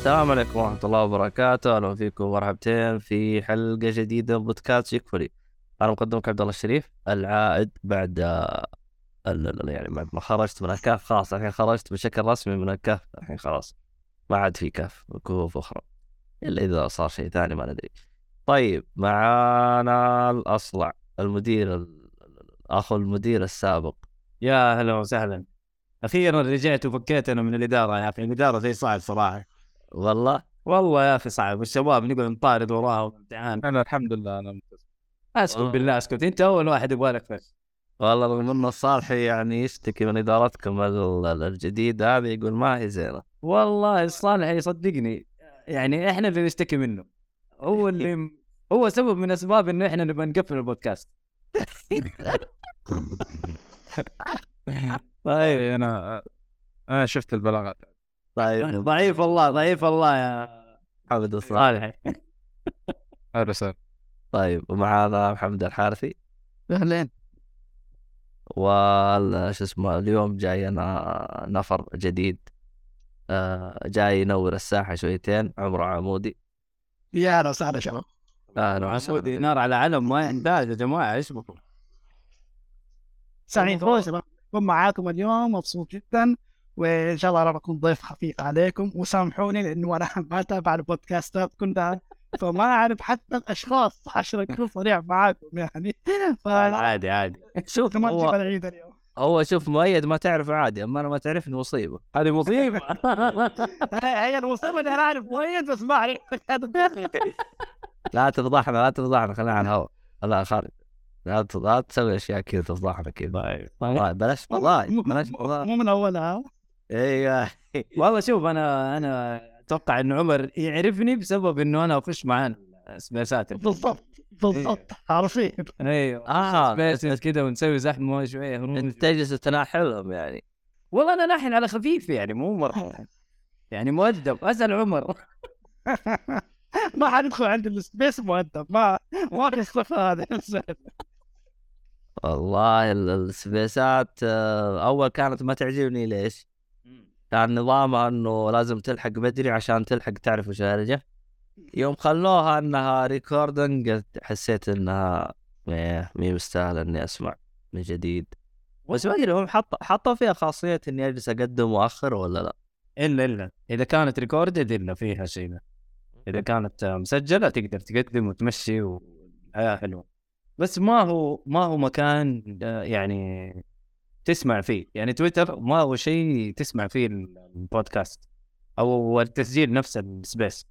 السلام عليكم ورحمة الله وبركاته، أهلا فيكم ومرحبتين في حلقة جديدة من بودكاست يكفلي. أنا مقدمك عبد الله الشريف العائد بعد آه، يعني بعد ما خرجت من الكهف. خلاص الحين خرجت بشكل رسمي من الكهف. الحين خلاص ما عاد في كهف كهوف أخرى. إلا إذا صار شيء ثاني ما ندري. طيب معانا الأصلع المدير ال- أخو المدير السابق. يا هلا وسهلا. أخيرا رجعت وفكيت أنا من الإدارة يا أخي. الإدارة زي صعب صراحة. والله؟ والله يا أخي صعب الشباب نقعد نطارد وراهم امتحان أنا الحمد لله أنا أسكت والله. بالله أسكت. أنت أول واحد يبغى لك فش. والله رغم إنه صالحي يعني يشتكي من إدارتكم ال- ال- الجديده هذه يقول ما هي زينة. والله الصالح يصدقني. يعني إحنا اللي نشتكي منه. هو اللي هو سبب من أسباب إنه إحنا نبغى نقفل البودكاست. طيب. أنا أنا شفت البلاغات. طيب. ضعيف والله ضعيف والله يا محمد الصالح صالح. أهلا وسهلا. طيب ومعانا محمد الحارثي. أهلين. وال شو اسمه اليوم جاي أنا نفر جديد. آه، جاي ينور الساحة شويتين عمره عمودي. يا أهلا وسهلا شباب. أهلا عمودي وسهلا نار على علم ما يحتاج يا جماعة إيش بكم؟ سعيد والله شباب. معاكم اليوم مبسوط جدا. وإن شاء الله راح أكون ضيف خفيف عليكم. وسامحوني لأنه أنا ما أتابع البودكاستات كلها فما أعرف حتى الأشخاص عشان اكون صريح معاكم يعني. فانا عادي عادي. شوف ما تجيب هو, العيد اليوم. هو شوف مؤيد ما تعرف عادي أما أنا ما تعرفني مصيبة. هذه مصيبة. هي المصيبة إني أنا أعرف مؤيد بس ما أعرف. لا تفضحنا لا تفضحنا خلينا على الهواء. لا خالد لا ت- لا تسوي أشياء كذا تفضحنا كذا. طيب. طيب بلاش والله بلاش والله مو من أولها. أيوه والله شوف أنا أنا أتوقع انه عمر يعرفني بسبب إنه أنا أخش معاه سبيسات بالضبط بالضبط عارفين. أيوه آه سبيسز كذا ونسوي زحمة شوية. أنت تجلس تناحلهم يعني. والله أنا ناحن على خفيف يعني مو مرة. يعني مؤدب. أسأل عمر. ما حندخل عند ال space مؤدب. ما ما تخطف هذا والله ال- السبيسات آه، أول كانت ما تعجبني ليش؟ كان نظامها إنه لازم تلحق بدري عشان تلحق تعرف وش الهرجه يوم خلوها إنها recording حسيت إنها إيه، مي مستاهلة إني أسمع من جديد. بس ما أدري هم حط حطوا فيها خاصية إني أجلس أقدم واخر ولا لا؟ إلا إلا. إذا كانت recorded إلا فيها شيء ذا. إذا كانت مسجلة تقدر تقدم وتمشي والحياة حلوة. بس ما هو ما هو مكان آه، يعني تسمع فيه. يعني تويتر ما هو شيء تسمع فيه البودكاست أو التسجيل نفس ال space.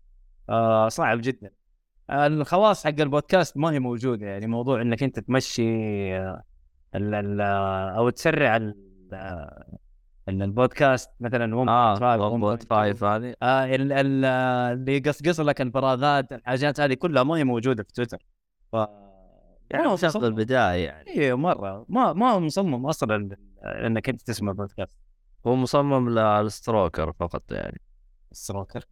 آه صعب جدا. الخواص حق البودكاست ما هي موجودة. يعني موضوع إنك أنت تمشي آه، ال ال أو تسرع ال آه، ال- البودكاست مثلا 1.5 آه 1.5 1.5 هذه. آه ال- ال- اللي يقصقص لك الفراغات الحاجات هذه كلها ما هي موجودة في تويتر. ف يعني شغل. البداية يعني. اي مرة. ما ما هو مصمم أصلا إنك أنت تسمع بودكاست هو مصمم للستروكر فقط يعني. stroker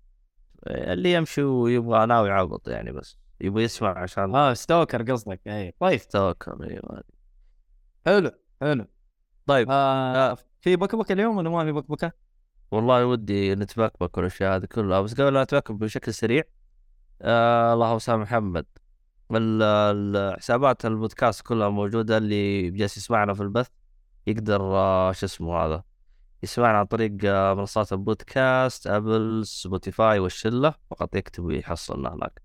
اللي يمشي ويبغى ناوي عبط يعني بس. يبغى يسمع عشان آه stalker قصدك. اي طيب. stalker أيوه حلو حلو. طيب آه في بكبكه اليوم ولا ما في بكبكه؟ والله ودي نتبكبك والأشياء هذه كلها. بس قبل لا نتبكبك بشكل سريع آه اللهم سامح محمد. حسابات البودكاست كلها موجودة اللي جالس يسمعنا في البث يقدر آه شو اسمه هذا يسمعنا عن طريق آه منصات البودكاست ابل سبوتيفاي والشله فقط يكتب ويحصلنا هناك.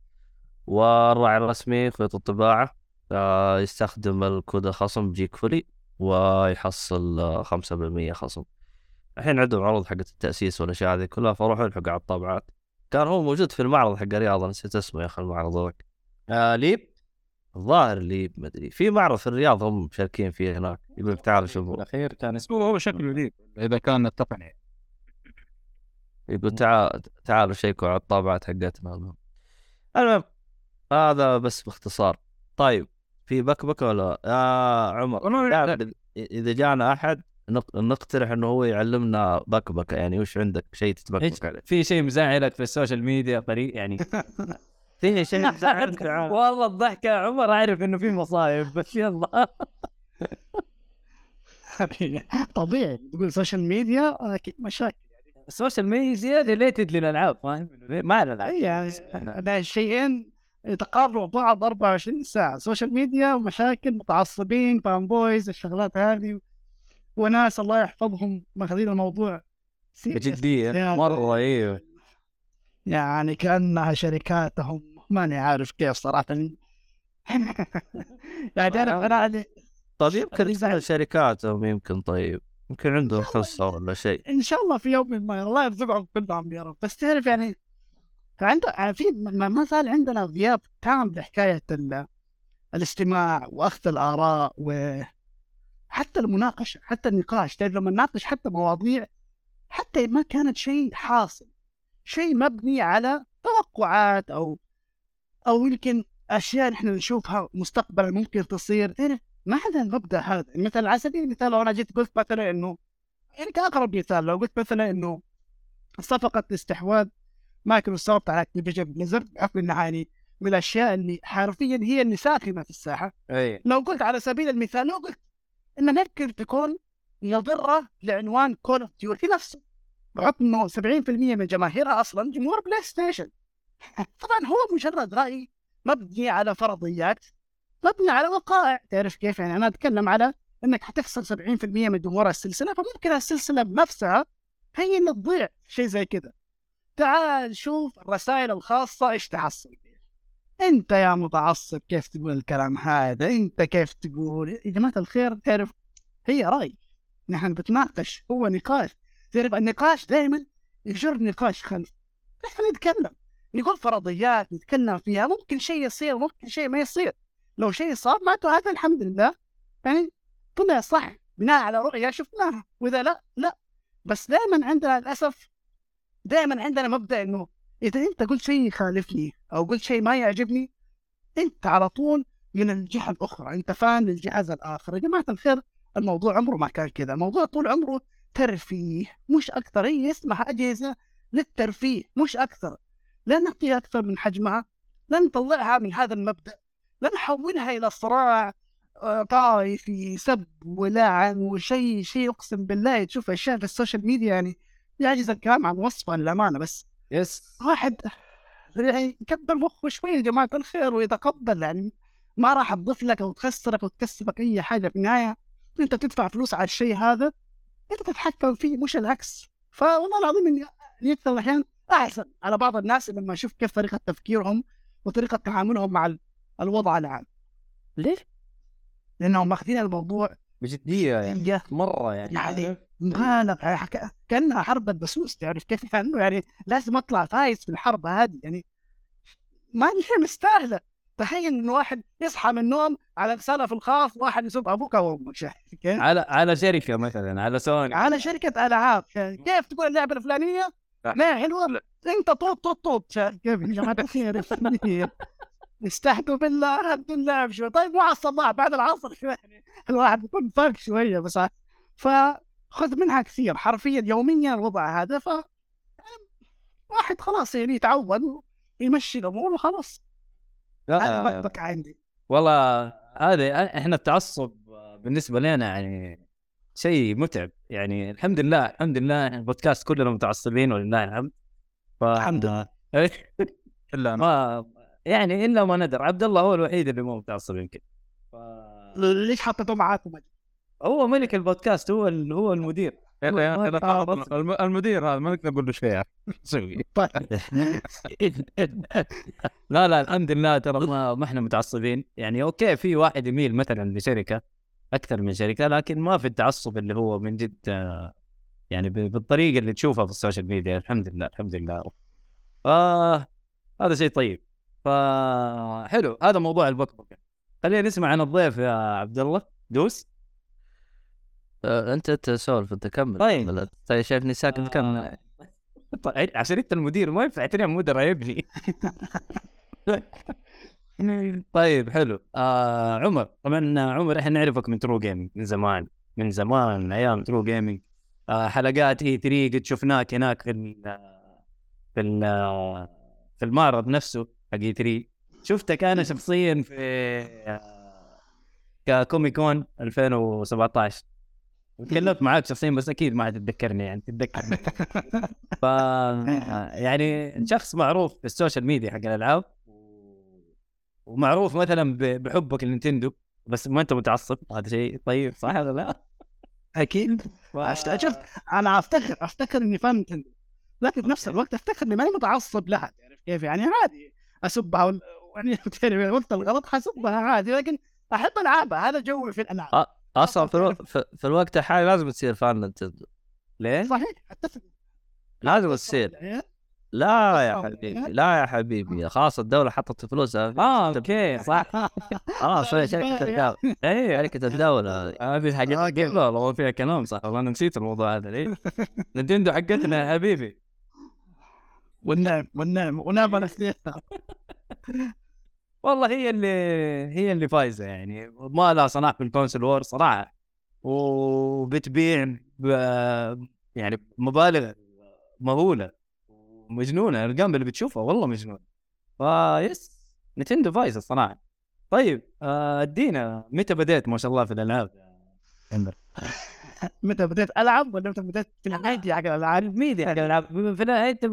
والراعي الرسمي خيوط الطباعة آه يستخدم الكود الخصم جيك فولي ويحصل آه، 5% خصم. الحين عندهم عروض حقت التأسيس والأشياء هذه كلها فروحوا الحقوا على الطابعات كان هو موجود في المعرض حق الرياض نسيت اسمه يا أخي المعرض ذاك آه ليب؟ الظاهر اللي ما أدري. في معرض في الرياض هم مشاركين فيه هناك يقول لك تعالوا شوفوا. الأخير كان اسمه هو هو شكله ليب إذا كان التقنيه يقول تعال تعالوا شيكوا على الطابعات حقتنا. المهم المهم هذا بس باختصار. طيب في بكبكه ولا؟ يا عمر لا. إذا جانا أحد نق- نقترح إنه هو يعلمنا بكبكه يعني وش عندك شيء تتبكبك عليه. في شيء مزعلك في ال social media فريق يعني؟ شيء يزعلك تعال. والله الضحكه يا عمر عارف إنه في مصايب بس يلا. طبيعي. تقول social media أكيد مشاكل. ال social media related للألعاب فاهم؟ ما الألعاب. اي يعني ده الشيئين يتقاربوا بعض 24 ساعة. social media ومشاكل متعصبين fanboys الشغلات هذه وناس الله يحفظهم ماخذين الموضوع. بجدية. يا- مرة أيوه يعني كأنها شركاتهم. ماني عارف كيف صراحة. يعني أنا أنا طيب يمكن يسأل شركاتهم يمكن طيب. يمكن عندهم خصه ولا شيء. إن شاء الله في يوم ما الله يرزقهم كلهم يا رب. بس تعرف يعني عنده يعني في ما زال عندنا غياب تام لحكاية ال- الاستماع وأخذ الآراء وحتى المناقشه حتى النقاش. تعرف لما نناقش حتى مواضيع حتى ما كانت شيء حاصل شيء مبني على توقعات أو أو يمكن أشياء نحن نشوفها مستقبلا ممكن تصير. تعرف ما عندنا المبدأ هذا. مثلا على سبيل المثال لو أنا جيت قلت مثلا إنه يعني كاقرب مثال. لو قلت مثلا إنه صفقة استحواذ مايكروسوفت على اكتيفيجن بليزرد بحكم إنها يعني من الأشياء اللي حرفيا هي اللي ساخنة في الساحة. أي. لو قلت على سبيل المثال لو قلت إن ممكن تكون مضرة لعنوان كول اوف ديوتي نفسه بحكم إنه 70% من جماهيرها أصلا جمهور PlayStation طبعا هو مجرد رأي مبني على فرضيات مبني على وقائع. تعرف كيف؟ يعني أنا أتكلم على إنك حتخسر 70% من جمهور السلسلة فممكن السلسلة بنفسها هي اللي تضيع شيء زي كذا. تعال شوف الرسائل الخاصة إيش تحصل؟ أنت يا متعصب كيف تقول الكلام هذا؟ أنت كيف تقول؟ يا جماعة الخير تعرف هي رأي. نحن بنتناقش هو نقاش. تعرف النقاش دائما يجر نقاش خلف. نحن نتكلم. نقول فرضيات نتكلم فيها ممكن شيء يصير ممكن شيء ما يصير. لو شيء صار معناته هذا الحمد لله. يعني طلع صح بناء على رؤية شفناها. وإذا لا لا. بس دائما عندنا للأسف دائما عندنا مبدأ إنه إذا أنت قلت شيء يخالفني أو قلت شيء ما يعجبني أنت على طول من الجهة الأخرى. أنت fan للجهاز الآخر. يا جماعة الخير الموضوع عمره ما كان كذا الموضوع طول عمره ترفيه. مش أكثر هي اسمها أجهزة للترفيه. مش أكثر لا نعطيها أكثر من حجمها لا نطلعها من هذا المبدأ لا نحولها إلى صراع آه، طائفي سب ولعن وشيء شيء أقسم بالله. تشوف أشياء في ال social media يعني يعجز الكلام عن وصفها للأمانة بس. yes. واحد يعني يكبر مخه شوي يا جماعة الخير ويتقبل يعني ما راح تضيف لك أو تخسرك أو تكسبك أي حاجة في النهاية. أنت تدفع فلوس على الشيء هذا أنت تتحكم فيه مش العكس. فوالله العظيم إني يعني أكثر الاحيان أحسن. على بعض الناس لما أشوف كيف طريقة تفكيرهم وطريقة تعاملهم مع ال- الوضع العام. ليه؟ لأنهم ماخذين الموضوع بجدية يعني. يعني مرة يعني. يعني مبالغ يعني كأنها حرب البسوس. تعرف كيف؟ كانه يعني لازم أطلع فايز في الحرب هذه. يعني ما هي مستاهلة. تخيل إن واحد يصحى من النوم على رسالة في الخاص واحد يسب أبوك أو أمك. شايف كيف؟ على على شركة مثلا على سوني. على شركة ألعاب. شايف كيف تقول اللعبة الفلانية؟ ما حلوة انت طوط طوط طوط شايف كيف يا جماعة الخير استهدوا بالله. هدوا اللعب شوي. طيب على الصباح بعد العصر شوي يعني الواحد يكون فرق شوية بس فخذ منها كثير. حرفيا يوميا الوضع هذا ف واحد خلاص يعني يتعود ويمشي الأمور وخلاص. لا عندي. والله هذا إحنا التعصب بالنسبة لنا يعني شيء متعب. يعني الحمد لله الحمد لله البودكاست كلنا متعصبين ولله الحمد. ف... الحمد لله. إلا أنا. ما يعني إلا ما ندر عبد الله هو الوحيد اللي مو متعصب يمكن ف... ليش حطيته معاكم؟ هو ملك البودكاست هو ال... هو المدير. المدير هذا ما نقدر نقول له شيء. نسوي طيب. لا لا الحمد لله ترى ما, ما إحنا متعصبين. يعني okay في واحد يميل مثلا لشركة. أكثر من شركة لكن ما في التعصب اللي هو من جد يعني بالطريقة اللي تشوفها في ال social media. الحمد لله الحمد لله. آه هذا شيء طيب. فحلو هذا موضوع البكبكه خلينا نسمع عن الضيف يا عبد الله. دوس. آه، أنت انت سولف أنت كمل. طيب. شايفني ساكت؟ كمل. آه، طيب عشان أنت المدير ما ينفع تنام مدراء يا ابني. طيب حلو. آه عمر. طبعا عمر إحنا نعرفك من True Gaming من زمان من زمان أيام True Gaming آه حلقات E 3 قد شفناك هناك في في في المعرض نفسه حق E 3 شفتك أنا شخصيا في آه، Comic Con 2017 تكلمت معاك شخصيا بس أكيد ما تتذكرني يعني تتذكر. ف يعني شخص معروف في ال social media حق الألعاب. ومعروف مثلا بحبك لل Nintendo بس ما أنت متعصب. هذا شيء طيب صح ولا لا؟ أكيد. شوف أنا افتخر أفتخر إني fan Nintendo لكن في نفس الوقت أفتخر إني ماني متعصب لها تعرف كيف؟ يعني عادي. أسبها وال- يعني يعني قلت الغلط حسبها عادي لكن أحب العابها هذا جوي في الألعاب. أصلا في, ألو... في, الوقت الحالي لازم تصير fan Nintendo. ليه؟ صحيح أتفق. لازم تصير. يعني لا يا حبيبي. لا يا حبيبي خلاص الدولة حطت فلوسها آه okay صح. خلاص هي شركة الدولة إيه. شركة الدولة. هذه okay. لا والله فيها كلام صح والله أنا نسيت الموضوع هذا ليه؟ Nintendo حقتنا يا حبيبي. والنعم والنعم ونعم أنا اثنينها والله هي اللي هي اللي فايزة يعني. ما لها صلاح في ال console war صراحة. وبتبيع ب يعني مبالغ مهولة. ومجنونه الأرقام اللي بتشوفها والله مجنونة. فيس Nintendo فايزه الصراحة. طيب آه، ادينا متى بديت ما شاء الله في الألعاب؟ متى بديت ألعب ولا متى بديت في العادي حق الالعاب ميديا حق الالعاب في انت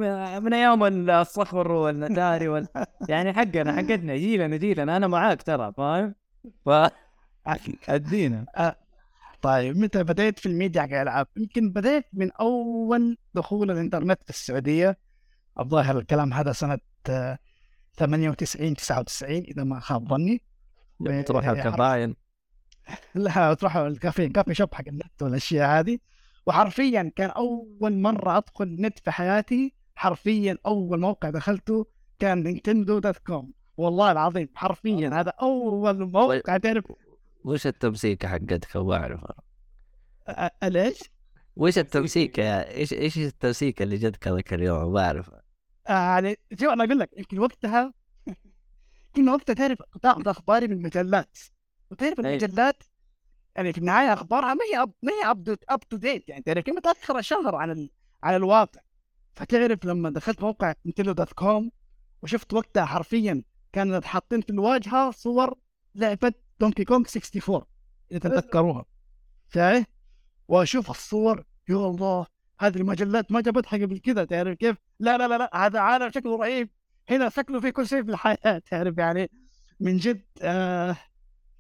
من أيام الصخر والاتاري وال... يعني حقنا حقتنا جيلنا جيلنا. أنا معاك ترى فاهم؟ ف ادينا. طيب متى بديت في الميديا حق الالعاب؟ يمكن بديت من أول دخول الإنترنت في السعودية. الظاهر الكلام هذا آه، 98 99 إذا ما خاب ظني. تروح و- الكباين لا تروحوا ال coffee coffee shop حق النت والأشياء هذه. وحرفيا كان أول مرة أدخل نت في حياتي حرفيا أول موقع دخلته كان Nintendo dot com. والله العظيم حرفيا هذا أول موقع تعرف. وش التمسيكة حقتك؟ ما اعرفها أ- أ- ليش؟ وش التمسيكة إيش إيش التمسيكة اللي جتك هذاك اليوم؟ ما اعرفها يعني شوف أنا أقول لك يمكن وقتها كنا وقتها تعرف تاخذ اخباري من المجلات. وتعرف أي. المجلات يعني في النهاية أخبارها ما هي up ما هي up up to date يعني تعرف كيف متاخره شهر عن ال... عن الواقع. فتعرف لما دخلت موقع Nintendo dot com وشفت وقتها حرفيا كانت حاطين في الواجهة صور لعبة Donkey Kong 64 إذا تتذكروها. فاهم؟ وأشوف الصور يا الله! هذه المجلات ما جابتها قبل كذا تعرف كيف؟ لا لا لا لا هذا عالم شكله رهيب. هنا شكله في كل شيء في الحياة تعرف يعني؟ من جد آه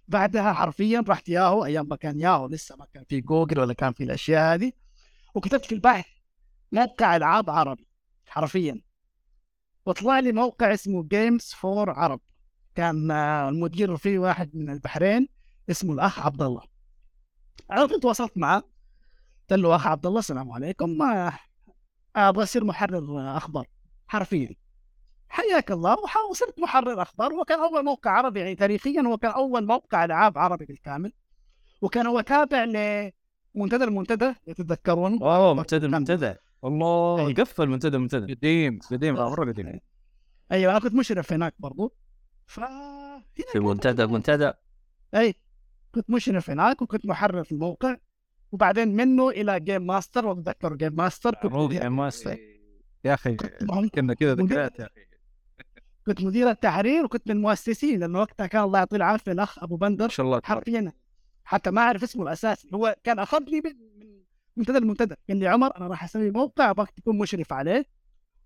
بعدها حرفيا رحت ياهو أيام ما كان ياهو لسه ما كان في جوجل ولا كان في الأشياء هذه وكتبت في البحث موقع ألعاب عربي حرفيا. وطلع لي موقع اسمه Games for Arab كان آه، المدير فيه واحد من البحرين اسمه الأخ عبد الله. كنت تواصلت معه. قلت له أخ عبد الله السلام عليكم. ما أبغى أصير محرر أخبار حرفيا. حياك الله. وصرت محرر أخبار هو كان أول موقع عربي يعني تاريخيا هو كان أول موقع العاب عربي بالكامل. وكان هو تابع لمنتدى المنتدى تتذكرون اوه منتدى المنتدى. الله أي. قفل منتدى المنتدى. قديم قديم مره قديم. أيوه أنا كنت مشرف هناك برضو. ف في منتدى. منتدى. اي كنت مشرف هناك وكنت محرر في الموقع. وبعدين منه إلى Game Master واتذكر Game Master كنت يا ماستر يا أخي كنا كذا ذكريات يا أخي. كنت مدير التحرير وكنت من المؤسسين لأنه وقتها كان الله يعطيه العافية الأخ أبو بندر. ما شاء الله. حرفيا. حتى ما أعرف اسمه الأساسي. هو كان أخذني من من منتدى المنتدى قال لي عمر أنا راح أسوي موقع ابغاك تكون مشرف عليه.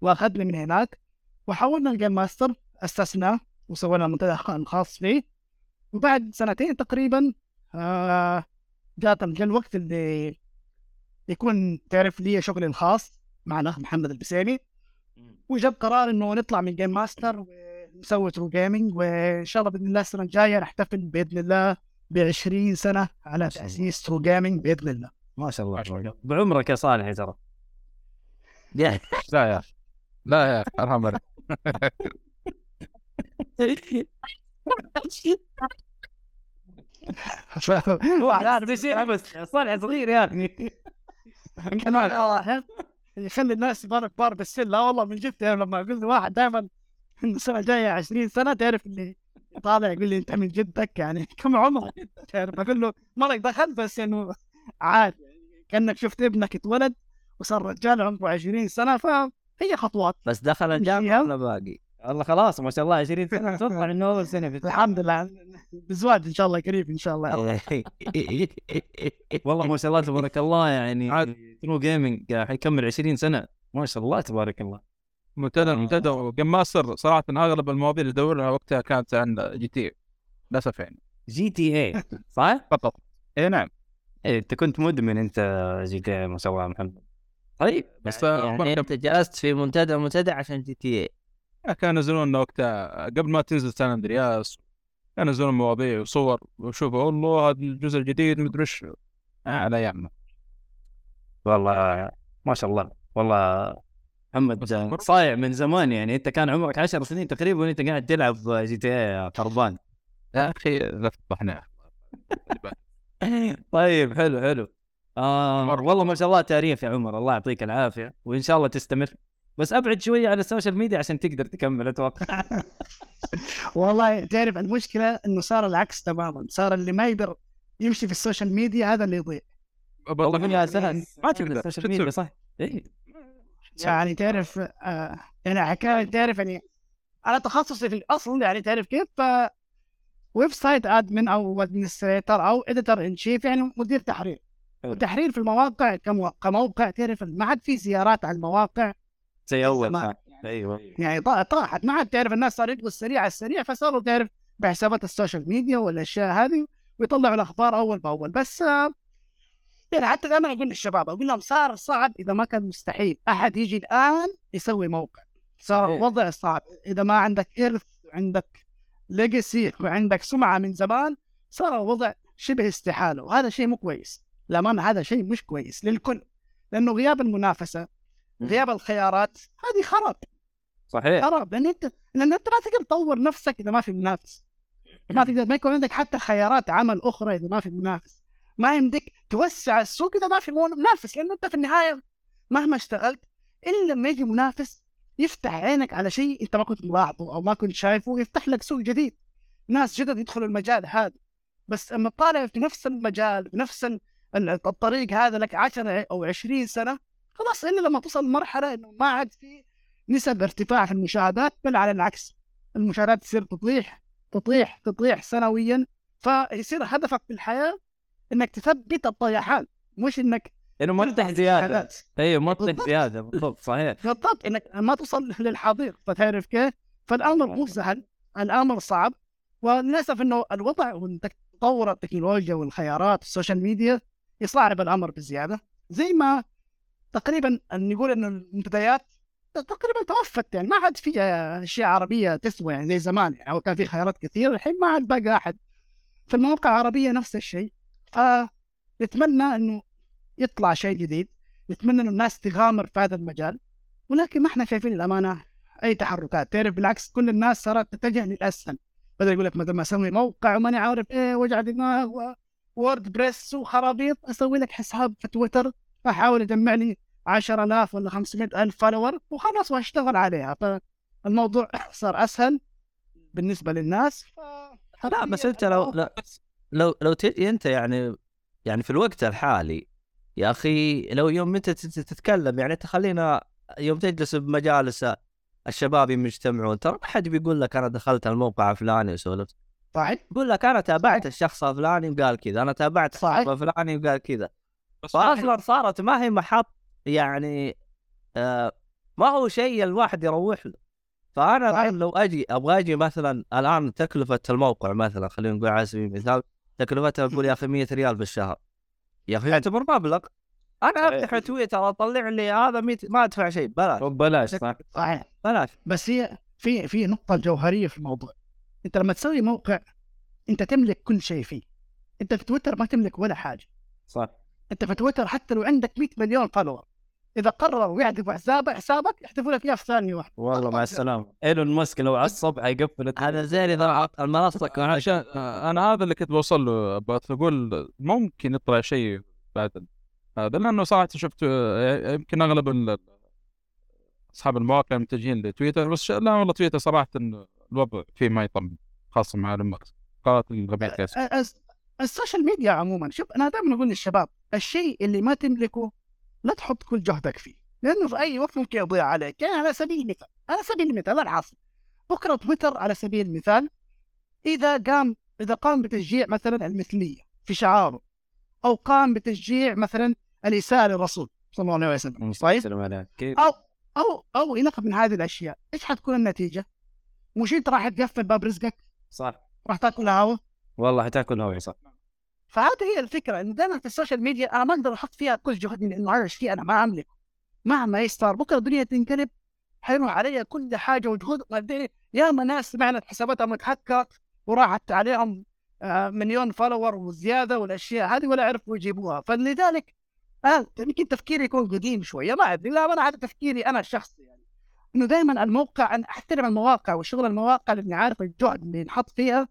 وأخذني من هناك. وحولنا ال Game Master أسسناه وسوينا المنتدى الخ- الخاص فيه. وبعد سنتين تقريبا آه جاء جاء الوقت اللي يكون تعرف لي شغلي الخاص مع الاخ محمد البسيمي. وجاب قرار إنه نطلع من Game Master ونسوي True Gaming وإن شاء الله بإذن الله السنة الجاية نحتفل بإذن الله ب 20 سنة على تأسيس True Gaming بإذن الله. ما شاء الله. بعمرك يا صالح يا ترى؟ لا يا. أخي لا يا. أخي ارحم. واحد عارف يصير بس صالح صغير يا أخي. واحد يخلي الناس يبانوا كبار بالسن. لا والله من جد يعني لما أقول واحد دائما السنة الجاية 20 سنة تعرف اللي طالع يقول لي أنت من جدك يعني. كم عمرك تعرف. أقول له مرق دخل بس إنه عادي كأنك شفت ابنك اتولد وصار رجال عمره 20 سنة فهي خطوات. بس دخل الجامعة ولا باقي؟ والله خلاص ما شاء الله 20 سنة أتوقع إنه أول سنة في الحمد لله. بزواج إن شاء الله قريب إن شاء الله. والله ما شاء الله تبارك الله يعني عاد. True Gaming حيكمل 20 سنة. ما شاء الله تبارك الله. منتدى منتدى و Game Master صراحة أغلب المواضيع اللي أدورها وقتها كانت عن GT للأسف يعني. GTA صح؟ فقط. اي نعم. إيه أنت كنت مدمن أنت GTA ما شاء الله محمد. طيب بس يعني كم- أنت جلست في منتدى منتدى عشان جي تي اي كانوا ينزلون وقتها قبل ما تنزل San Andreas كانوا ينزلون مواضيع وصور وشوفوا والله هذا الجزء الجديد مدري إيش. آه، على أيامنا. والله ما شاء الله. والله محمد صايع من زمان يعني. أنت كان عمرك 10 سنين تقريبا وأنت قاعد تلعب GTA خربان يا أخي تفضحنا. طيب حلو حلو. آه والله ما شاء الله تعريف يا عمر. الله يعطيك العافية. وإن شاء الله تستمر. بس أبعد شوية عن ال social media عشان تقدر تكمل أتوقع. والله تعرف المشكلة إنه صار العكس تماما صار اللي ما يقدر يمشي في ال social media هذا اللي يضيع. والله من يا سهل ما تقدر. ال social media؟ صح. إيه. يعني تعرف آه يعني حكاية تعرف يعني أنا تخصصي في الأصل يعني تعرف كيف؟ ف website admin أو administrator أو editor in chief يعني مدير تحرير. التحرير في المواقع كمو... كموقع تعرف ما عاد في زيارات على المواقع. زي اول. صح أيوه. يعني طا- طاحت. ما عاد تعرف الناس صاروا يبغوا السريع على السريع فصاروا تعرف بحسابات ال social media والأشياء هذه ويطلعوا الأخبار أول بأول. بس آه، يعني حتى دائما أقول للشباب أقول لهم صار صعب إذا ما كان مستحيل. أحد يجي الآن يسوي موقع. صار إيه. وضع صعب. إذا ما عندك إرث وعندك ليجسي وعندك سمعة من زمان صار الوضع شبه استحالة. وهذا شيء مو كويس. للامانه هذا شيء مش كويس للكل. لأنه غياب المنافسة غياب الخيارات هذه خراب. صحيح. خراب لأن أنت لأن أنت ما تقدر تطور نفسك إذا ما في منافس. ما تقدر ما يكون عندك حتى خيارات عمل أخرى إذا ما في منافس. ما يمديك توسع السوق إذا ما في منافس لأن أنت في النهاية مهما اشتغلت الا لما يجي منافس يفتح عينك على شيء أنت ما كنت ملاحظه أو ما كنت شايفه يفتح لك سوق جديد. ناس جدد يدخلوا المجال هذا. بس أما طالع في نفس المجال بنفس ال- ال- الطريق هذا لك 10 أو 20 سنة خلاص الا لما توصل لمرحلة إنه ما عاد في نسب ارتفاع في المشاهدات بل على العكس المشاهدات تصير تطيح تطيح تطيح سنويا. فيصير هدفك في الحياة إنك تثبت الطيحان مش إنك إنه تطيح زيادة. أيوه بالضبط. زيادة بالضبط صحيح. بالضبط. إنك ما توصل للحضيض فتعرف كيف؟ فالأمر مو سهل الأمر صعب. وللأسف إنه الوضع وانك تطور التكنولوجيا والخيارات ال social media يصعب الأمر بزيادة. زي ما تقريبا نقول انه المنتديات تقريبا توفت يعني ما عاد في أشياء عربية تسوى يعني زي زمان يعني أو كان في خيارات كثير الحين ما عاد باقي أحد. في المواقع العربية نفس الشيء. فنتمنى إنه يطلع شيء جديد. نتمنى إنه الناس تغامر في هذا المجال. ولكن ما إحنا شايفين الأمانة أي تحركات. تعرف بالعكس كل الناس صارت تتجه للأسهل. بدل يقول لك بدل ما أسوي موقع وماني عارف إيه وجع دماغ و WordPress وخرابيط أسوي لك حساب في تويتر. احاول اجمع لي 10000 ولا 500 ألف follower وخلاص واشتغل عليها. فالموضوع صار أسهل بالنسبة للناس ف... لا بس أنت لو لو لو, لو تجي أنت يعني يعني في الوقت الحالي يا أخي لو يوم أنت تت- تتكلم يعني تخلينا يوم تجلس بمجالس الشباب يجتمعون ترى ما حد بيقول لك أنا دخلت الموقع الفلاني وسولفت. صحيح. يقول لك أنا تابعت الشخص الفلاني وقال كذا أنا تابعت صحيح. الشخص الفلاني وقال كذا. فاصلا صارت ما هي محط يعني آه ما هو شيء الواحد يروح له. فأنا. الآن لو أجي أبغى أجي مثلا الآن تكلفة الموقع مثلا خلينا نقول على سبيل المثال تكلفتها نقول يا أخي 100 ريال بالشهر. يا أخي يعتبر مبلغ أنا. أفتح تويتر أطلع لي هذا 100 ما أدفع شيء بلاش. ببلاش صح صحيح. بلاش. بس هي في في نقطة جوهرية في الموضوع. أنت لما تسوي موقع أنت تملك كل شيء فيه. أنت في تويتر ما تملك ولا حاجة. صح. أنت في تويتر حتى لو عندك 100 مليون فولور إذا قرروا يحذفوا حسابك حسابك يحذفوا لك اياه في ثانية واحدة. والله مع السلامة. إيلون ماسك لو عصب حيقفل هذا زين إذا المنصه عشان أنا هذا اللي كنت بوصل له بس أقول ممكن يطلع شيء بعد. هذا لأنه صراحة شفت يمكن أغلب أصحاب المواقع متجهين لتويتر بس لا والله تويتر صراحة الوضع فيه ما يطمن خاصة مع المارس قناه الغبية كيس. الس- ال social media عموما شوف أنا دائما أقول للشباب الشيء اللي ما تملكه لا تحط كل جهدك فيه لأنه في أي وقت ممكن يضيع عليك. يعني على سبيل المثال على سبيل المثال العاصم بكرة تويتر على سبيل المثال إذا قام إذا قام بتشجيع مثلا المثلية في شعاره أو قام بتشجيع مثلا الاساءه للرسول صلى الله عليه وسلم طيب؟ أو أو أو إلى من هذه الأشياء إيش حتكون النتيجة؟ مش أنت راح تقفل باب رزقك؟ صح. راح تأكل هوا والله حتاكل هوي صح. فهذه هي الفكرة انه دائما في ال social media أنا ما أقدر أحط فيها كل جهدي لأنه هذا الشيء أنا ما املكه مهما يصير بكرة الدنيا تنقلب حيروح علي كل حاجة وجهود. يا ما ناس سمعنا حساباتها متهكر وراحت عليهم آه، مليون follower وزيادة والأشياء هذه ولا عرفوا يجيبوها. فلذلك آه يمكن تفكيري يكون قديم شوية ما أدري. لا أنا هذا تفكيري أنا الشخصي يعني. إنه دائما الموقع أنا أحترم المواقع وشغل المواقع لأني عارف الجهد اللي ينحط فيها.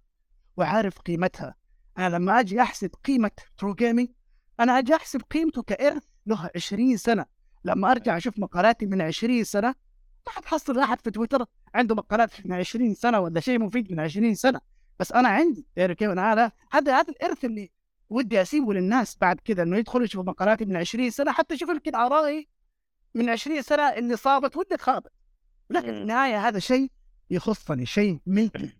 وعارف قيمتها. أنا لما أجي أحسب قيمة True Gaming أنا أجي أحسب قيمته كإرث له 20 سنة. لما أرجع أشوف مقالاتي من 20 سنة ما حتحصل احد في تويتر عنده مقالات من 20 سنة ولا شيء مفيد من 20 سنة. بس أنا عندي تعرف كيف أنا هذا هذا هذا الإرث اللي ودي أسيبه للناس بعد كذا إنه يدخلوا يشوفوا مقالاتي من 20 سنة حتى يشوفوا يمكن آرائي من 20 سنة اللي صابت واللي خابت لكن في النهاية هذا شيء يخصني شيء ملكي.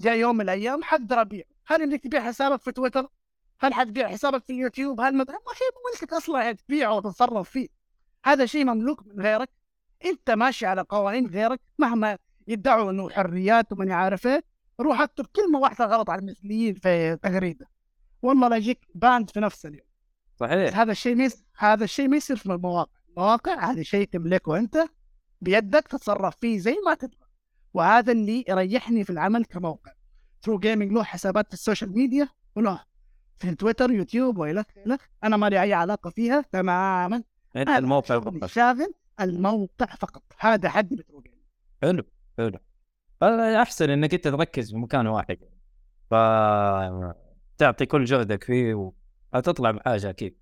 جاء يوم من الأيام حقدر ابيع هل إنك تبيع حسابك في تويتر؟ هل حتبيع حسابك في اليوتيوب؟ هل. ما شيء ملكك أصلا يعني تبيعه وتتصرف فيه. هذا شيء مملوك من غيرك. أنت ماشي على قوانين غيرك مهما يدعوا إنه حريات ومن عارف إيه روح اكتب كلمة واحدة غلط على المثليين في تغريده والله لا يجيك باند في نفس اليوم. صحيح. هذا الشيء ما يص- هذا الشيء ما يصير في المواقع. المواقع هذا شيء تملكه أنت بيدك تتصرف فيه زي ما تبغى وهذا اللي يريحني في العمل كموقع. True Gaming له حسابات في ال social media وله في تويتر يوتيوب وإلى آخره. أنا ما لي أي علاقة فيها تماما. أنت الموقع فقط. شاغل الموقع فقط. هذا حدي ب True Gaming حلو حلو. أحسن إنك أنت تركز في مكان واحد. ف تعطي كل جهدك فيه وهتطلع بحاجة أكيد.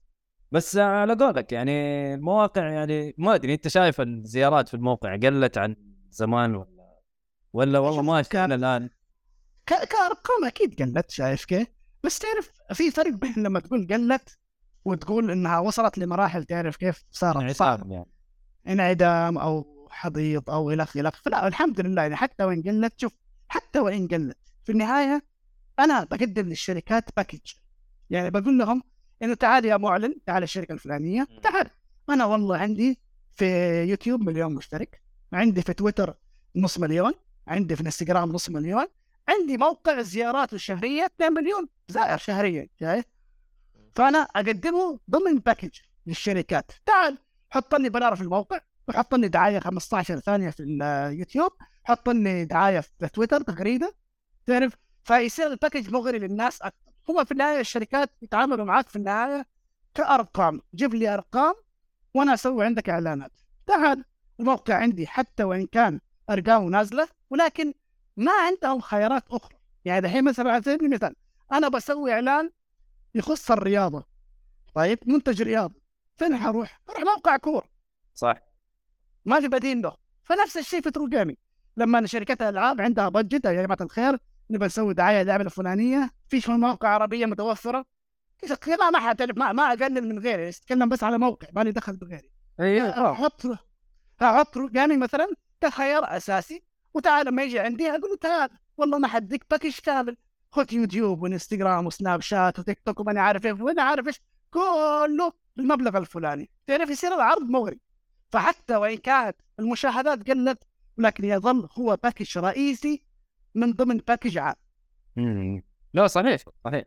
بس على قولك يعني المواقع يعني ما أدري أنت شايف الزيارات في الموقع قلت عن زمان ولا ولا والله ما كان الآن. كأرقام أكيد قلت شايف كيف؟ بس تعرف في فرق بين لما تقول قلت وتقول إنها وصلت لمراحل تعرف كيف صارت؟ صعبه عتاب يعني. انعدام أو حضيض أو الخ الخ فلا الحمد لله يعني حتى وإن قلت شوف حتى وإن قلت. في النهاية أنا بقدم للشركات package يعني بقول لهم إنه تعال يا معلن تعال الشركة الفلانية تعال. أنا والله عندي في يوتيوب مليون مشترك عندي في تويتر نص مليون. عندي في الانستغرام نص مليون عندي موقع الزيارات الشهريه 2 مليون زائر شهريا شايف فأنا أقدمه ضمن package للشركات. تعال حط لي banner في الموقع وحط لي دعاية 15 ثانية في اليوتيوب حط لي دعاية في تويتر تغريده تعرف؟ فيصير ال package مغري للناس أكثر. هو في النهاية الشركات يتعاملوا معك في النهاية كأرقام. جيب لي أرقام وأنا أسوي عندك إعلانات. تعال الموقع عندي حتى وإن كان أرقامه نازلة ولكن ما عندهم خيارات أخرى. يعني دحين مثلا على سبيل المثال أنا بسوي إعلان يخص الرياضة. طيب منتج رياضي فين حروح؟ أروح موقع كورة صح. ما في بديل له. فنفس الشيء في True Gaming لما شركات الألعاب عندها budget يا جماعة الخير نبغى نسوي دعاية للعبه الفلانية. في مواقع عربية متوفرة. كذا ما حتعرف ما, ما أقلل من غيري. أتكلم بس على موقع مالي دخل بغيري. أيوه أحط أحط gaming مثلا كخيار أساسي. وتعال لما يجي عندي أقول له تعال والله ما حديك package كامل خذ يوتيوب وإنستغرام وسناب شات وتيك توك وماني عارف إيه وأنا عارف إيش كله بالمبلغ الفلاني. تعرف يصير العرض مغري. فحتى وإن كانت المشاهدات قلت ولكن يظل هو package رئيسي من ضمن package عام. لا صحيح صحيح.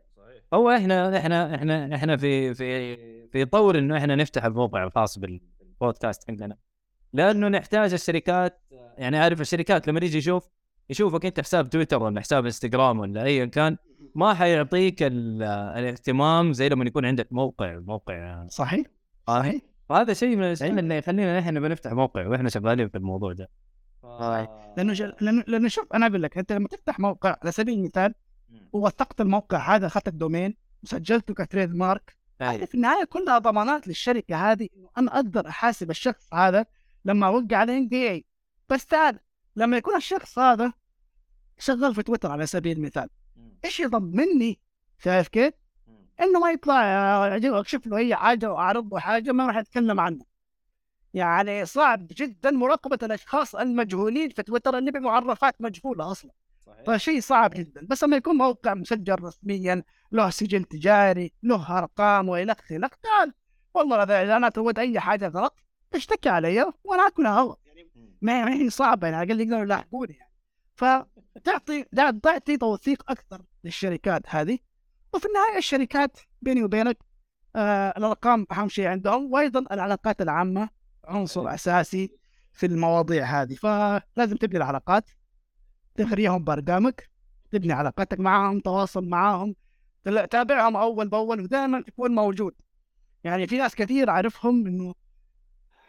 هو إحنا إحنا إحنا إحنا في في في طور إنه إحنا نفتح الموقع الخاص بالبودكاست عندنا. لأنه نحتاج الشركات يعني عارف الشركات لما يجي يشوف يشوفك أنت حساب تويتر ولا حساب إنستغرام ولا ايا كان ما حيعطيك ال- الاهتمام زي لما يكون عندك موقع موقع. صحيح صحيح. وهذا شيء من الأشياء اللي يخلينا إحنا بنفتح موقع وإحنا شغالين في الموضوع ده. لأنه ج... لأنه لأنه شوف أنا أقول لك أنت لما تفتح موقع على سبيل المثال ووثقت الموقع هذا أخذت الدومين وسجلته كتريد مارك هذه في النهاية كلها ضمانات للشركة هذه إنه أنا أقدر أحاسب الشخص هذا لما اوقع على إن دي اي بس تعال لما يكون الشخص هذا شغال في تويتر على سبيل المثال إيش يضمني شايف كيف؟ إنه ما يطلع آه، أكشف له أي حاجة وأعرض له حاجة ما راح أتكلم عنه. يعني صعب جدا مراقبة الأشخاص المجهولين في تويتر اللي بمعرفات مجهولة أصلا. فشيء صعب جدا. بس لما يكون موقع مسجل رسميا له سجل تجاري له أرقام والخ الخ تعال والله إذا أنا سويت أي حاجة غلط اشتكي علي وأنا اكلها غلط يعني ما هي صعبة يعني على الأقل يقدروا يلاحقوني يعني. فتعطي تعطي توثيق أكثر للشركات هذه. وفي النهاية الشركات بيني وبينك آه الأرقام أهم شيء عندهم. وأيضا العلاقات العامة عنصر أساسي في المواضيع هذه. فلازم تبني العلاقات تخريهم برقامك تبني علاقتك معهم تواصل معهم تابعهم أول بأول ودائما تكون موجود. يعني في ناس كثير أعرفهم إنه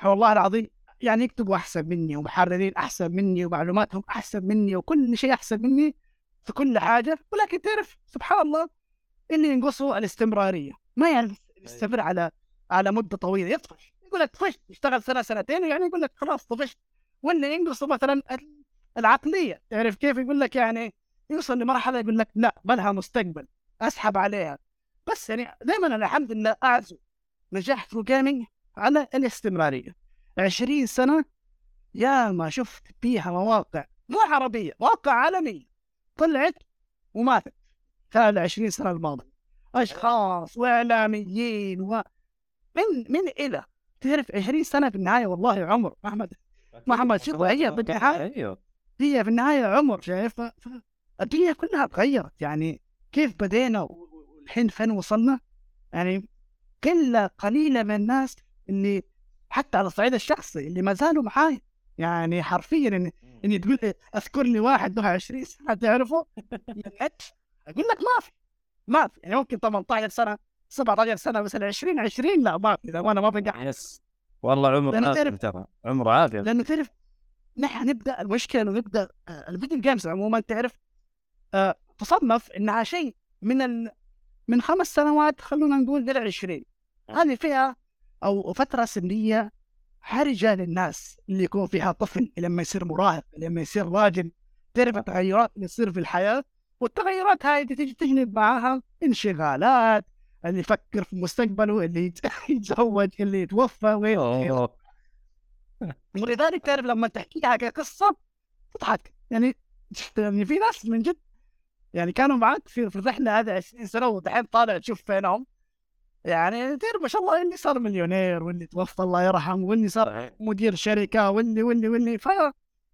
والله العظيم يعني يكتبوا أحسن مني ومحررين أحسن مني ومعلوماتهم أحسن مني وكل شيء أحسن مني في كل حاجة ولكن تعرف سبحان الله اللي ينقصه الاستمرارية. ما يعني يستمر على على مدة طويلة. يطفش يقول لك طفشت يشتغل سنة سنتين يعني يقول لك خلاص طفشت واللي ينقصه مثلا العقلية. تعرف كيف؟ يقول لك يعني يوصل لمرحلة يقول لك لا ما لها مستقبل أسحب عليها. بس يعني دائما أنا الحمد لله أعزو. نجاح ثرو جيمنج على الاستمرارية. 20 سنة يا ما شفت فيها مواقع مو عربية مواقع عالمية. طلعت وماتت خلال 20 سنة الماضية. أشخاص وإعلاميين و من من إلى. تعرف 20 سنة في النهاية والله عمر. محمد محمد شوف هي بالنهايه أيوه. هي في النهاية عمر شايف الدنيا كلها تغيرت يعني كيف بدينا والحين فين وصلنا؟ يعني قله قليلة من الناس اللي حتى على الصعيد الشخصي اللي ما زالوا معاي. يعني حرفيا إن إني تقول أذكر لي واحد له 20 سنة تعرفه؟ أقول لك ما في ما في. يعني ممكن 18 سنة 17 سنة بس ال 20 20 لا ما في. أنا ما بقى. يس. والله عمر عافيه ترى. عمر عافيه لأنه تعرف نحن نبدأ المشكلة إنه نبدأ آه، الفيديو جيمز عموما تعرف آه تصنف إنها شيء من ال... من خمس سنوات خلونا نقول إلى 20 هذه فيها أو فترة سنية حرجة للناس اللي يكون فيها طفل لما يصير مراهق لما يصير راجل. تعرف التغيرات اللي تصير في الحياة؟ والتغيرات هاي تجي تجلب معها انشغالات اللي يفكر في مستقبله اللي يتزوج اللي يتوفى وغيره ولذلك تعرف لما تحكيها كقصة تضحك. يعني يعني في ناس من جد يعني كانوا معك في الرحلة هذه 20 سنة ودحين طالع تشوف فينهم. يعني تعرف ما شاء الله اللي صار مليونير واللي توفى الله يرحمه واللي صار مدير شركة واللي واللي واللي ف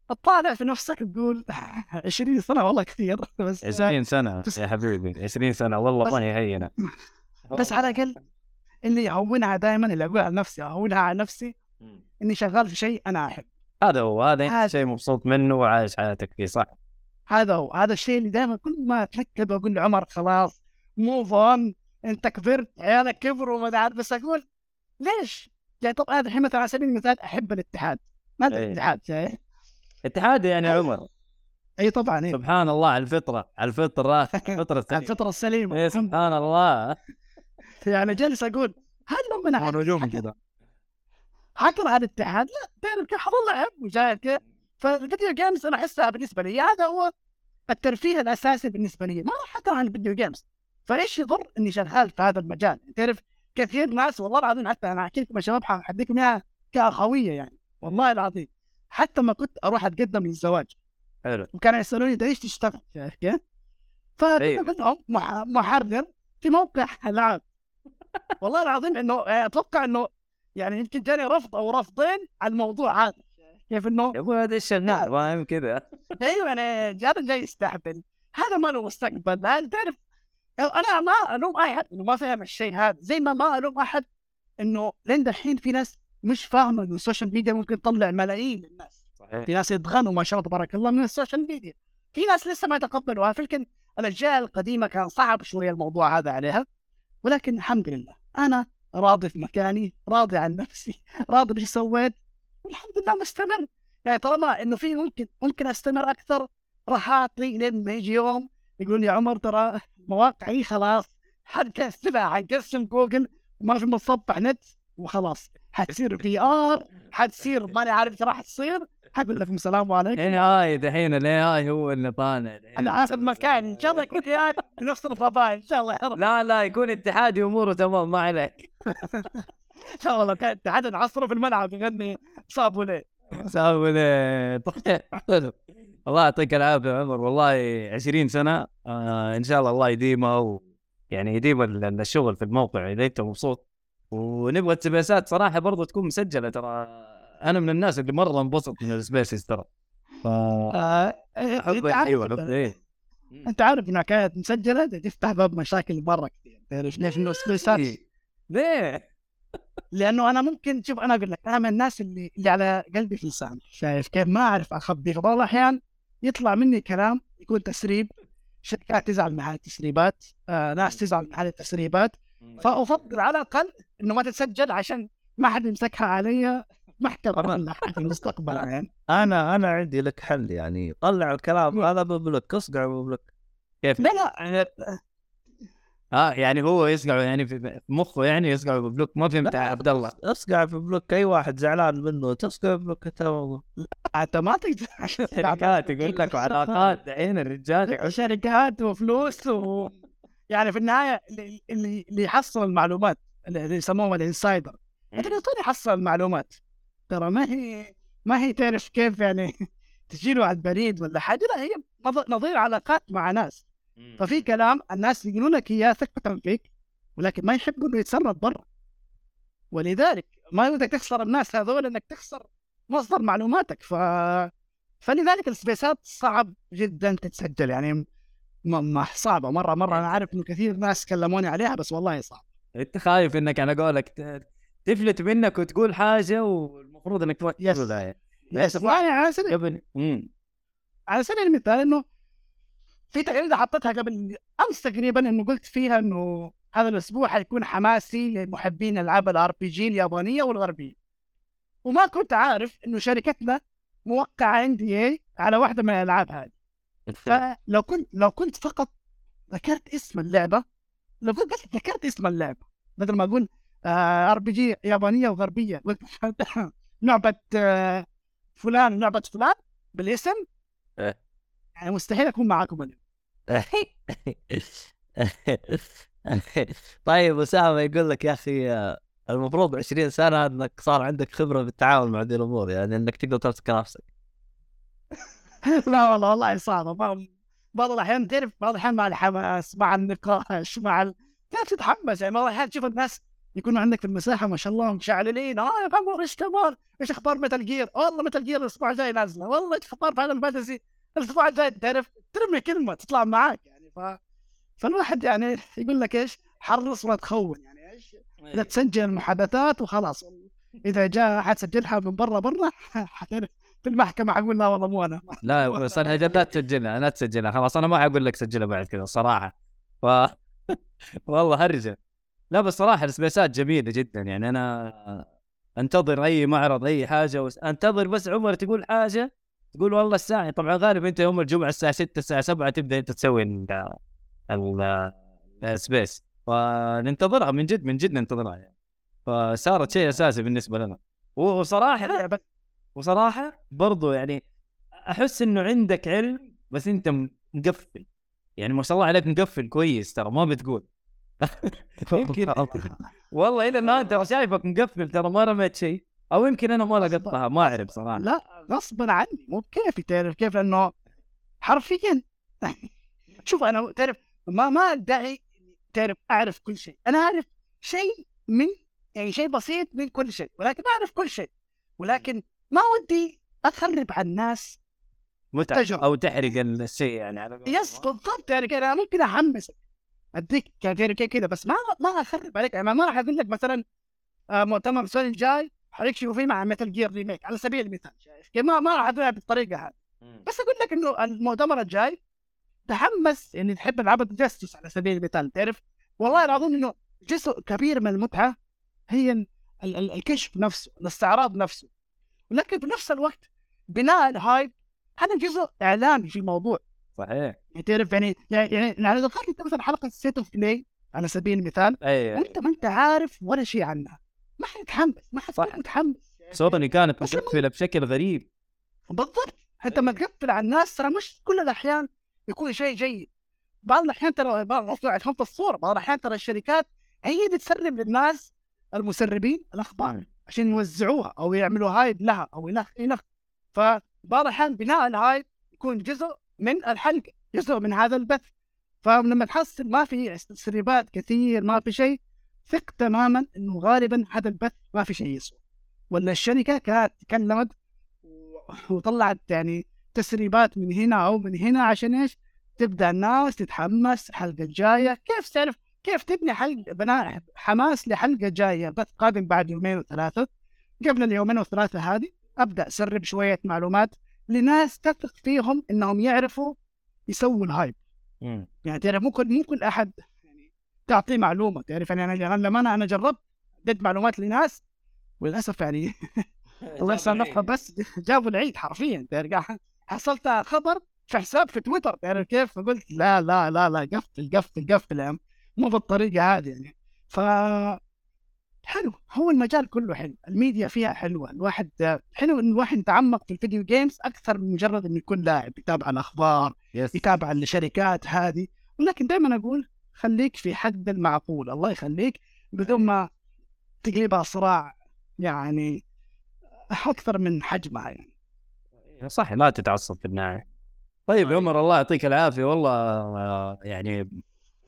تطالع في نفسك تقول 20 سنة والله كثير. بس 20 سنة يا حبيبي 20 سنة والله ما هي هينه بس على الأقل اللي يهونها دائما اللي أقول على نفسي اهونها على نفسي إني شغال في شيء أنا احب هذا هو هذا شيء مبسوط منه وعايش حياتك فيه صح؟ هذا هو هذا الشيء اللي دائما كل ما أتركب أقول لعمر خلاص موف اون انت كبرت عيالك كبروا وما عارف بس أقول ليش؟ يعني طب هذا الحين مثلا على سبيل المثال أحب الاتحاد. ما أدري الاتحاد شايف اتحاد يعني عمر. إي طبعا إيه. سبحان الله على الفطرة على الفطرة الفطرة السليمة. الفطرة السليمة. إيه سبحان الله. يعني جالس أقول هل لما أنا نجوم كذا. حكره الاتحاد؟ لا تعرف كيف؟ حظل احب وشايف كيف فال video games أنا أحسها بالنسبة لي هذا هو الترفيه الأساسي بالنسبة لي. ما راح اكره ال video games. فايش يضر إني شغال في هذا المجال؟ تعرف كثير ناس والله العظيم حتى أنا أحكي لكم يا شباب حديكم إياها كأخوية يعني والله العظيم. حتى ما كنت أروح أتقدم للزواج. حلو. وكانوا يسألوني إنت إيش تشتغل؟ شايف كيف؟ فكنت لهم محرر في موقع العاب والله العظيم إنه آه، أتوقع إنه يعني يمكن جاني رفض أو رفضين على الموضوع هذا. كيف إنه؟ يا أبوي هذا الشغال فاهم كذا أيوه يعني جاي جاي يستهبل. هذا ما له مستقبل. هذا تعرف أنا ما ألوم احد إنه ما فهم الشيء هذا. زي ما ما ألوم أحد إنه لين دحين في ناس مش فاهمة إنه ال social media ممكن تطلع ملايين للناس. صحيح. في ناس يتغنوا ما شاء الله تبارك الله من ال social media في ناس لسه ما يتقبلوها. فلكن الأجيال القديمة كان صعب شوية الموضوع هذا عليها. ولكن الحمد لله أنا راضي في مكاني راضي عن نفسي راضي بش سويت. والحمد لله مستمر. يعني طالما إنه في ممكن ممكن أستمر أكثر راح أعطي لين ما يجي يوم يقولون يا عمر ترى مواقعي خلاص حنكسبها حنقسم جوجل وما في متصفح نت وخلاص. حتصير في ار حتصير ماني عارف إيش راح تصير. حقول لكم السلام عليكم. الاي آي دحين الاي اي هو اللي طالع. أنا آخذ مكان إن شاء الله يكون في نفس الفضاء إن شاء الله يا رب. لا لا يكون اتحادي أموره تمام ما عليك. إن شاء الله كان اتحاد نعصره في الملعب يغني صابوا ليه حلو الله يعطيك العافية عمر. والله 20 سنة. آه إن شاء الله الله يديمها و... يعني يديم ال- الشغل في الموقع. إذا أنت مبسوط. ونبغى السبيسات صراحة برضو تكون مسجلة ترى. أنا من الناس اللي مرة انبسط من ال spaces ترى. ف آه، عارف أيوه إيه. أنت عارف إنها كانت مسجلة تفتح باب مشاكل مره كثير. تعرف ليش انه سبيسات ليه؟ لأنه أنا ممكن شوف أنا أقول لك أنا من الناس اللي اللي على قلبي في لساني شايف كيف؟ ما أعرف أخبي. فبعض الأحيان يطلع مني كلام يكون تسريب شركات تزعل من هذه التسريبات آه ناس تزعل من هذه التسريبات فأفضل على الأقل إنه ما تتسجل عشان ما حد يمسكها علي محكمة في المستقبل يعني. أنا أنا عندي لك حل يعني. طلع الكلام هذا ب block اصقع ب block كيف؟ لا لا آه يعني هو يسقع يعني في في مخه يعني يسقع ب block ما فهمت يا عبد الله. اصقع في block. أي واحد زعلان منه تصقع في block انت أنت ما تقدر. شركات يقول لك وعلاقات دحين الرجال. شركات وفلوس و... يعني في النهاية اللي اللي يحصل المعلومات اللي يسموهم الإنسايدر. انت اللي يحصل المعلومات ترى ما هي ما هي تعرف كيف يعني تجيله على البريد ولا حاجة. لا هي نظ- نظير علاقات مع ناس. ففي كلام الناس يقولون لك إياه ثقة فيك ولكن ما يحبوا إنه يتسرب برا. ولذلك ما بدك تخسر الناس هذول إنك تخسر مصدر معلوماتك. ف فلذلك السبيسات صعب جدا تتسجل. يعني م... م... صعبة. مرة مرة أنا عارف إنه كثير ناس كلموني عليها بس والله صعب. أنت خايف إنك على قولك ت- تفلت منك وتقول حاجة والمفروض إنك تروح بس. بس يعني على سبيل على سبيل المثال إنه في تغريده حطيتها قبل أمس تقريبا إنه قلت فيها إنه هذا الأسبوع حيكون حماسي لمحبين ألعاب ال RPG اليابانية والغربية. وما كنت عارف إنه شركتنا موقعة NDA على واحدة من الألعاب هذه. فلو كنت لو كنت فقط ذكرت اسم اللعبة لو كنت بس ذكرت اسم اللعبة بدل ما أقول RPG يابانية وغربية لعبة آه، فلان لعبة فلان بالاسم إيه. يعني مستحيل أكون معاكم اليوم. طيب أسامة يقول لك يا أخي المفروض 20 سنة إنك صار عندك خبرة بالتعامل مع ذي الأمور يعني إنك تقدر تمسك نفسك لا والله والله صعبة. بعض الأحيان تعرف بعض الأحيان مع الحماس مع النقاش مع ال... تعرف تتحمس؟ يعني بعض الأحيان تشوف الناس يكونوا عندك في المساحة ما شاء الله مشعللين. آه يا عمر إيش كمان إيش أخبار Metal Gear والله Metal Gear الأسبوع الجاي نازلة. والله إيش أخبار؟ Final Fantasy الأسبوع الجاي تعرف ترمي كلمه تطلع معاك يعني ف فالواحد يعني يقول لك إيش؟ حرص ولا تخون يعني إيش؟ إذا تسجل المحادثات وخلاص. إذا جاء أحد سجلها من برا برا حتعرف في المحكمة حقول لا والله مو أنا. لا بس أنا لا تسجلها لا تسجلها خلاص أنا ما حقول لك سجلها بعد كذا الصراحه ف والله هرجة. لا بس صراحة السبيسات جميلة جدا يعني أنا أنتظر أي معرض أي حاجة وس... انتظر بس عمر تقول حاجة تقول والله الساعة طبعا غالبا أنت يوم الجمعة الساعة 6 الساعة 7 تبدأ أنت تسوي ال- ال- السبيس. فننتظرها من جد من جد ننتظرها يعني. فصارت شيء أساسي بالنسبة لنا. وصراحة وصراحة برضو يعني أحس إنه عندك علم بس أنت مقفل. يعني ما شاء الله عليك مقفل كويس ترى ما بتقول. يمكن والله إلى الآن ترى شايفك مقفل ترى ما رميت شيء. أو يمكن أنا ما لقطتها ما أعرف صراحة. لا. غصبا عني مو بكيفي تعرف كيف لأنه حرفيا شوف أنا تعرف ما ما ادعي تعرف أعرف كل شيء. أنا أعرف شيء من يعني شيء بسيط من كل شيء ولكن أعرف كل شيء. ولكن ما ودي اخرب على الناس تجربة. أو تحرق الشيء يعني على. yes بالضبط. يعني أنا ممكن احمسك أديك كده كده بس ما ما اخرب عليك. يعني ما راح أقول لك مثلا آه، مؤتمر السنة الجاي حيكشفوا فيه مع Metal Gear remake على سبيل المثال شايف؟ كيف؟ ما ما راح اقولها بالطريقة هذه. بس أقول لك إنه المؤتمر الجاي تحمس إني تحب العاب التجسس على سبيل المثال تعرف؟ والله العظيم إنه جزء كبير من المتعة هي ال- ال- ال- الكشف نفسه الاستعراض نفسه. ولكن في نفس الوقت بناء ال hype هذا جزء إعلامي في الموضوع. صحيح. يعني تعرف يعني يعني يعني لو دخلت انت مثلا حلقة State of Play على سبيل المثال أي. وأنت ما أنت عارف ولا شيء عنها. ما حتتحمس ما حتكون. متحمس. سوني كانت مقفلة بشكل غريب. بالضبط. انت ما تقفل على الناس ترى مش كل الأحيان يكون شيء جيد. بعض الأحيان ترى بعض الأحيان فهمت الصورة بعض الأحيان ترى الشركات هي اللي تسرب للناس المسربين الأخبار عشان يوزعوها أو يعملوا hype لها أو إلى إلى فبعض الأحيان بناء ال hype يكون جزء من الحلقة جزء من هذا البث. فلما تحصل ما في تسريبات كثير ما في شيء ثق تماما إنه غالبا هذا البث ما في شيء يسوى. ولا الشركة كانت تكلمت وطلعت يعني تسريبات من هنا أو من هنا عشان إيش؟ تبدأ الناس تتحمس الحلقة الجايه كيف تعرف؟ كيف تبني حلقه بناء حماس لحلقة جاية؟ بث قادم بعد يومين وثلاثة. قبل اليومين والثلاثه هذه أبدأ أسرب شوية معلومات لناس تثق فيهم إنهم يعرفوا يسووا الهايب. يعني تعرف ممكن ممكن أحد تعطيه معلومة تعرف يعني أنا لما أنا أنا جربت اديت معلومات لناس وللأسف يعني الله يسامحها بس جابوا العيد حرفيا تعرف حصلت خبر في حساب في تويتر تعرف كيف؟ فقلت لا لا لا لا قفل قفل قفل مو بالطريقة هذه يعني. ف حلو هو المجال كله حلو الميديا فيها حلوة الواحد حلو إن الواحد يتعمق في ال video games أكثر من مجرد انه يكون لاعب يتابع الأخبار يتابع الشركات هذه. ولكن دائما أقول خليك في حد المعقول. الله يخليك بدون ما تقلبها صراع يعني أكثر من حجمها يعني. صح لا تتعصب في النهاية. طيب يا عمر الله يعطيك العافية. والله آه، يعني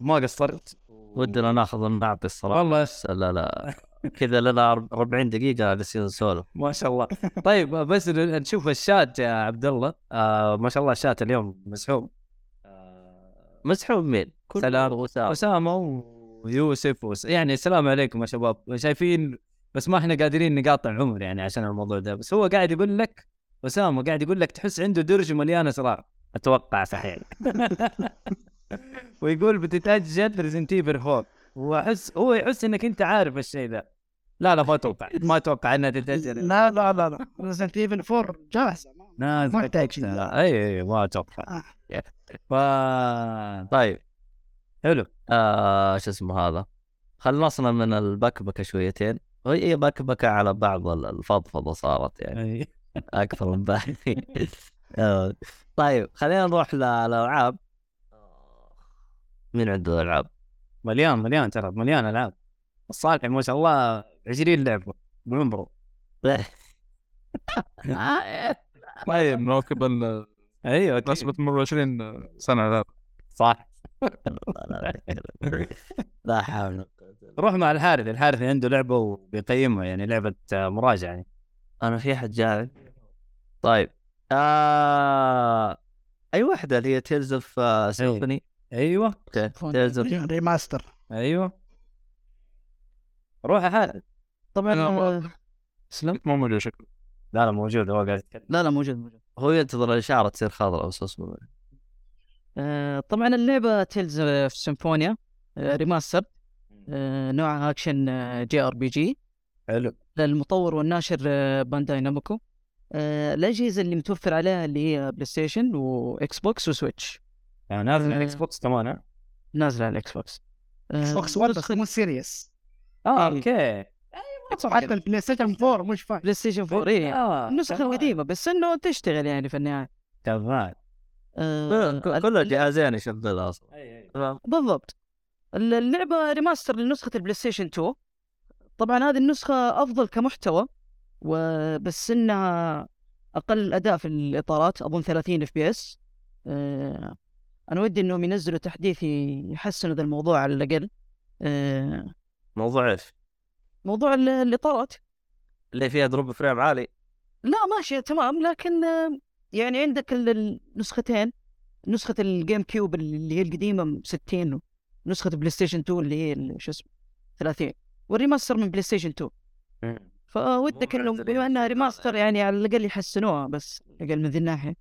ما قصرت. ودنا ناخذ ونعطي الصراحة. والله. بس لا لا كذا لنا 40 دقيقة جالسين نسولف ما شاء الله. طيب بس نشوف الشات يا عبد الله. آه ما شاء الله الشات اليوم مسحوب مسحوب مين؟ كل سلام. وسام. اسامه ويوسف وس... يعني السلام عليكم يا شباب. شايفين بس ما إحنا قادرين نقاطع عمر يعني عشان الموضوع ده. بس هو قاعد يقول لك اسامه قاعد يقول لك تحس عنده درج مليان اسرار أتوقع صحيح. ويقول بتتأجل Resident Evil 4 وأحس هو يحس إنك أنت عارف الشيء ذا لا لا ما أتوقع. ما أتوقع إنها تتأجل. لا لا لا لا. Resident Evil 4 جاهزة. ما يحتاج شيء. أي أي ما أتوقع. آه. ف طيب. حلو. آه شو اسمه هذا؟ خلصنا من البكبكه شويتين. وهي بكبكه على بعض ال- الفضفضة صارت يعني. أكثر من باقي. آه، طيب خلينا نروح للألعاب. مين عنده ألعاب؟ مليان مليان ترى مليان ألعاب. الصالح ما شاء الله 20 لعبة بعمره طيب نواكب ال- أيوه أكيد. نسبة مرور 20 سنة لا صح. لا حول روح مع الحارث الحارث عنده لعبة وبيقيمها يعني لعبة آه، مراجعة يعني. أنا في أحد جاي طيب آه... أي واحدة اللي هي تيلز اوف سيمفوني أيوه. أوكي تيلز اوف ريماستر أيوه. روح يا حارث. طبعا أنا- آه، اسلم مو موجود شكله لا لا موجود هو قاعد يتكلم. لا لا موجود موجود. هو ينتظر الاشاره تصير خضراء بس اسمه آه، طبعا اللعبة Tales of Symphonia Remastered آه، نوعها action JRPG. حلو. للمطور والناشر آه، Bandai Namco آه، الأجهزة اللي متوفر عليها اللي هي PlayStation و Xbox و Switch يعني نازل على آه. ال Xbox كمان ها؟ نازله على ال Xbox آه، Box 1 بس نسخة مو Series آه أوكي. حتى ال PlayStation 4 مش فاهم PlayStation 4 إيه. آه، النسخة تمام. القديمة بس إنه تشتغل يعني في النهاية. تمام آه، كل الجهازين يشغلها أصلا. تمام. بالضبط. ال- اللعبة remaster لنسخة ال PlayStation 2 طبعا هذه النسخة أفضل كمحتوى وبس إنها أقل أداء في الإطارات أظن 30 FPS أنا ودي إنهم ينزلوا تحديث يحسنوا ذا الموضوع على الأقل. آه، موضوع إيش؟ موضوع ال- الإطارات. اللي فيها drop frame عالي. لا ماشي تمام. لكن يعني عندك ال- النسختين نسخة ال GameCube اللي هي القديمة 60 ونسخة PlayStation 2 اللي هي شو اسمه 30 وال remaster من PlayStation 2 فودك إنه بما إنها. remaster يعني على الأقل يحسنوها بس أقل من ذي الناحية.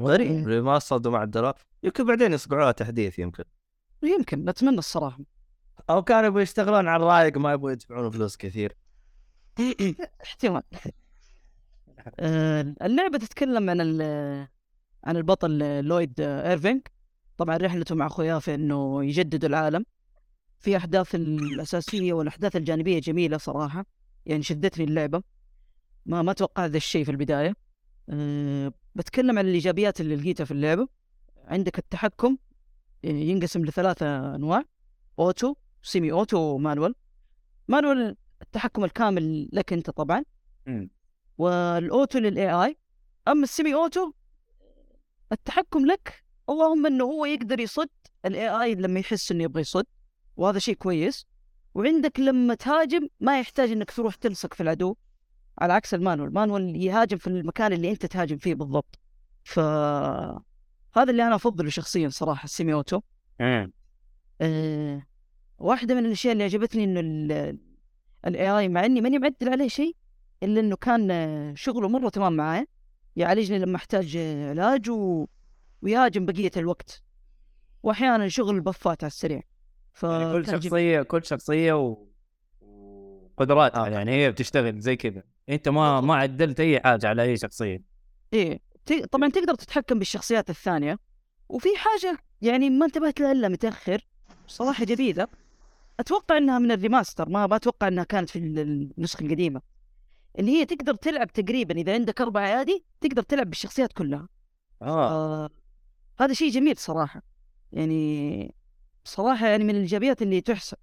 غريب. remaster ومعدلات يمكن بعدين يصقعوها تحديث يمكن. يمكن أتمنى الصراحة. أو كانوا يبغوا يشتغلون على الرايق ما يبغوا يدفعون فلوس كثير. احتمال. آه، اللعبة تتكلم عن عن البطل Lloyd Irving طبعا رحلته مع أخوياه في إنه يجدد العالم. في أحداث الأساسية والأحداث الجانبية جميلة صراحة. يعني شدتني اللعبة. ما ما توقعت ذا الشيء في البداية. أه بتكلم عن الإيجابيات اللي لقيتها في اللعبة. عندك التحكم آه، ينقسم لثلاثة أنواع. auto semi auto و manual manual التحكم الكامل لك أنت طبعا. مم. وال auto لل AI. أما ال semi auto التحكم لك اللهم إنه هو يقدر يصد ال AI لما يحس إنه يبغى يصد وهذا شيء كويس. وعندك لما تهاجم ما يحتاج إنك تروح تلصق في العدو. على عكس ال manual ال manual يهاجم في المكان اللي أنت تهاجم فيه بالضبط. ف هذا اللي أنا أفضله شخصيا صراحة ال semi auto. أه واحدة من الأشياء اللي عجبتني إنه ال AI مع إني ماني معدل عليه شيء إلا إنه كان آه، شغله مرة تمام معايا يعالجني لما أحتاج آه، علاج و... ويهاجم بقية الوقت. وأحيانا شغل البفات على السريع. يعني كل. شخصية كل شخصية و... وقدراتها يعني هي بتشتغل زي كذا. أنت ما ما عدلت أي حاجة على أي شخصية. إيه ت... طبعا تقدر تتحكم بالشخصيات الثانية. وفي حاجة يعني ما انتبهت لها إلا متأخر. صراحة جديدة أتوقع إنها من الريماستر ما ما أتوقع إنها كانت في ال- النسخة القديمة. اللي هي تقدر تلعب تقريبا إذا عندك أربع أيادي تقدر تلعب بالشخصيات كلها. آه. آه هذا شيء جميل صراحة. يعني صراحة يعني من الإيجابيات اللي تحسب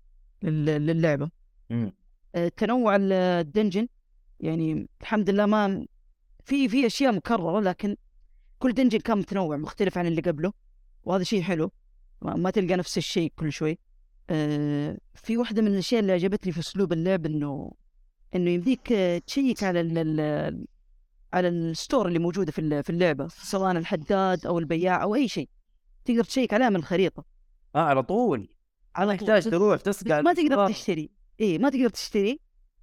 لل- للعبة. مم. آه، تنوع ال- الدنجن. يعني الحمد لله ما في في أشياء مكررة لكن كل دنجن كان متنوع مختلف عن اللي قبله وهذا شيء حلو. ما, تلقى نفس الشيء كل شوي. آه في واحدة من الأشياء اللي عجبتني في أسلوب اللعب إنه إنه يمديك آه، تشيك على ال على ال stores اللي موجودة في في اللعبة سواء الحداد أو البياع أو أي شيء. تقدر تشيك عليها من الخريطة. آه على طول. ما تحتاج. تروح بس ما تقدر. تشتري. إي ما تقدر تشتري.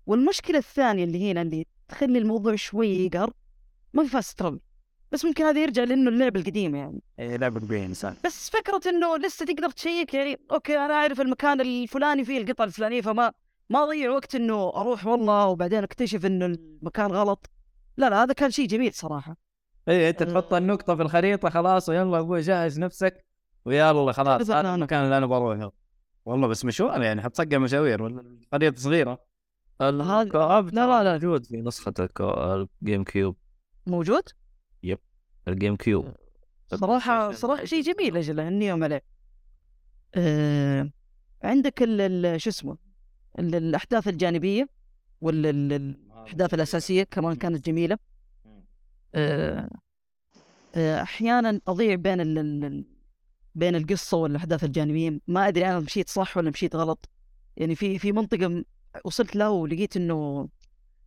والمشكلة الثانية اللي هنا اللي تخلي الموضوع شوي يقهر ما في fast travel بس ممكن هذا يرجع لأنه اللعبه القديمه يعني. إيه، لعبه كبيره انسان بس فكرة إنه لسه تقدر تشيك يعني أوكي أنا أعرف المكان الفلاني فيه القطعه الفلانية فما ما اضيع وقت إنه أروح والله وبعدين أكتشف إنه المكان غلط. لا لا هذا كان شيء جميل صراحة. اي أنت تحط النقطة في الخريطة خلاص ويلا أبوي جهز نفسك ويلا خلاص. هذا أنا. المكان اللي أنا بروحه. والله بس مشوار يعني حتصقع مشاوير ولا الخريطه صغيرة. الكواب لا، لا، لا. موجود في الكو- الجيم كيوب. موجود؟ الجيم كيوب صراحة صراحة شيء جميل أجل اني عليه. آه عندك ال- ال- شو اسمه ال- الأحداث الجانبية والاحداث الأساسية كمان كانت جميلة. آه آه أحيانا أضيع بين ال ال بين القصة والأحداث الجانبية ما أدري أنا مشيت صح ولا مشيت غلط. يعني في في منطقة م- وصلت له ولقيت إنه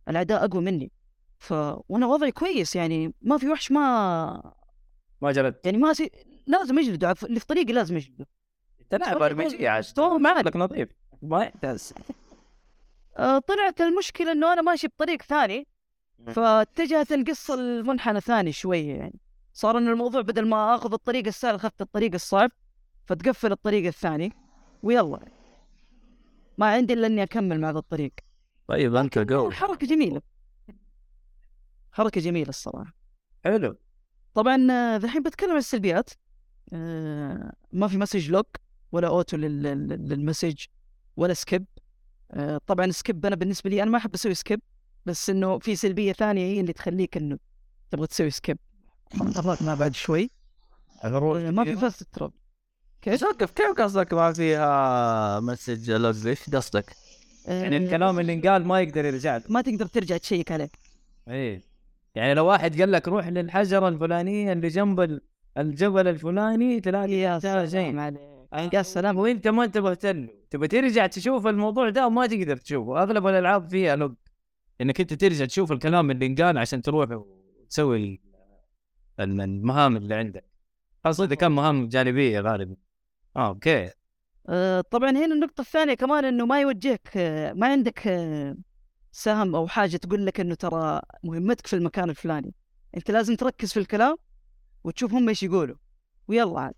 الأعداء أقوى مني. ف وأنا وضعي كويس يعني ما في وحش ما ما جلد يعني ما سي... لازم يجلده عف- اللي في طريقي لازم لاعب صراحة RPG. لك نظيف. ما يحتاج. آه طلعت المشكلة إنه أنا ماشي بطريق ثاني فاتجهت القصة المنحنى ثاني شوية يعني. صار انه الموضوع بدل ما آخذ الطريق السهل أخذت الطريق الصعب فتقفل الطريق الثاني. ويلا. ما عندي إلا إني أكمل مع ذا الطريق. طيب أنت جو حركة جميلة. حركة جميلة الصراحة. حلو. طبعا آه، الحين بتكلم عن السلبيات. آه، ما في message log ولا auto لل- لل- لل message ولا skip آه، طبعا skip أنا بالنسبة لي أنا ما أحب أسوي skip بس إنه في سلبية ثانية هي اللي تخليك إنه تبغى تسوي skip ما بعد شوي. ما في fast travel كيف؟ كيف قصدك ما فيها message log إيش قصدك؟ يعني الكلام اللي انقال ما يقدر يرجع. له ما تقدر ترجع تشيك عليه. إيه. يعني لو واحد قال لك روح للحجره الفلانيه اللي جنب ال- الجبل الفلاني تلاقي يا سلام عليك. يا سلام. وانت ما انتبهت له تبى ترجع تشوف الموضوع ده وما تقدر تشوفه. أغلب الألعاب فيها log إنك أنت ترجع تشوف الكلام اللي انقال عشان تروح وتسوي ال- ال- المهام اللي عندك. خاصة إذا كان مهام جانبية غالبا. آه أوكي طبعا هنا النقطة الثانية كمان إنه ما يوجهك آه، ما عندك آه، سهم أو حاجة تقول لك إنه ترى مهمتك في المكان الفلاني. أنت لازم تركز في الكلام وتشوف هم إيش يقولوا. ويلا عاد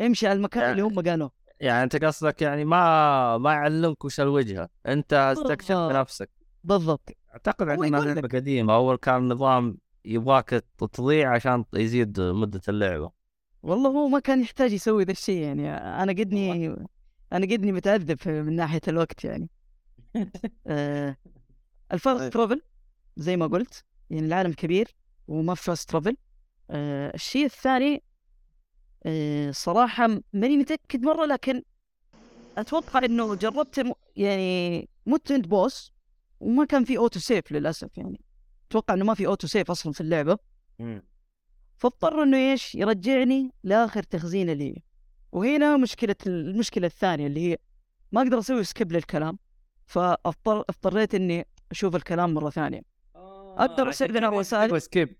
امشي على المكان اللي هم قالوه. يعني أنت قصدك يعني ما ما يعلمك وش الوجهه أنت استكشف. بنفسك. بالضبط. أعتقد يقول لعبة قديمة أول كان نظام يبغاك تضيع عشان يزيد مدة اللعبة. والله هو ما كان يحتاج يسوي ذا الشيء يعني أنا قدني أنا قدني متعذب من ناحية الوقت يعني. آه. ال fast travel زي ما قلت يعني العالم كبير وما في fast travel آه الشيء الثاني آه صراحة ماني متأكد مرة لكن أتوقع إنه جربت م- يعني مت عند boss وما كان في auto save للأسف يعني. أتوقع إنه ما في auto save أصلا في اللعبة. فاضطر إنه إيش؟ يرجعني لآخر تخزينه لي. وهنا مشكلة المشكلة الثانية اللي هي ما أقدر أسوي skip للكلام. فاضطر اضطريت إني أشوف الكلام مرة ثانية. أقدر أسرع الرسائل skip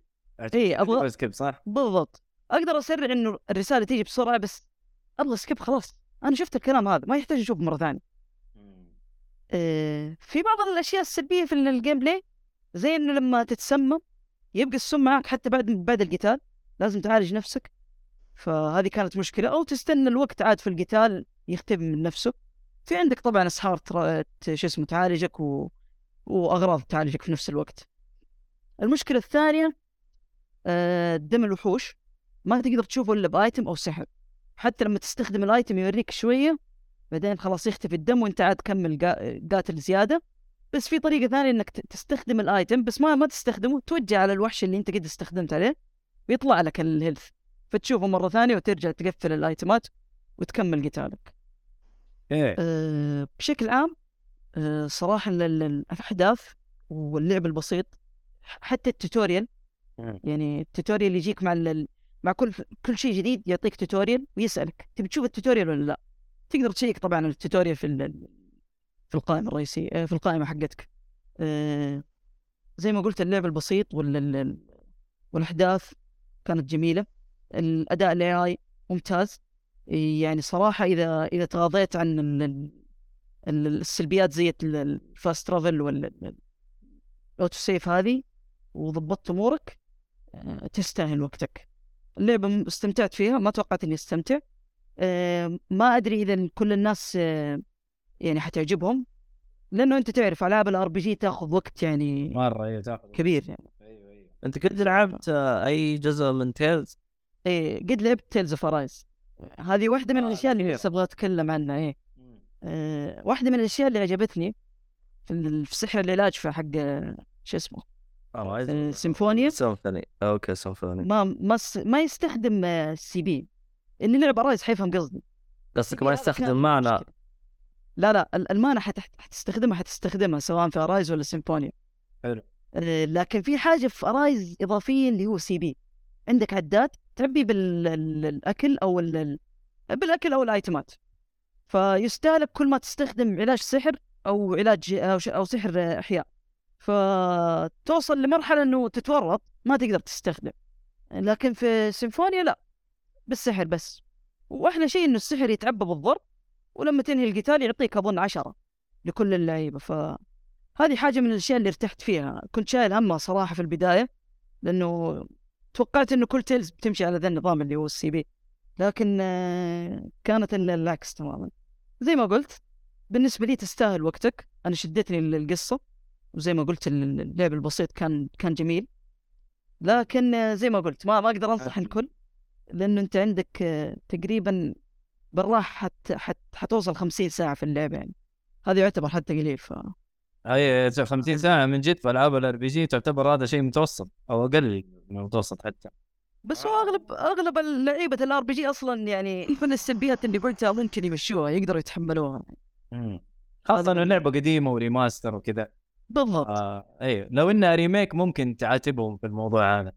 إيه، أبغى- skip صح؟ بالضبط. أقدر أسرع انه الرسالة تيجي بسرعة بس أبغى skip خلاص. أنا شفت الكلام هذا ما يحتاج أشوفه مرة ثانية. آه، في بعض الأشياء السلبية في ال gameplay زي إنه لما تتسمم يبقى السم معك حتى بعد بعد القتال لازم تعالج نفسك. فهذه كانت مشكلة. أو تستنى الوقت عاد في القتال يختفي من نفسه. في عندك طبعا اسحار شو اسمه تعالجك و... وأغراض تعالجك في نفس الوقت. المشكلة الثانية آه، دم الوحوش. ما تقدر تشوفه إلا بآيتم أو سحر. حتى لما تستخدم الآيتم يوريك شوية بعدين خلاص يختفي الدم وأنت عاد تكمل قا- قاتل زيادة. بس في طريقة ثانية إنك تستخدم الآيتم بس ما ما تستخدمه توجه على الوحش اللي أنت قد استخدمت عليه بيطلع لك الهيلث فتشوفه مرة ثانية وترجع تقفل الآيتمات وتكمل قتالك. إيه. أه بشكل عام صراحة ال- ال- الأحداث واللعب البسيط حتى ال tutorial. يعني ال tutorial يجيك مع مع كل كل شيء جديد يعطيك tutorial ويسألك تبي تشوف ال tutorial ولا لا. تقدر تشيك طبعا ال tutorial في في القائمة الرئيسية آه، في القائمة حقتك. آه، زي ما قلت اللعب البسيط وال ال- والأحداث كانت جميلة. الأداء ال AI ممتاز. يعني صراحة اذا إذا تغاضيت عن السلبيات زي ال- ال fast travel وال auto save هذه وضبطت أمورك آه، تستاهل وقتك. اللعبة استمتعت فيها ما توقعت إني أستمتع. آه، ما أدري إذا كل الناس آه، يعني حتعجبهم لأنه أنت تعرف ألعاب ال RPG تأخذ وقت يعني مرة أيوه تأخذ كبير يعني. أيوه أيوه. أنت قد لعبت أي جزء من Tales إيه قد لعبت Tales of Arise هذه واحدة من الأشياء اللي. بس أبغى أتكلم عنها إيه. آه، واحدة من الأشياء اللي عجبتني في سحر العلاج في حق آه، شو اسمه؟ آه، سيمفونيا. سيمفوني أوكي سيمفوني ما ما ما يستخدم ال CP. اللي لعب Arise حيفهم قصدي. قصدك ما يستخدم مانا. لا لا ال- المانا حت- حتستخدمها حتستخدمها سواء في Arise ولا سيمفونيا. حلو. آه، لكن في حاجة في Arise إضافية اللي هو CP. عندك عداد تعبي بالاكل أو ال- ال- بالأكل أو الآيتمات. فيستهلك كل ما تستخدم علاج سحر أو علاج أو, سحر أحياء. فتوصل لمرحلة إنه تتورط ما تقدر تستخدم. لكن في سيمفونيا لا بالسحر بس. وأحلى شيء إنه السحر يتعبى بالضرب ولما تنهي القتال يعطيك أظن عشرة لكل اللعيبة. فهذه حاجة من الأشياء اللي ارتحت فيها. كنت شايل همها صراحة في البداية لأنه توقعت إنه كل Tales بتمشي على ذا النظام اللي هو ال CP. لكن آه، كانت ال- العكس تماما. زي ما قلت بالنسبة لي تستاهل وقتك. أنا شدتني ال- القصة وزي ما قلت ال- اللعب البسيط كان كان جميل. لكن زي ما قلت ما ما أقدر أنصح الكل لأنه أنت عندك آه، تقريبا بالراحة حت حت حتوصل 50 ساعة في اللعبه يعني. هذا يعتبر حتى قليل ف هي 50 ساعة من جد في ألعاب ال RPG تعتبر هذا شيء متوسط أو أقل من المتوسط حتى. بس هو أغلب أغلب لعيبه ال RPG أصلا يعني من السلبيات اللي قلتها ممكن يمشوها يقدروا يتحملوها. خاصة إنه اللعبه قديمة و remaster وكذا. بالضبط. آه أيوه لو انها remake ممكن تعاتبهم في الموضوع هذا.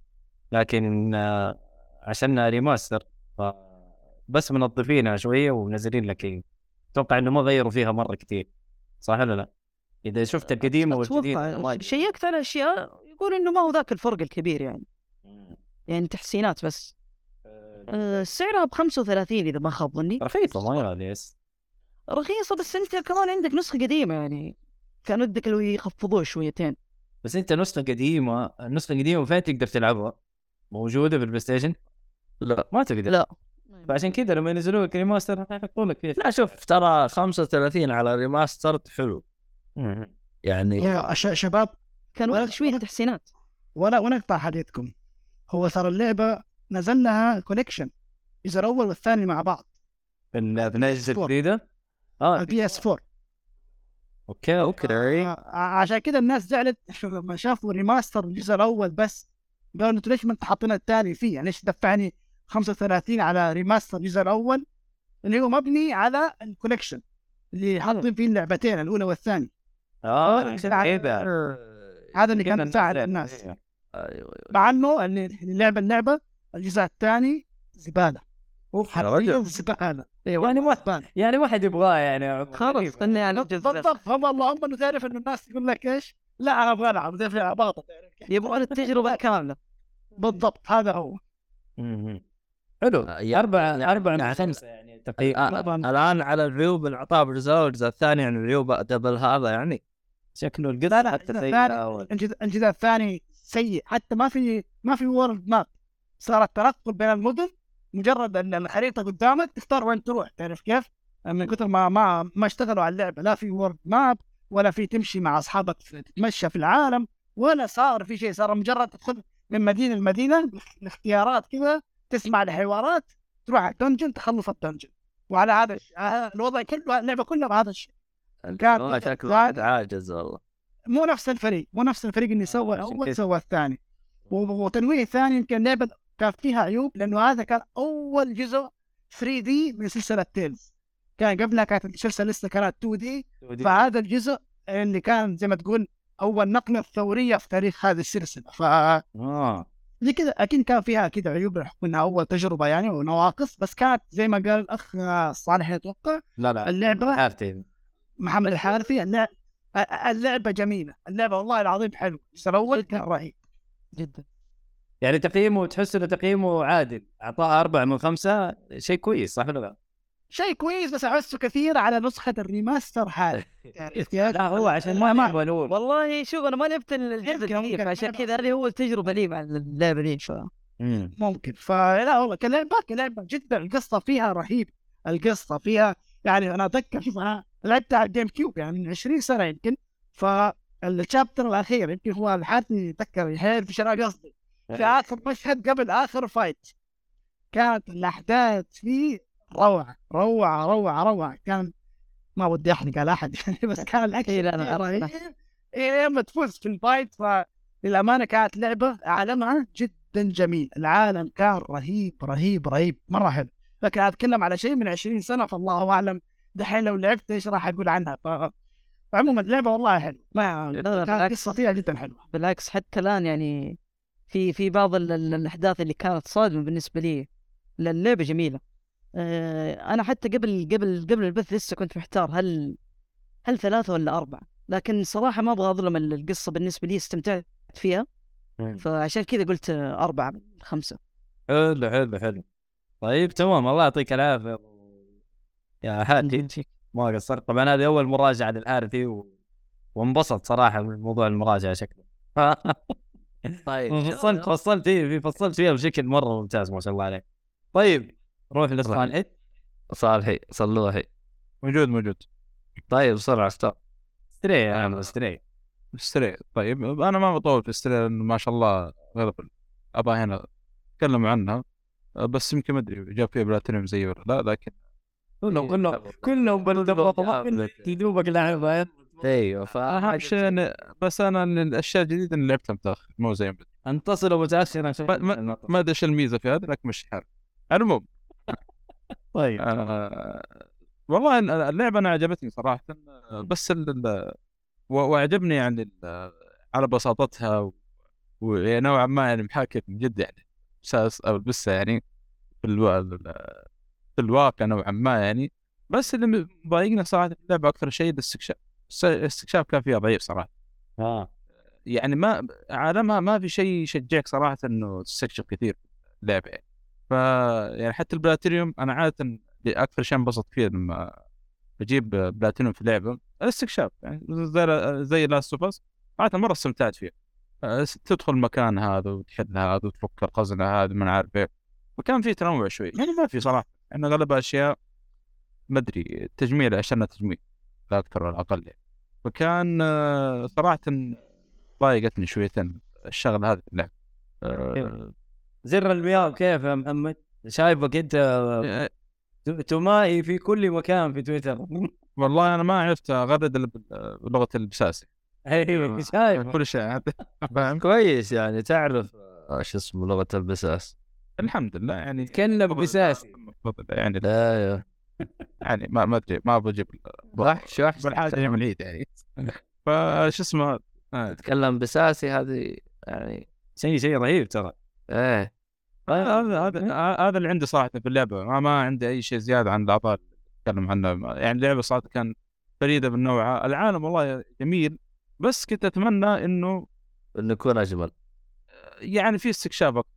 لكن آه عشانها remaster ف بس منظفينها شوية ومنزلين لك إيه. أتوقع إنه ما غيروا فيها مرة كثير. صح ولا لا؟ إذا شفت القديمة والجديدة. أتوقع ما- شيكت على أشياء يقول إنه ما هو ذاك الفرق الكبير يعني. يعني تحسينات بس. أه سعرها ب 35 إذا ما خاب ظني. رخيصة ما غاليه yes. رخيصة بس أنت كمان عندك نسخة قديمة يعني. كان ودك لو يخفضوه شويتين. بس أنت نسخة قديمة النسخه القديمه فين تقدر تلعبها؟ موجودة في البلاي ستيشن؟ لا. ما تقدر. لا. فعشان كذا لما ينزلوا لك remaster يحطوا لك فيه لا شوف ترى 35 على remastered حلو. يعني يا شباب كان شوية تحسينات. ولا ونقطع حديثكم. هو ترى اللعبة نزل لها collection الجزء الأول والثاني مع بعض. PS4. الجديدة؟ آه. ال PS 4 okay okay. آه، عشان كذا الناس زعلت لما شافوا remaster الجزء الأول بس. قالوا إنتوا ليش ما أنتوا حاطين الثاني فيه؟ يعني ليش دفعني 35 على remaster الجزء الأول؟ اللي هو مبني على ال collection اللي حاطين فيه اللعبتين الأولى والثانية. آه آه، عشان كذا هذا اللي كان مساعد. الناس. إيه. أيوة. مع إنه اللي لعب اللعبة الجزء الثاني زبالة. رجل. زبالة. يعني ما زبالة. يعني واحد يبغاه يعني. خلاص خلني الجزء بالضبط. هم اللهم إنه تعرف إنه الناس تقول لك إيش؟ لا أنا أبغى ألعب. عباطه تعرف كيف؟ يبغون التجربة كاملة. بالضبط. هذا هو. حلو. آه، يا- أربعة أربعة من يعني- خمسة يعني تقريبا آه، الآن على العيوب اللي بالجزء الأول والجزء الثاني يعني العيوب double هذا يعني. شكله لا حتى الجزء الثاني الجزء الجزء الثاني سيء حتى ما في ما في world map صار التنقل بين المدن مجرد أن الخريطه قدامك تختار وين تروح تعرف كيف؟ من كثر ما ما ما اشتغلوا على اللعبة لا في world map ولا في تمشي مع أصحابك تتمشى في العالم ولا صار في شيء صار مجرد تدخل من مدينة لمدينة الاختيارات كذا تسمع الحوارات تروح على ال dungeon تخلص ال dungeon وعلى هذا الوضع كله اللعبة كلها بهذا الشيء. كان والله في شكله عاجز والله. مو نفس الفريق مو نفس الفريق اللي سوى عشان الأول. سوى الثاني. وتنويه ثاني يمكن اللعبه كان فيها عيوب لأنه هذا كان أول جزء 3D من سلسلة Tales كان قبلها كانت السلسلة لسه كانت 2D فهذا الجزء اللي كان زي ما تقول أول نقلة ثورية في تاريخ هذه السلسلة. ف آه. زي كذا أكيد كان فيها كذا عيوب بحكم إنها أول تجربة يعني ونواقص بس كانت زي ما قال الأخ صالح يتوقع لا لا. اللعبة عارفتي محمد الحارثي اللعبة, اللعبة جميلة. اللعبة والله العظيم حلو الجزء الأول كان رهيب. جدا. يعني تقييمه تحس إنه تقييمه عادل. أعطاه أربعة من خمسة شيء كويس صح ولا لا؟ شيء كويس بس أحسه كثير على نسخة ال remaster عرفت كيف؟ لا هو عشان ما ما الأول والله شوف أنا ما لعبت الجزء يمكن- الأخير يمكن. عشان كذا هذه هو التجربة لي مع اللعبة دي ف ممكن. فلا والله كلعبة كلعبة جدا. القصة فيها رهيب. القصة فيها يعني شوف أنا لعبتها على ال GameCube يعني من 20 سنة يمكن. فال chapter الأخير يمكن هو الحارثي يتذكر يحيل في أنا قصدي. في آخر مشهد قبل آخر fight كانت الأحداث فيه روعة روعة روعة روعة. كان ما ودي أحرق على أحد يعني بس كان إيه فيه لا. رهيب إيه لما تفوز في الفايت فللأمانة كانت لعبة عالمها جدا جميل. العالم كان رهيب رهيب رهيب. مرة حلو. لكن أتكلم على شيء من 20 سنة فالله أعلم دحين لو لعبت إيش راح أقول عنها؟ ف... فعموما اللعبة والله حلوة. ما كانت فيها جدا حلوة. بالعكس حتى الآن يعني في في بعض ال- ال- الأحداث اللي كانت صادمة بالنسبة لي اللعبة جميلة. آه، أنا حتى قبل قبل قبل البث لسه كنت محتار هل هل ثلاثة ولا أربعة لكن صراحة ما أبغى أظلم ال- القصة بالنسبة لي استمتعت فيها. فعشان كذا قلت أربعة من خمسة. حلو حلو حلو. طيب تمام. الله يعطيك العافية. يا حاتي ما قصرت. طبعا هذه أول مراجعة للحارثي و... وانبسط صراحة من موضوع المراجعة شكله طيب فصلت فصلت إيه فصلت فيها بشكل مرة ممتاز ما شاء الله عليك. طيب روح لصالحي صالحي صلوحي موجود موجود. طيب بسرعة اختار. استريح أنا استريح ستري طيب أنا ما بطول في ستري لأن ما شاء الله غلب أبا هنا تكلموا عنها. بس يمكن ما أدري جاب فيها بلاتينيوم زي ولا لا لكن كلهم كلهم كلهم بالضبط دوبك لعبة. أيوه ف اهم شيء بس أنا الأشياء الجديدة اللي لعبتها متأخر مو زي ما بدي. ان تصل متاخرا ما- أدري إيش الميزة في هذا لكن مش حال المهم. طيب. آه والله اللعبة أنا عجبتني صراحة. بس ال وعجبني يعني على بساطتها ونوعا ما يعني محاكيه من جد يعني. أساس أو لسه يعني في الواقع نوعا ما يعني بس اللي مضايقنا صراحة في اللعبة أكثر شيء الاستكشاف الاستكشاف كان فيها ضعيف صراحة. آه. يعني ما عالمها ما في شيء يشجعك صراحة إنه تستكشف كثير في اللعبه يعني ف يعني حتى البلاتينيوم أنا عادة أكثر شيء انبسط فيه لما بجيب بلاتينيوم في لعبة الاستكشاف. يعني زي زي Last of Us عادة مرة استمتعت فيه. تدخل المكان هذا وتحل هذا وتفك الخزنة هذا ما عارف إيه. وكان في تنوع شوي. يعني ما في صراحة يعني اغلبها أشياء ما أدري تجميل عشان تجميل لا أكثر ولا أقل يعني. فكان آه، صراحة ضايقتني شويتين الشغلة هذه في اللعبه آه، زر المياه كيف يا محمد؟ شايفك أنت آه، تمائي في كل مكان في تويتر. والله أنا ما عرفت اغرد الا بلغة البساسي أيوه شايف كل شيء فاهم كويس يعني تعرف آه، شو اسمه لغة البساس. الحمد لله يعني تكلم بساسي بالضبط، يعني أيوه يعني ما ما أدري ما بجيب وحش وحش بالحاجة يوم العيد يعني. فش اسمه آه. تتكلم بساسي هذه يعني شيء شيء رهيب ترى. إيه. هذا هذا هذا اللي عندي صراحة في اللعبة. ما, ما عندي أي شيء زيادة عن الاعضاء اللي أتكلم عنها يعني اللعبة صراحة كان فريدة من نوعها العالم والله جميل بس كنت أتمنى إنه إنه يكون أجمل. يعني في استكشاف أكثر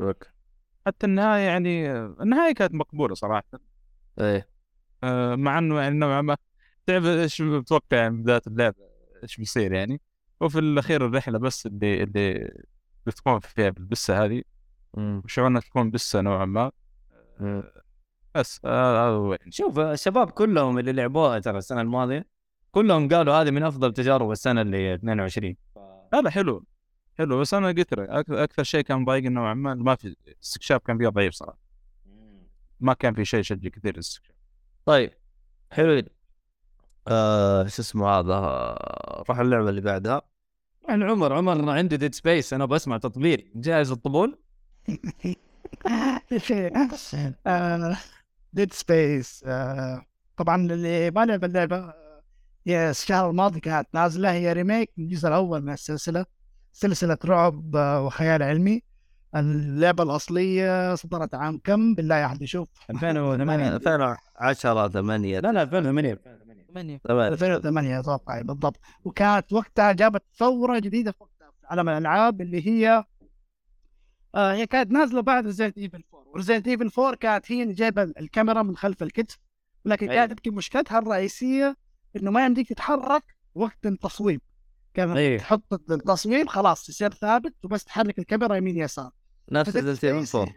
أوكي. حتى النهاية يعني النهاية كانت مقبولة صراحة. إيه. آه، مع إنه يعني نوعا ما تعرف إيش متوقع يعني بداية اللعبه إيش بيصير يعني. وفي الأخير الرحلة بس اللي اللي بتكون فيها بالبسة هذه. مم. وشعورنا تكون بسة نوعا ما. مم. بس آه، هذا هو يعني. شوف الشباب كلهم اللي لعبوها ترى السنة الماضية كلهم قالوا هذه من أفضل تجارب السنة اللي 22 هذا حلو. حلو بس أنا قلت لك أك- أكثر شيء كان ضايقني نوعا ما ما في استكشاف كان فيها ضعيف صراحة ما كان في شيء يشجع كثير الاستكشاف. طيب حلوين آه شو اسمه هذا؟ آه، روح اللعبة اللي بعدها. يعني عمر عمر عنده Dead Space أنا بسمع تطبيل. جاهز الطبول؟ Dead Space آه، طبعا اللي ما لعب اللعبة آه، هي الشهر الماضي كانت نازلة هي remake من الجزء الأول من السلسلة. سلسلة رعب وخيال علمي اللعبة الأصلية صدرت عام كم؟ بالله أحد يشوف. 2008 2010 8 لا لا 2008 ثمانية. 2008 أتوقع بالضبط. وكانت وقتها جابت ثورة جديدة في وقتها في عالم الألعاب اللي هي آه هي كانت نازلة بعد Resident Evil 4 و Resident Evil 4 كانت هي اللي جايبة الكاميرا من خلف الكتف ولكن أيوة. كانت يمكن مشكلتها الرئيسية إنه ما يمديك تتحرك وقت التصويب. كان أيوة. تحط التصويب خلاص يصير ثابت وبس تحرك الكاميرا يمين يسار. نفس سبيس- 4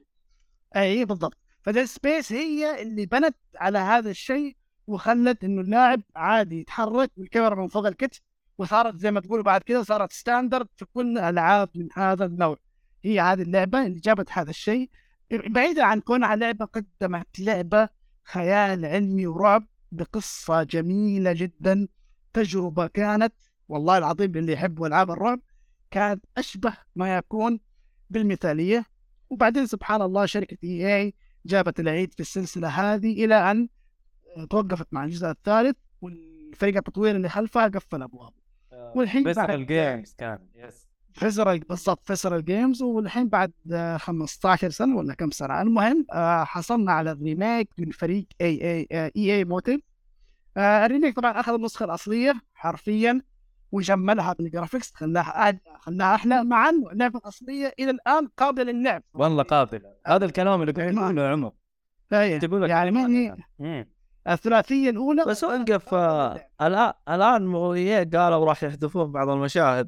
اي بالضبط. ف Dead Space هي اللي بنت على هذا الشيء وخلت إنه اللاعب عادي يتحرك والكاميرا من فوق الكتف وصارت زي ما تقول بعد كذا صارت standard في كل الالعاب من هذا النوع. هي هذه اللعبة اللي جابت هذا الشيء. بعيدا عن كونها لعبة قدمت لعبة خيال علمي ورعب بقصة جميلة جدا تجربة كانت والله العظيم للي يحبوا ألعاب الرعب كانت أشبه ما يكون بالمثالية. وبعدين سبحان الله شركة EA جابت العيد في السلسلة هذه إلى أن توقفت مع الجزء الثالث والفريق التطوير اللي خلفها قفل أبوابه. والحين بس بعد- الجيمز كان يس فيسرال بالضبط فيسرال جيمز والحين بعد آه، 15 سنة ولا كم سنة المهم آه، حصلنا على ال remake من فريق EA EA Motive ال remake طبعا أخذ النسخة الأصلية حرفيا. وجملها بال graphics خلاها أد- خلاها أحلى مع انه اللعبه الاصليه إلى الآن قابلة للعب والله قابل هذا الكلام اللي كنت تقوله يا عمر لك يعني ما هي. الثلاثية الأولى بس وقف آه، الآن الان قالوا راح يحذفون بعض المشاهد.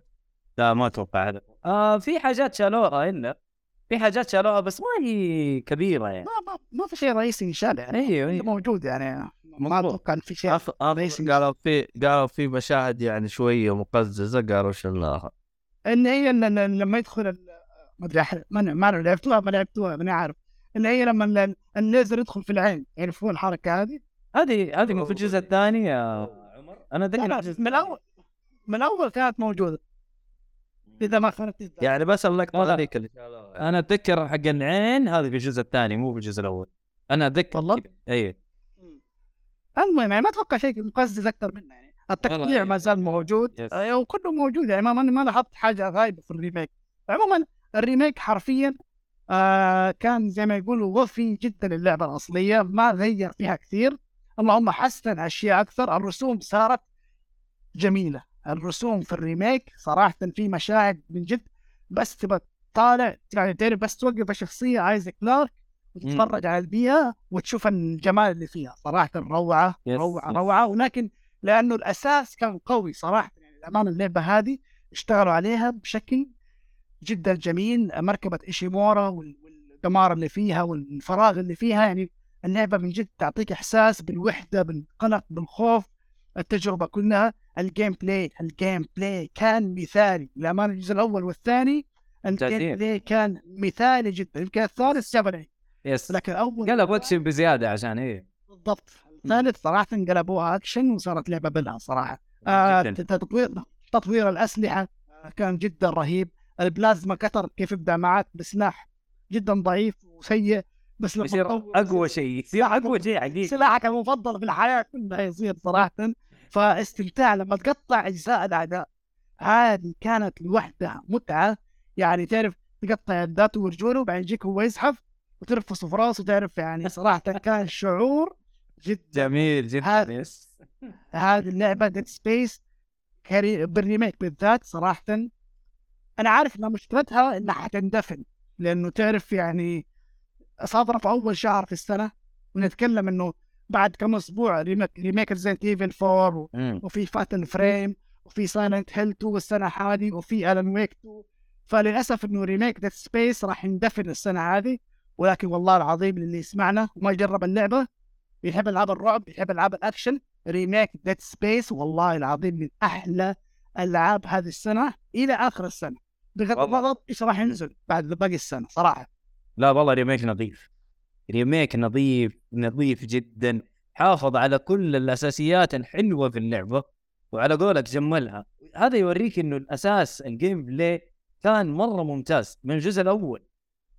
لا ما أتوقع. هذا آه في حاجات شالوها الا في حاجات شالوها بس ما هي كبيرة يعني. ما ما, ما في شيء رئيسي انشال يعني. أيوه أيوه موجود يعني. ما. أتوقع ان في شيء أف... أف... قالوا في قالوا في مشاهد يعني شوية مقززة قالوا شلناها إن هي ل- لما يدخل ما أدري ما ما لعبتوها ما لعبتوها ماني عارف. إن هي لما ال- الليزر يدخل في العين يعرفون الحركة هذه؟ هذه هذه في الجزء الثاني يا عمر؟ أنا اتذكر من الأول من الأول كانت موجودة. إذا ما تزداد. يعني بس اللقطه. هذيك اللي شالوها أنا أتذكر حق العين هذه في الجزء الثاني مو في الجزء الأول. أنا أتذكر والله؟ اي المهم يعني ما أتوقع شيء مقزز أكثر منه يعني. التقطيع والله. ما زال موجود. آه، وكله موجود يعني. ما ما ما لاحظت حاجة غايبة في ال remake. عموما ال remake حرفيا آه كان زي ما يقولوا وفي جدا اللعبة الأصلية ما غير فيها كثير. اللهم حسن أشياء أكثر. الرسوم صارت جميلة. الرسوم في ال remake صراحة في مشاهد من جد بس تبى طالع يعني تعرف بس توقف الشخصية Isaac Clarke وتتفرج على البيئة وتشوف الجمال اللي فيها. صراحة روعة روعة. روعة. ولكن لأنه الأساس كان قوي صراحة يعني الأمانة اللعبة هذه اشتغلوا عليها بشكل جدا جميل. مركبة Ishimura وال- الدمار اللي فيها والفراغ اللي فيها يعني اللعبة من جد تعطيك إحساس بالوحدة بالقلق بالخوف التجربة كلها. ال gameplay ال gameplay كان مثالي. للامانه الجزء الأول والثاني ال gameplay كان مثالي جدا يمكن الثالث جاب yes لكن اول قلب اكشن بزيادة عشان إيه. بالضبط. الثالث صراحة قلبوها اكشن وصارت لعبة بلها صراحة. آه. تطوير تطوير الأسلحة آه، كان جدا رهيب. البلازما كتر كيف يبدأ معك بسلاح جدا ضعيف وسيء بس لما يصير أقوى شيء يصير أقوى شيء حقيقي. سلاحك المفضل في الحياة كلها يصير صراحة. فاستمتاع لما تقطع أجزاء الأعداء. هذه كانت لوحدها متعة. يعني تعرف تقطع يداته ورجوله وبعدين يجيك هو يزحف وترفصه في راسه. تعرف يعني صراحة كان شعور جدا جميل جدا yes هذه اللعبة Dead Space بال remake بالذات صراحة. أنا عارف إن مشكلتها إنها حتندفن لأنه تعرف يعني صادرة في أول شهر في السنة ونتكلم إنه بعد كم أسبوع remake remake Resident Evil 4 و- مم. وفي Fatal Frame وفي Silent Hill 2 السنة هذه وفي Alan Wake 2 فللأسف إنه remake Dead Space راح يندفن السنة هذه ولكن والله العظيم اللي يسمعنا وما يجرب اللعبة يحب ألعاب الرعب يحب ألعاب ال action remake Dead Space والله العظيم من أحلى ألعاب هذه السنة إلى آخر السنة بغض. النظر إيش راح ينزل بعد باقي السنة صراحة لا والله remake نظيف remake نظيف نظيف جدا حافظ على كل الأساسيات الحلوة في اللعبة وعلى قولك جملها. هذا يوريك إنه الأساس ال gameplay كان مرة ممتاز من الجزء الأول.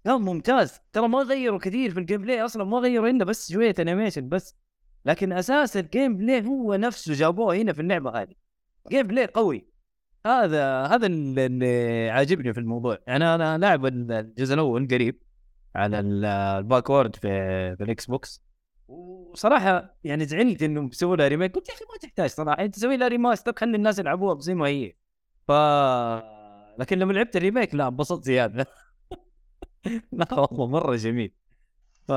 كان ممتاز. ترى ما غيروا كثير في ال gameplay أصلا ما غيروا هنا بس شوية animation بس. لكن أساس ال gameplay هو نفسه جابوه هنا في اللعبة هذه. gameplay قوي. هذا هذا اللي- عاجبني في الموضوع. يعني أنا لاعب الجزء الأول قريب. على ال- ال backward في في ال Xbox. وصراحة يعني زعلت انه مسوي لها remake قلت يا أخي ما تحتاج صراحة. أنت تسوي لها remaster خلي الناس يلعبوها زي ما هي. ف لكن لما لعبت ال remake لا انبسطت زيادة. لا والله مرة جميل. ف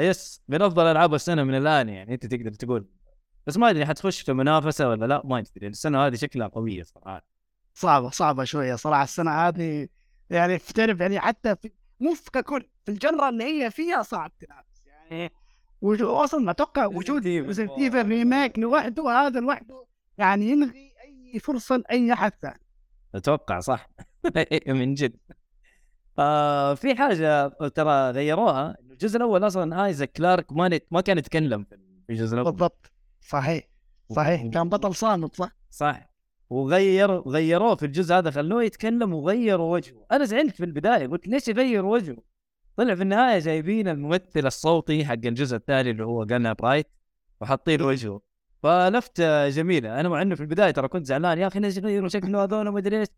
yes من أفضل ألعاب السنة من الآن يعني أنت تقدر تقول. بس ما أدري حتخش في منافسة ولا لا؟ ما ادري السنة هذه شكلها قوية صراحة. صعبة صعبة شوية صراحة. السنة هذه يعني تعرف يعني حتى في مو ككل في الجره اللي هي فيها صعب تنافس يعني وجو- أصلا أتوقع وجود Evil remake لوحده هذا لوحده يعني يلغي أي فرصة لأي أحد ثاني. أتوقع صح. من جد. آه في حاجة ترى غيروها الجزء الأول أصلا Isaac Clarke ما ما كان يتكلم في الجزء الأول. بالضبط. صحيح. صحيح. كان بطل صامت صح؟ صح. وغير غيروه في الجزء هذا خلوه يتكلم وغيروا وجهه. أنا زعلت في البداية قلت ليش يغير وجهه؟ طلع في النهاية جايبين الممثل الصوتي حق الجزء الثاني اللي هو جانا برايت وحاطين وجهه. فلفته جميلة. أنا مع إنه في البداية ترى كنت زعلان يا أخي ليش يغيروا شكله هذول ما أدري إيش.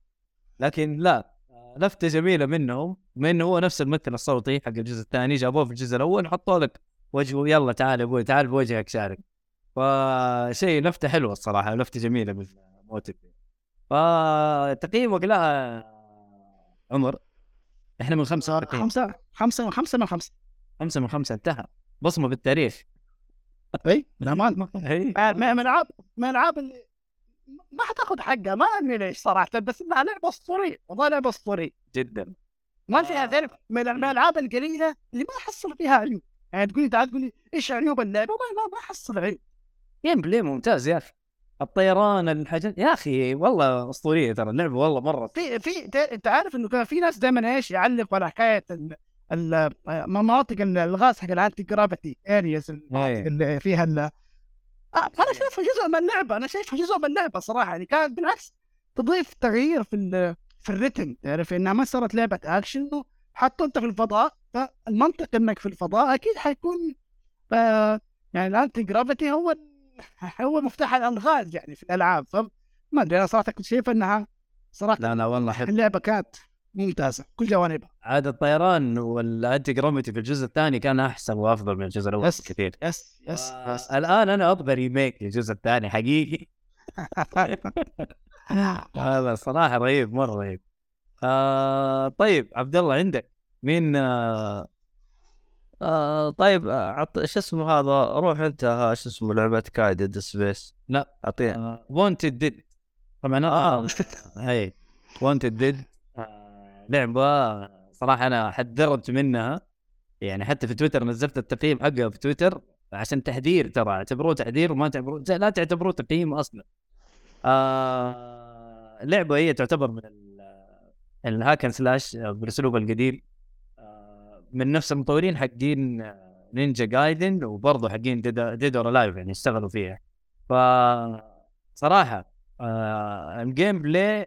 لكن لا لفته جميلة منهم بما إنه هو نفس الممثل الصوتي حق الجزء الثاني جابوه في الجزء الأول حطوا لك وجهه يلا تعال يا أبوي تعال بوجهك شارك. فشيء لفتة حلوة الصراحة لفتة جميلة بالموتف فتقييمك لها عمر. إحنا من خمسة تقييم. خمسة خمسة خمسة من خمسة. خمسة من خمسة انتهى. بصمة بالتاريخ. اي بالامانة من من العاب من العاب اللي ما حتاخذ حقها. ما أدري ليش صراحة بس إنها لعبة أسطورية والله لعبة أسطورية. جدا. ما فيها تعرف من الألعاب القليلة اللي ما احصل فيها عيوب. يعني تقول لي تعال تقول لي إيش عيوب اللعبة؟ ما ما, احصل عيوب gameplay ممتاز يا أخي. الطيران الحاجات يا أخي والله أسطورية ترى اللعبة والله مرة. في في أنت عارف إنه كان في ناس دائما إيش يعلقوا على حكاية ال- ال- مناطق ال- الغاز حق ال anti-gravity areas. اللي فيها ال آه، أنا شايفها جزء من اللعبة أنا شايفها جزء من اللعبة صراحة. يعني كانت بالعكس تضيف تغيير في ال- في ال rhythm. تعرف إنها ما صارت لعبة أكشن حتى أنت في الفضاء فالمنطق إنك في الفضاء أكيد حيكون آه، يعني ال anti-gravity هو هو مفتاح الألغاز يعني في الألعاب فما أدري أنا صراحة كنت شايف إنها صراحة لا لا والله حلو. اللعبة كانت ممتازة كل جوانبها. عاد الطيران وال anti-gravity في الجزء الثاني كان أحسن وأفضل من الجزء الأول yes. كثير yes yes yes. الآن أنا أبغى remake للجزء الثاني حقيقي. هذا صراحة رهيب مرة رهيب. آه طيب عبد الله عندك مين آه آه طيب آه، عط شو اسمه هذا؟ روح أنت شو اسمه لعبة كايد Dead Space لا اعطيه Wanted: Dead طبعا آه. هي Wanted: Dead لعبة صراحة أنا حذرت منها. يعني حتى في تويتر نزلت التقييم حقها في تويتر عشان تحذير ترى. اعتبروه تحذير وما تعتبروه لا تعتبروه تقييم أصلا. آه لعبة هي تعتبر من ال- ال hack and slash بالأسلوب القديم. آه من نفس المطورين حقين Ninja Gaiden وبرضه حقين Dead or Alive يعني اشتغلوا فيها. ف صراحة آه ال gameplay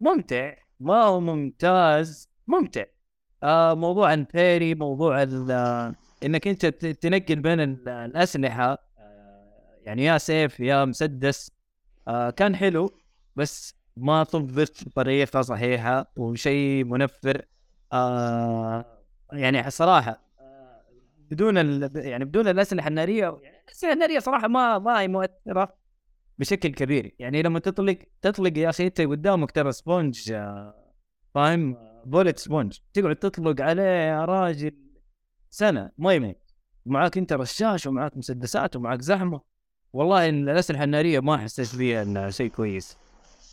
ممتع ما هو ممتاز ممتع. آه موضوع ال parry موضوع آه، إنك أنت تنقل بين ال- الأسلحة آه يعني يا سيف يا مسدس. آه كان حلو بس ما طبقت بطريقة صحيحة وشيء منفر. آه يعني صراحة. آه. بدون ال... يعني بدون الأسلحة النارية يعني الأسلحة النارية صراحة ما ما هي مؤثرة بشكل كبير. يعني لما تطلق تطلق يا أخي أنت قدامك ترى sponge آه، فاهم؟ bullet sponge تقعد تطلق عليه يا راجل سنة ما يميت معاك أنت رشاش ومعاك مسدسات ومعاك زحمة. والله إن الأسلحة النارية ما حسيت فيها انها شيء كويس.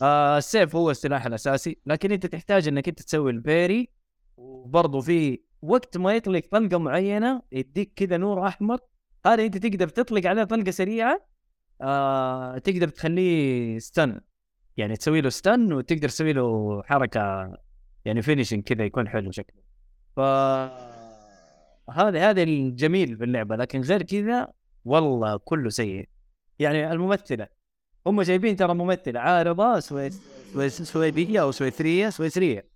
آه السيف هو السلاح الأساسي. لكن أنت تحتاج إنك أنت تسوي ال parry. وبرضه في وقت ما يطلق طلقه معينة يديك كذا نور أحمر هذا أنت تقدر تطلق عليه طلقه سريعة آه تقدر تخليه stun يعني تسوي له stun وتقدر تسوي له حركة يعني finishing كذا يكون حلو شكله. ف هذا هذا الجميل في اللعبة لكن غير كذا والله كله سيء. يعني الممثلة هم جايبين ترى ممثلة عارضة سويس سويديه أو سويسريه سويسريه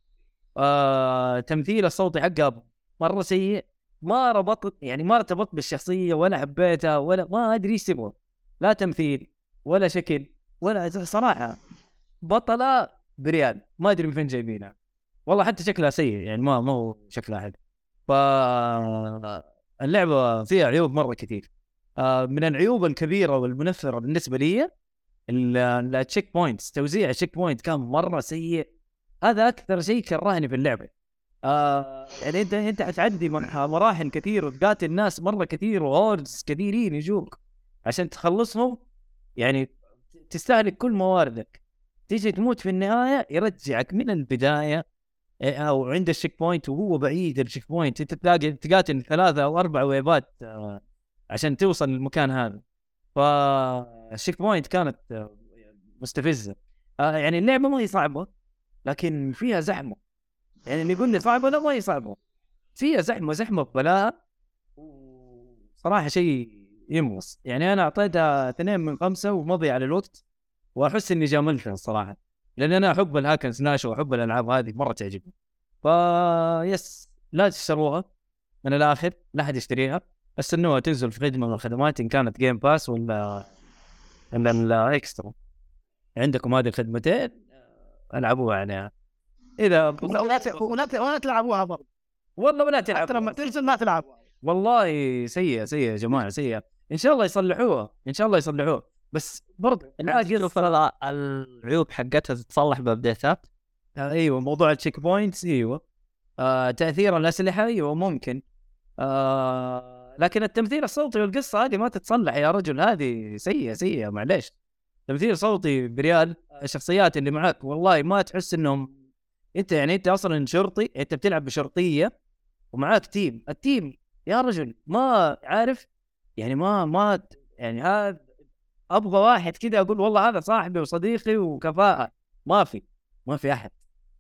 آه تمثيل الصوتي حقها مرة سيء ما ربطت يعني ما ارتبطت بالشخصية ولا حبيتها ولا ما أدري إيش تبغى لا تمثيل ولا شكل ولا صراحة بطلة بريال ما أدري من فين جايبينها. والله حتى شكلها سيء يعني ما ما هو شكلها حلو. ف اللعبة فيها عيوب مرة كثير. آه من العيوب الكبيرة والمنفرة بالنسبة لي ال- ال checkpoints توزيع ال checkpoint كان مرة سيء. هذا أكثر شيء كرهني في اللعبة. آه يعني انت أنت حتعدي مراحل كثير وتقاتل ناس مرة كثير و hordes كثيرين يجوك عشان تخلصهم. يعني تستهلك كل مواردك. تيجي تموت في النهاية يرجعك من البداية إيه، أو عند ال checkpoint وهو بعيد ال checkpoint أنت تلاقي تقاتل ثلاثة أو أربع wave ات آه، عشان توصل للمكان هذا. فال checkpoint كانت آه، مستفزة. آه، يعني اللعبة ما هي صعبة لكن فيها زحمة. يعني اللي يقول لي صعبه لا ما هي صعبه فيها زحمة زحمة ببلاها صراحة شيء يمغص. يعني أنا اعطيتها اثنين من خمسة ومضي على الوقت وأحس إني جاملتها الصراحه لأن أنا أحب ال hack and slash وأحب الألعاب هذه مرة تعجبني. ف yes لا تشتروها من الآخر لا أحد يشتريها. استنوها تنزل في خدمة من الخدمات إن كانت Game Pass ولا ولا ال Extra عندكم هذه الخدمتين ألعبوها عليها. اذا ولا ت- ولا ولا تلعبوها برضه والله ولا حتى لما تلعب تنزل ما تلعبوها والله سيئة سيئة يا جماعة سيئة. إن شاء الله يصلحوها إن شاء الله يصلحوها. بس برضه شوف ال- العيوب حقتها تتصلح ب update ات آه أيوه موضوع ال checkpoints أيوه. آه تأثير الأسلحة أيوه ممكن. آه لكن التمثيل الصوتي والقصة هذه ما تتصلح يا رجل هذه سيئة سيئة معليش. تمثيل صوتي بريال الشخصيات اللي معك والله ما تحس إنهم انت يعني انت أصلا شرطي انت بتلعب بشرطية ومعاك team ال team يا رجل ما عارف يعني ما ما يعني هذا أبغى واحد كذا أقول والله هذا صاحبي وصديقي وكفاءة. ما في ما في أحد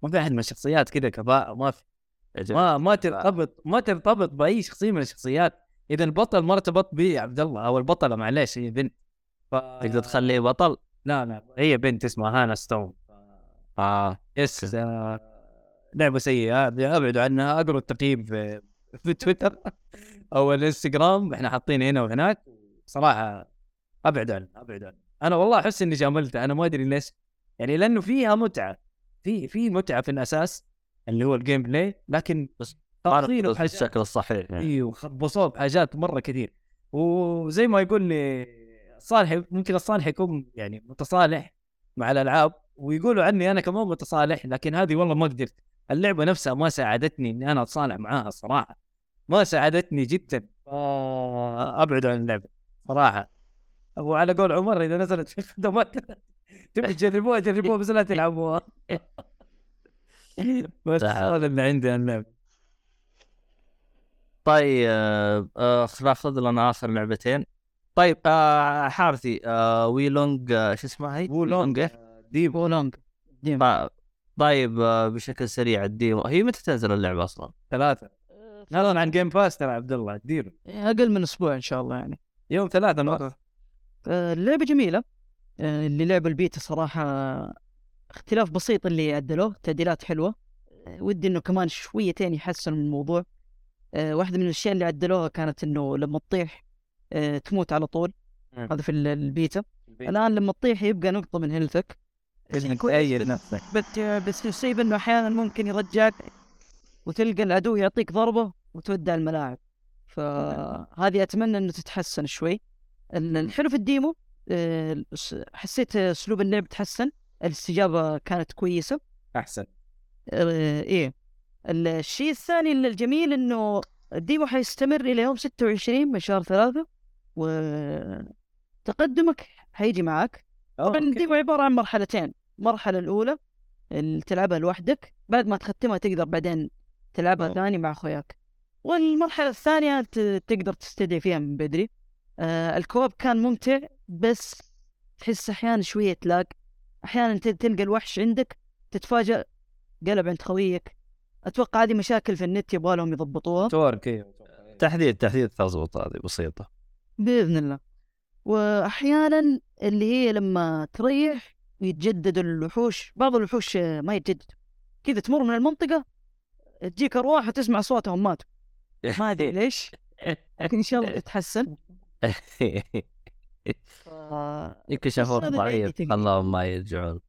ما في أحد من الشخصيات كذا كفاءة ما في. ما ما ترتبط ما ترتبط بأي شخصية من الشخصيات. إذا البطل ما ارتبط به عبد الله أو البطلة معليش هي بنت. ف... تقدر تخليه بطل؟ لا لا هي بنت اسمها Hannah Stone. آه yes. آه لعبه سيئه ابعدوا عنها اقروا التقييم في في تويتر أو الإنستغرام. إحنا حاطين هنا وهناك. صراحة أبعد عنها أبعد عنها أنا والله أحس إني جاملتها أنا ما أدري ليش. يعني لأنه فيها متعة. في في متعة في الأساس اللي هو ال gameplay لكن بس بالشكل الصحيح يعني. أيوه خبصوه بحاجات مرة كثير. وزي ما يقول لي صالح ممكن الصالح يكون يعني متصالح مع الألعاب. ويقولوا عني أنا كمان متصالح لكن هذه والله ما قدرت. اللعبة نفسها ما ساعدتني إني أنا أتصالح معاها الصراحه ما ساعدتني جدا. ابعد عن اللعبة صراحة. وعلى قول عمر إذا نزلت في خدمات تبي تجربوها جربوها بس لا تلعبوها. بس. هذا اللي عندي عن اللعبة. طيب آه ناخذ لنا آخر لعبتين. طيب آه حارثي آه وي لونج آه شو اسمها هي؟ وولونج إيه؟ ديب بولونج. ديم. طيب- طيب آه بشكل سريع الديمو هي متى تنزل اللعبة أصلا؟ ثلاثة. اعلن عن جيم باس ترى عبد الله اديله أقل من أسبوع إن شاء الله يعني. يوم ثلاثة نوصل آه، اللعبة جميلة. آه، اللي لعبوا البيتا صراحة اختلاف بسيط اللي عدلوه تعديلات حلوة. آه، ودي إنه كمان شويتين يحسنوا من الموضوع. آه، واحدة من الأشياء اللي عدلوها كانت إنه لما تطيح آه، تموت على طول. هذا في ال- البيتا. الآن لما تطيح يبقى نقطة من health ك. إنك. تأيد نفسك. بس بس يصيب إنه أحيانا ممكن يرجعك وتلقى العدو يعطيك ضربة وتودع الملاعب. فهذه أتمنى إنه تتحسن شوي. ال- الحلو في ال demo آه، حسيت أسلوب اللعب تحسن. الاستجابة كانت كويسة. أحسن. آه، إيه. الشيء الثاني اللي الجميل إنه ال demo حيستمر إلى يوم 26 من شهر ثلاثة وتقدمك حيجي معك طبعا ال demo عبارة عن مرحلتين. المرحلة الأولى اللي تلعبها لوحدك بعد ما تختمها تقدر بعدين تلعبها أوه. ثاني مع أخوياك. والمرحلة الثانية ت- تقدر تستدعي فيها من بدري. آه ال co-op كان ممتع بس تحس أحيانا شوية لاج أحيانا ت- تلقى الوحش عندك تتفاجأ قلب عند خويك. أتوقع هذه مشاكل في النت يبغى لهم يضبطوها. تورك أيوه تحديد تحديد تضبط هذه بسيطة. بإذن الله. واحيانا اللي هي لما تريح ويتجدد الوحوش بعض الوحوش آه، ما يتجدد كذا تمر من المنطقة تجيك أرواح وتسمع صوتهم ماتوا. ما أدري ليش. لكن إن شاء الله تتحسن. يمكن شافوه ضعيف. خلاهم ما يرجعون.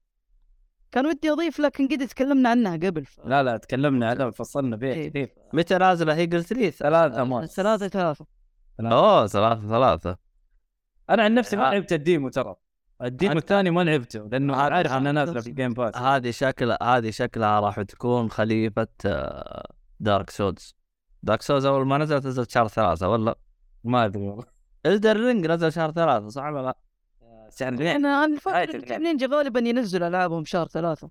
كان ودي أضيف لكن قد تكلمنا عنها قبل ف... لا لا تكلمنا عنها وفصلنا فيها إيه. كثير. متى نازلة؟ هي قلت لي ثلاثة مات ثلاثة ثلاثة. أوه ثلاثة ثلاثة. أنا عن نفسي ما آه. لعبت ال demo ترى ال demo الثاني ما لعبته لأنه عارف انها نازلة في ال Game Pass هذه شكل هذه شكلها راح تكون خليفة آه، Dark Souls Dark Souls أول ما نزلت نزلت شهر ثلاثة ولا؟ ما أدري والله. Elden Ring نزل شهر ثلاثة صح ولا لا؟ فاكر تلعب. نينجا غالبا ينزل ألعابهم شهر ثلاثة.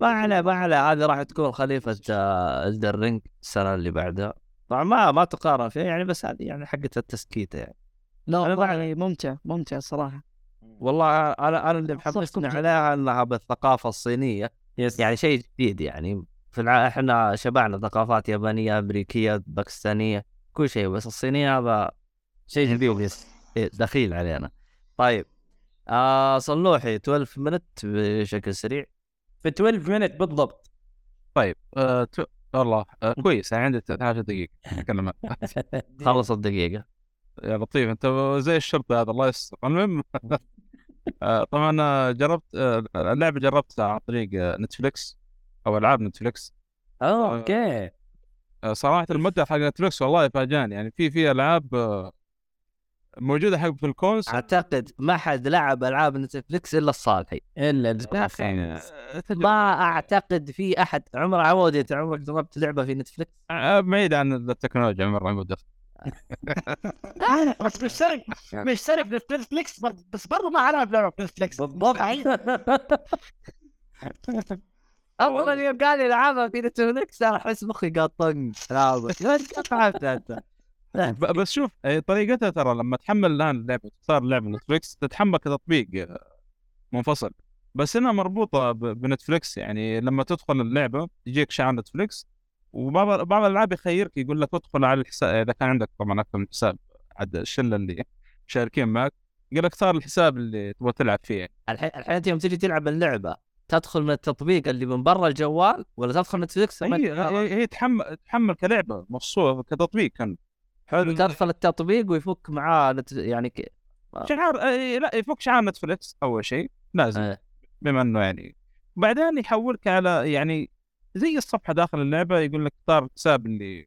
ما عليه ما عليه. هذه راح تكون خليفة آه، Elden Ring السنة اللي بعدها. طبعا ما ما تقارن فيها يعني بس هذه يعني حقة التسكيتة يعني. لا ممتع ممتع صراحة. والله أنا أنا اللي محمسني. عليها إنها بالثقافة الصينية. yes يعني شيء جديد يعني. في الع... إحنا شبعنا ثقافات يابانية أمريكية باكستانية كل شيء بس الصينية هذا شيء جديد yes إيه، دخيل علينا. طيب آه صلوحي 12 Minutes بشكل سريع. في 12 Minutes بالضبط. طيب آه تو... والله آه كويس عندي 13 دقيقة. أتكلم. خلص الدقيقة. يا لطيف. انت زي الشرطة هذا الله يستر. المهم آه، طبعا آه، جربت آه، اللعبة جربتها عن طريق نتفليكس أو ألعاب نتفليكس. آه أوكي. صراحة المدة حق نتفليكس والله فاجأني. يعني في في ألعاب موجودة حق في ال console أعتقد ما حد لعب ألعاب نتفلكس إلا الصالحي. إلا تجربة- ما أعتقد في أحد عمر عمودي انت عمرك جربت لعبة في نتفلكس بعيد عن التكنولوجيا مرة ما بس مشترك مشترك في نتفليكس بس- برضه ما اعرف لعبه في نتفليكس بالضبط. أول يوم قال لي لعبها في نتفلكس أنا أحس مخي قاعد طن لعبه فهمت أنت؟ بس شوف طريقتها ترى لما تحمل الآن اللعبة تختار لعبة نتفليكس تتحمل كتطبيق آه، منفصل. بس إنها مربوطة ب- بنتفليكس يعني لما تدخل اللعبة يجيك شعار نتفليكس وبعض بعض الألعاب يخيرك يقول لك ادخل على الحساب إذا كان عندك طبعا أكثر من حساب عاد الشلة اللي شاركين معك يقول لك اختار الحساب اللي تبغى تلعب فيه. الحين الحين أنت يوم تجي تلعب اللعبة تدخل من التطبيق اللي من برا الجوال ولا تدخل نتفلكس هي, هي, تحمل تحمل كلعبة مفصوله كتطبيق كان. حلو. تدخل التطبيق ويفك معاه نت... يعني ك... شعار آه، لا يفك شعار نتفليكس أول شيء لازم. آه. بما إنه يعني بعدين يحولك على يعني زي الصفحة داخل اللعبة يقول لك اختار الحساب اللي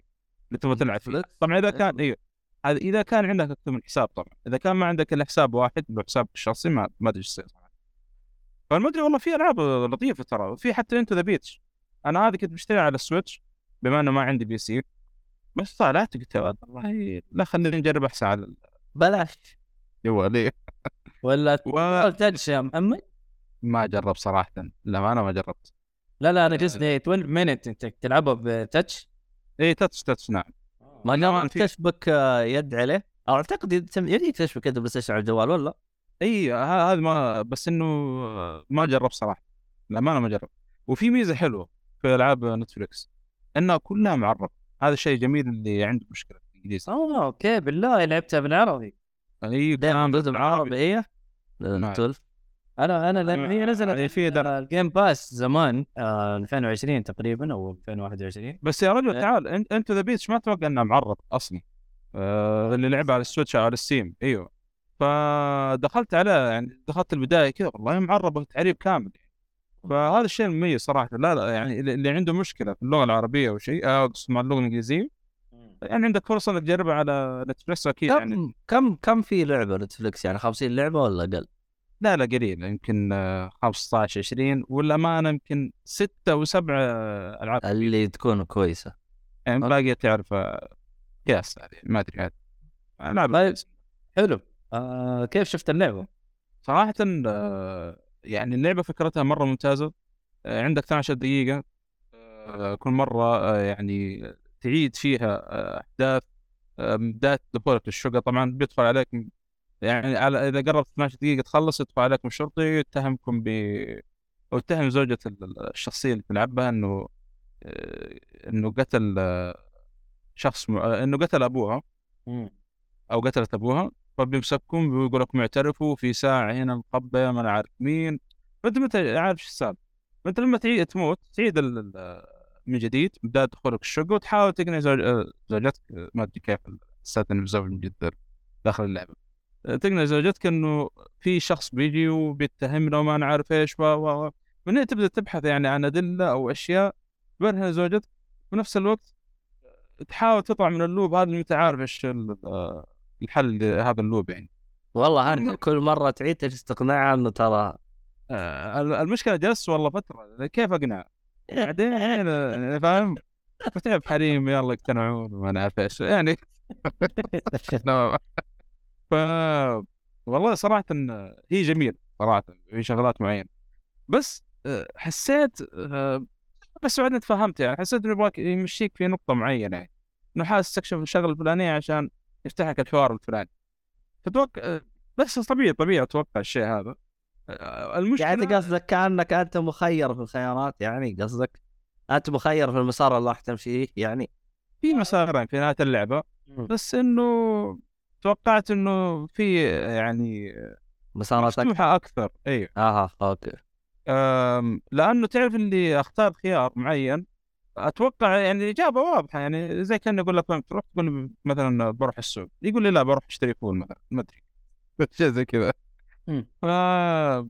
اللي تبغى تلعب فيه؟ طبعا إذا كان أيوه هذا إذا كان عندك أكثر من حساب طبعا. إذا كان ما عندك إلا حساب واحد هو حسابك الشخصي ما ما أدري إيش يصير صراحة فالمدري والله في ألعاب لطيفة ترى في حتى Into the Breach أنا هذه كنت بشتريها على ال Switch بما إنه ما عندي PC بس طالعت قلت والله لا خلينا نجرب أحسن على بلاش. الجوال ولا و... touch يا محمد. ما جرب صراحة. لا أنا ما جربت. لا لا أنا قصدي 12 Minutes أنت تلعبها ب touch اي touch touch نعم. ما قام تشبك آه، يد عليه. أو أعتقد يد- يجيك تشبك يد بلاي على الجوال ولا؟ إي هذا ما بس إنه ما جرب صراحة. الامانه ما جرب. وفي ميزة حلوة في ألعاب نتفلكس إنها كلها معربه هذا الشيء جميل اللي عنده مشكلة في الإنجليزي. آه أوكي بالله لعبتها بالعربي. إي دائما كلام رتم عربي هي نعم. 12 أنا أنا لأن هي نزلت يعني في آه، ال Game Pass زمان آه 2020 تقريبا أو 2021 بس يا رجل إيه. تعال انت Into the Breach ما أتوقع إنه معرب أصلا. آه اللي لعبها على ال Switch على ال Steam أيوه. فدخلت عليه يعني دخلت البداية كذا والله معربه تعريب كامل. فهذا الشيء المميز صراحة. لا لا يعني اللي عنده مشكلة في اللغة العربية أو شيء آه، أقصد مع اللغة الإنجليزية. يعني عندك فرصة إنك تجربها على نتفلكس أكيد يعني. كم كم كم في لعبة نتفلكس يعني 50 لعبة ولا أقل؟ لا لا قليل يمكن آه، 15 20 والأمانة يمكن ستة وسبعة ألعاب اللي تكون كويسة. يعني باقي تعرف آه، قياس هذه ما أدري هذه ألعاب طيب حلو. آه كيف شفت اللعبة؟ صراحة آه، يعني اللعبة فكرتها مرة ممتازة. آه، عندك 12 دقيقة آه، كل مرة آه، يعني تعيد فيها آه، أحداث آه، من بداية دخولك للشقة. طبعا بيدخل عليك يعني على إذا قربت 12 دقيقة تخلص يدخل عليكم شرطي يتهمكم ب أو يتهم زوجة ال- الشخصية اللي تلعبها إنه آه، إنه قتل آه، شخص م... آه، إنه قتل أبوها أو قتلت أبوها. فبيمسكون ويقول لكم اعترفوا في ساعة هنا مخبيه ما أنا عارف مين فانت متى عارف إيش السالفة؟ فانت لما تعيد تموت تعيد ال- من جديد من بداية دخولك الشقة وتحاول تقنع زوج... زوجتك ما أدري كيف السالفه إنه مزوج من جد داخل اللعبة. آه، تقنع زوجتك إنه في شخص بيجي وبيتهمنا وما أنا عارف إيش و و و. من هنا تبدأ تبحث يعني عن أدلة أو أشياء تبرهن زوجتك في نفس الوقت تحاول تطلع من اللوب. هذا اللي انت عارف إيش ال- الحل لهذا اللوب يعني. والله انت كل مرة تعيد تجلس تقنعها إنه ترى آه، المشكلة جلست والله فترة. كيف أقنع؟ بعدين يعني فاهم؟ فتعب حريم. يلا يقتنعون وما أنا عارف إيش يعني. نعم. ف والله صراحة هي جميل صراحة في شغلات معينة. بس آه، حسيت آه، بس بعدين تفهمت يعني حسيت إنه يبغاك يمشيك في نقطة معينة يعني إنه حاول تستكشف الشغله الفلانيه عشان يفتح لك الحوار الفلاني. فتوقع آه، بس طبيعي طبيعي أتوقع الشيء هذا. المشكلة يعني قصدك كأنك أنت مخير في الخيارات يعني؟ قصدك أنت مخير في المسار اللي راح تمشي فيه يعني؟ في مسارين في نهاية اللعبة. بس إنه توقعت إنه في يعني مسارات. مفتوحه أكثر أيوه أها أوكي لأنه تعرف اللي أختار خيار معين أتوقع يعني الإجابة واضحة يعني زي كان يقول لك فهمت تروح تقول مثلا بروح السوق يقول لي لا بروح أشتري فول مثلا ما أدري شيء زي كذا. ف آه،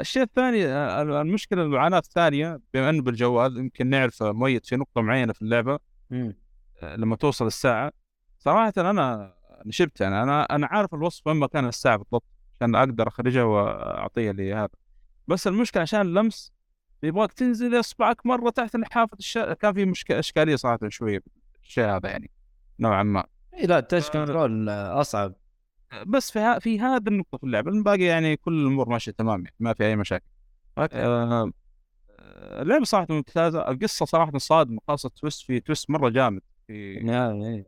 الشيء الثاني آه، المشكلة المعاناة الثانية بما إنه بالجوال يمكن نعرف مؤيد في نقطة معينة في اللعبة. آه، لما توصل الساعة صراحة أنا نشبت يعني أنا أنا عارف الوصف وين مكان الساعة بالضبط عشان أقدر اخرجها واعطيها لهذا بس المشكلة عشان اللمس يبغاك تنزل اصبعك مرة تحت الحافة الش... كان في مشكله إشكالية صراحة شوية الشيء هذا يعني نوعا ما. إيه لا ال touch control أصعب. بس في ها... في هذه النقطة في اللعبه الباقي يعني كل الأمور ماشية تمام يعني ما في أي مشاكل. آه... آه، اللعبة صراحة ممتازة القصة صراحة صادمة خاصة twist في twist مرة جامد في نعم.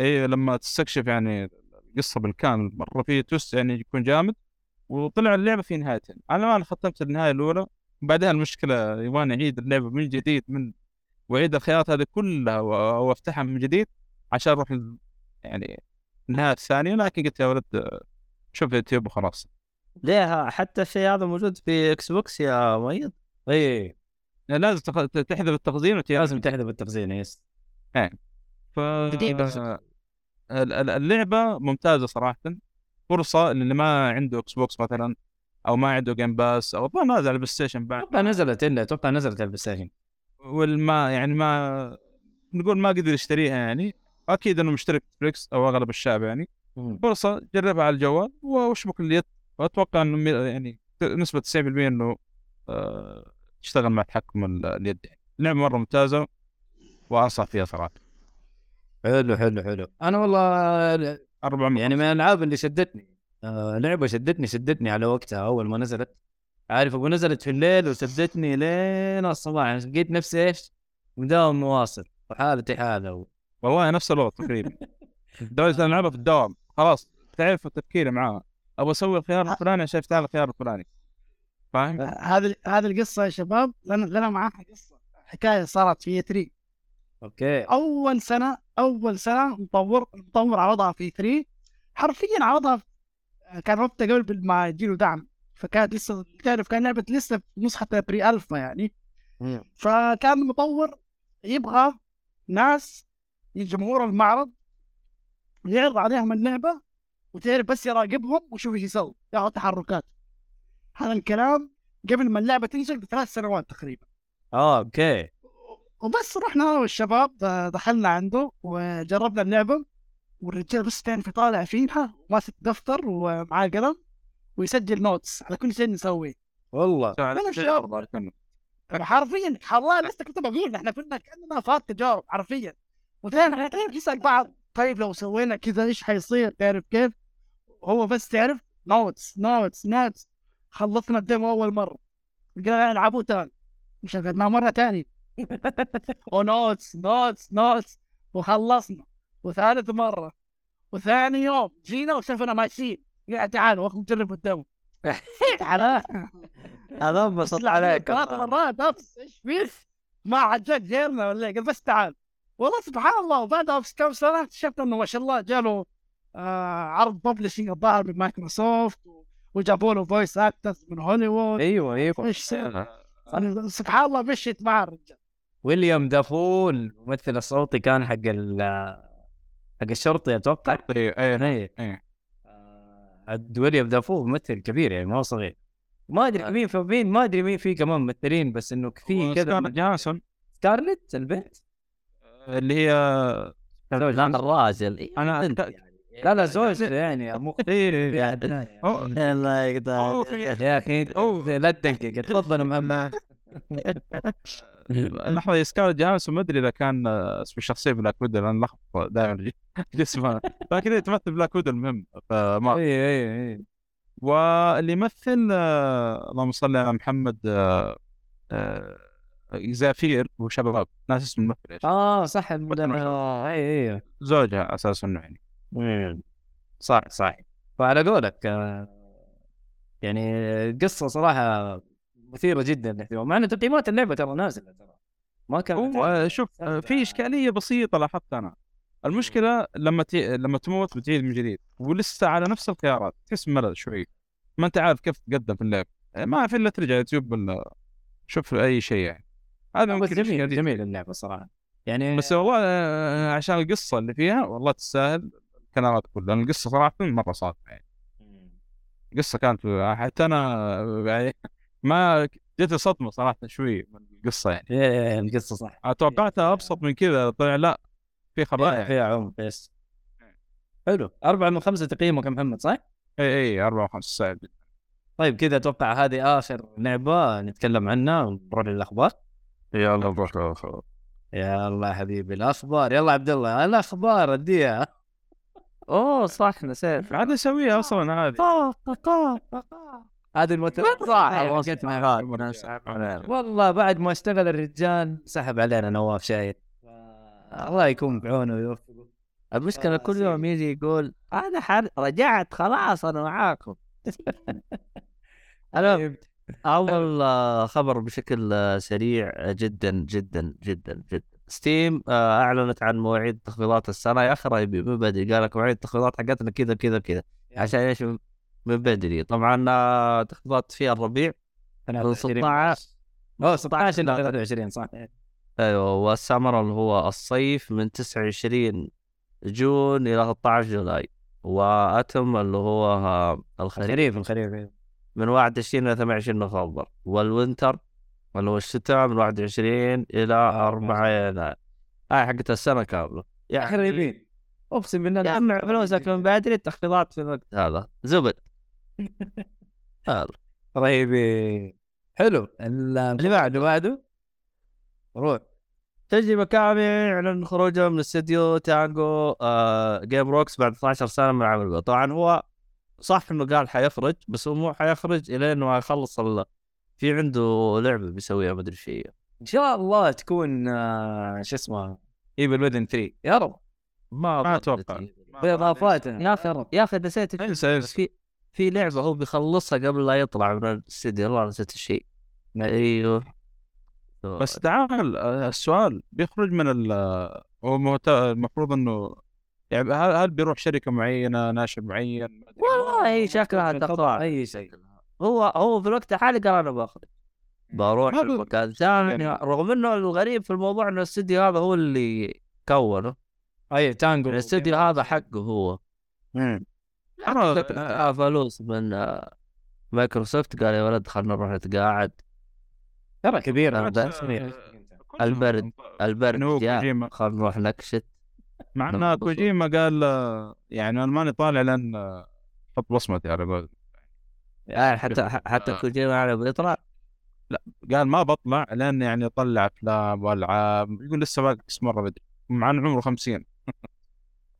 اي لما تستكشف يعني القصة بالكامل مرة في twist يعني يكون جامد وطلع اللعبة في نهايتين أنا ما ختمت النهاية الأولى بعدها المشكلة يبغاني أعيد اللعبة من جديد من وأعيد الخيارات هذه كلها وافتحها من جديد عشان أروح يعني النهاية الثانية. لكن قلت يا ولد شوف اليوتيوب وخلاص. ليه؟ حتى الشيء هذا موجود في إكس بوكس يا مؤيد؟ إي. يعني لازم تحذف التخزين لازم تحذف التخزين yes. ف اللعبة ممتازة صراحة. فرصة اللي ما عنده إكس بوكس مثلا أو ما عنده Game Pass أو الظاهر نازل على البلاي ستيشن بعد. أتوقع نزلت الا أتوقع نزلت على البلاي ستيشن والما يعني ما نقول ما قدر يشتريها يعني. أكيد إنه مشترك نتفلكس أو أغلب الشعب يعني. فرصة جربها على الجوال واشبك اليد واتوقع إنه يعني نسبة 90% إنه آه، تشتغل مع تحكم ال- اليد يعني. لعبة مرة ممتازة وأنصح فيها صراحة. حلو حلو حلو. أنا والله 400 يعني من الألعاب اللي شدتني آه لعبة شدتني شدتني على وقتها أول ما نزلت. عارف أبو نزلت في الليل وشدتني لين الصباح يعني لقيت نفسي إيش؟ مداوم مواصل وحالتي حالة و... والله نفس الوضع تقريبا. أن ألعبها في الدوام. خلاص تعرف تفكيري معاها. أبغى أسوي الخيار الفلاني عشان افتح الخيار الفلاني. فاهم؟ هذه هذه القصة يا شباب. لنا لنا معاها قصة حكاية صارت في E3 أوكي. أول سنة أول سنة مطور مطور عرضها في E3 حرفيا عرضها كان وقتها قبل ما يجيله دعم. فكانت لسه تعرف كان لعبة لسه في نسخة pre-alpha يعني. فكان المطور يبغى ناس جمهور المعرض يعرض عليهم اللعبة وتعرف بس يراقبهم ويشوف إيش يسوي ياخذ تحركات. هذا الكلام قبل ما اللعبة تنزل بثلاث سنوات تقريبا. آه okay. وبس رحنا أنا والشباب د- دخلنا عنده وجربنا اللعبة والرجال بس تعرف يطالع فيها ماسك دفتر ومعاه قلم ويسجل notes على كل شيء نسويه. والله. شاب. حرفيا والله لسه كنت بقول إحنا كنا كأننا فئران تجارب حرفيا. وثاني تعرف يسال بعض طيب لو سوينا كذا إيش حيصير؟ تعرف كيف؟ هو بس تعرف notes notes notes خلصنا ال demo أول مرة. قلنا العبوا تاني. وشغلناه مرة ثانية و notes notes notes. وخلصنا. وثالث مرة. وثاني يوم. جينا وشفنا ماشيين. يا تعالوا اخذ نجرب ال demo تعال. هذا انبسط عليك. ثلاث مرات. نفس إيش فيك؟ ما عاد جاك غيرنا ولا؟ قال بس تعال. والله سبحان الله وبعدها بكم سنة اكتشفت إنه ما شاء الله جاله آه عرض publishing الظاهر من مايكروسوفت وجابوا له voice actors من هوليوود. أيوه أيوه. إيش أنا سبحان الله مشيت مع الرجال. ويليام دافو الممثل الصوتي كان حق ال حق الشرطي أتوقع. اي أي أي إيه. آه، عاد ويليام دافو ممثل كبير يعني ما هو صغير. ما أدري مين في مين ما أدري مين في كمان ممثلين بس إنه في كذا سكارلت جوهانسون. سكارلت البنت؟ اللي هي لا الراجل أنا أنت ك- يعني. لا لا زوج يعني. مو إيه، يعني هو- الله يقطع يا أخي. لا تدقق تفضل محمد. لحظه سكارلت جوهانسون ما أدري إذا كان آه، اسم الشخصيه بلاك ويدو لأن لخبط دائما جسمها لكن هي تمثل بلاك ويدو المهم فما اي اي اي واللي يمثل آه، اللهم صل على محمد آه، زافير وشباب ناس اسم الممثل؟ آه صح اي اي زوجها أساسا إنه يعني. مم. صح صح. فعلى قولك يعني قصة صراحة مثيرة جدا للاهتمام مع ان تقييمات اللعبة ترى نازلة ترى. ما كانت هو شوف في إشكالية بسيطة لاحظت أنا. المشكلة لما تي... لما تموت بتعيد من جديد ولسه على نفس الخيارات تحس ملل شوي. ما أنت عارف كيف تقدم في اللعب. آه، ما في إلا ترجع يوتيوب ولا شوف أي شيء يعني. هذا ممكن جميل. جميل اللعبة صراحة. يعني بس والله عشان القصة اللي فيها والله تستاهل الكلامات كلها. لأن القصة صراحة مرة صادقة يعني. القصة كانت حتى أنا يعني ما جتني صدمه صراحة شوي من القصة يعني. إيه، إيه، القصة صح. توقعتها أبسط من كذا طلع لا في خبايا فيها فيها عمق يس حلو. أربعة من خمسة تقييمك يا محمد صح؟ اي اي 4 و5 ساعات طيب كذا أتوقع هذه آخر لعبة نتكلم عنها ونروح للأخبار. يلا نروح يلا يا حبيبي الأخبار. يلا عبد الله الأخبار اديها أوه صح نسيت. عاد نسويها أصلا هذه. هذه المتر والله بعد ما اشتغل الرجال. سحب علينا نواف شايل الله يكون بعونه ويوفقه المشكلة آه، كل. يوم يجي يقول أنا حر... رجعت خلاص أنا معاكم. أنا اول آه، خبر بشكل آه، سريع آه، جدا جدا جدا جدا. ستيم آه، أعلنت عن مواعيد تخفيضات السنة. يا أخي من بدري. قال لك مواعيد التخفيضات حقتنا كذا كذا كذا. عشان إيش من بدري. طبعا آه، تخفيضات في الربيع من 16 اوه 16 إلى 23 صح. أيوه والسمر اللي هو الصيف من 29 June إلى 13 July. و autumn اللي هو آه، الخريف. الخريف الخريف من 21 إلى 28 نوفمبر. وال winter اللي هو الشتاء من 21 إلى 4 يناير. هاي حقت السنة كاملة. يا خريبين أقسم بالله جمع فلوسك من بدري التخفيضات في الوقت هذا. زبد. رهيبين حلو. اللي بعده بعده. روح. تجربة كاملة يعلن خروجه من استديو تانجو آه Gameworks بعد 12 سنة من العمل طبعا هو صح إنه قال حيخرج بس هو مو حيخرج إلى إنه يخلص. في عنده لعبة بيسويها مدري إيش هي. إن شاء الله تكون آه، شو اسمه Evil Within 3 يا رب. ما ما أتوقع. باضافاتها يا أخي يا أخي نسيت إنسى إنسى. في لعبة هو بيخلصها قبل لا يطلع من الاستديو والله نسيت الشيء. أيوه. بس تعال آه، السؤال بيخرج من ال آه، هو المفروض إنه يعني هل هل بيروح شركة معينة ناشر معين. والله شكلها تقطع أي شيء. هو هو في الوقت الحالي قال أنا باخذ بروح مكان ثاني يعني- رغم إنه الغريب في الموضوع إنه الاستديو هذا هو اللي كونه. أي تانجو الاستديو هذا حقه هو. مم. فلوس من آه، مايكروسوفت قال يا ولد خلينا نروح نتقاعد ترى كبير. البرد البرد كوجيما. خلينا نروح نكشت. مع أن. كوجيما قال آه، يعني أنا ماني طالع لأن آه، حط بصمتي على قول يعني حتى حتى آه. كوجيما يعني بيطلع قال ما بطلع لأن يعني اطلع أفلام وألعاب يقول لسه باقي مرة بدري مع إنه عمره 50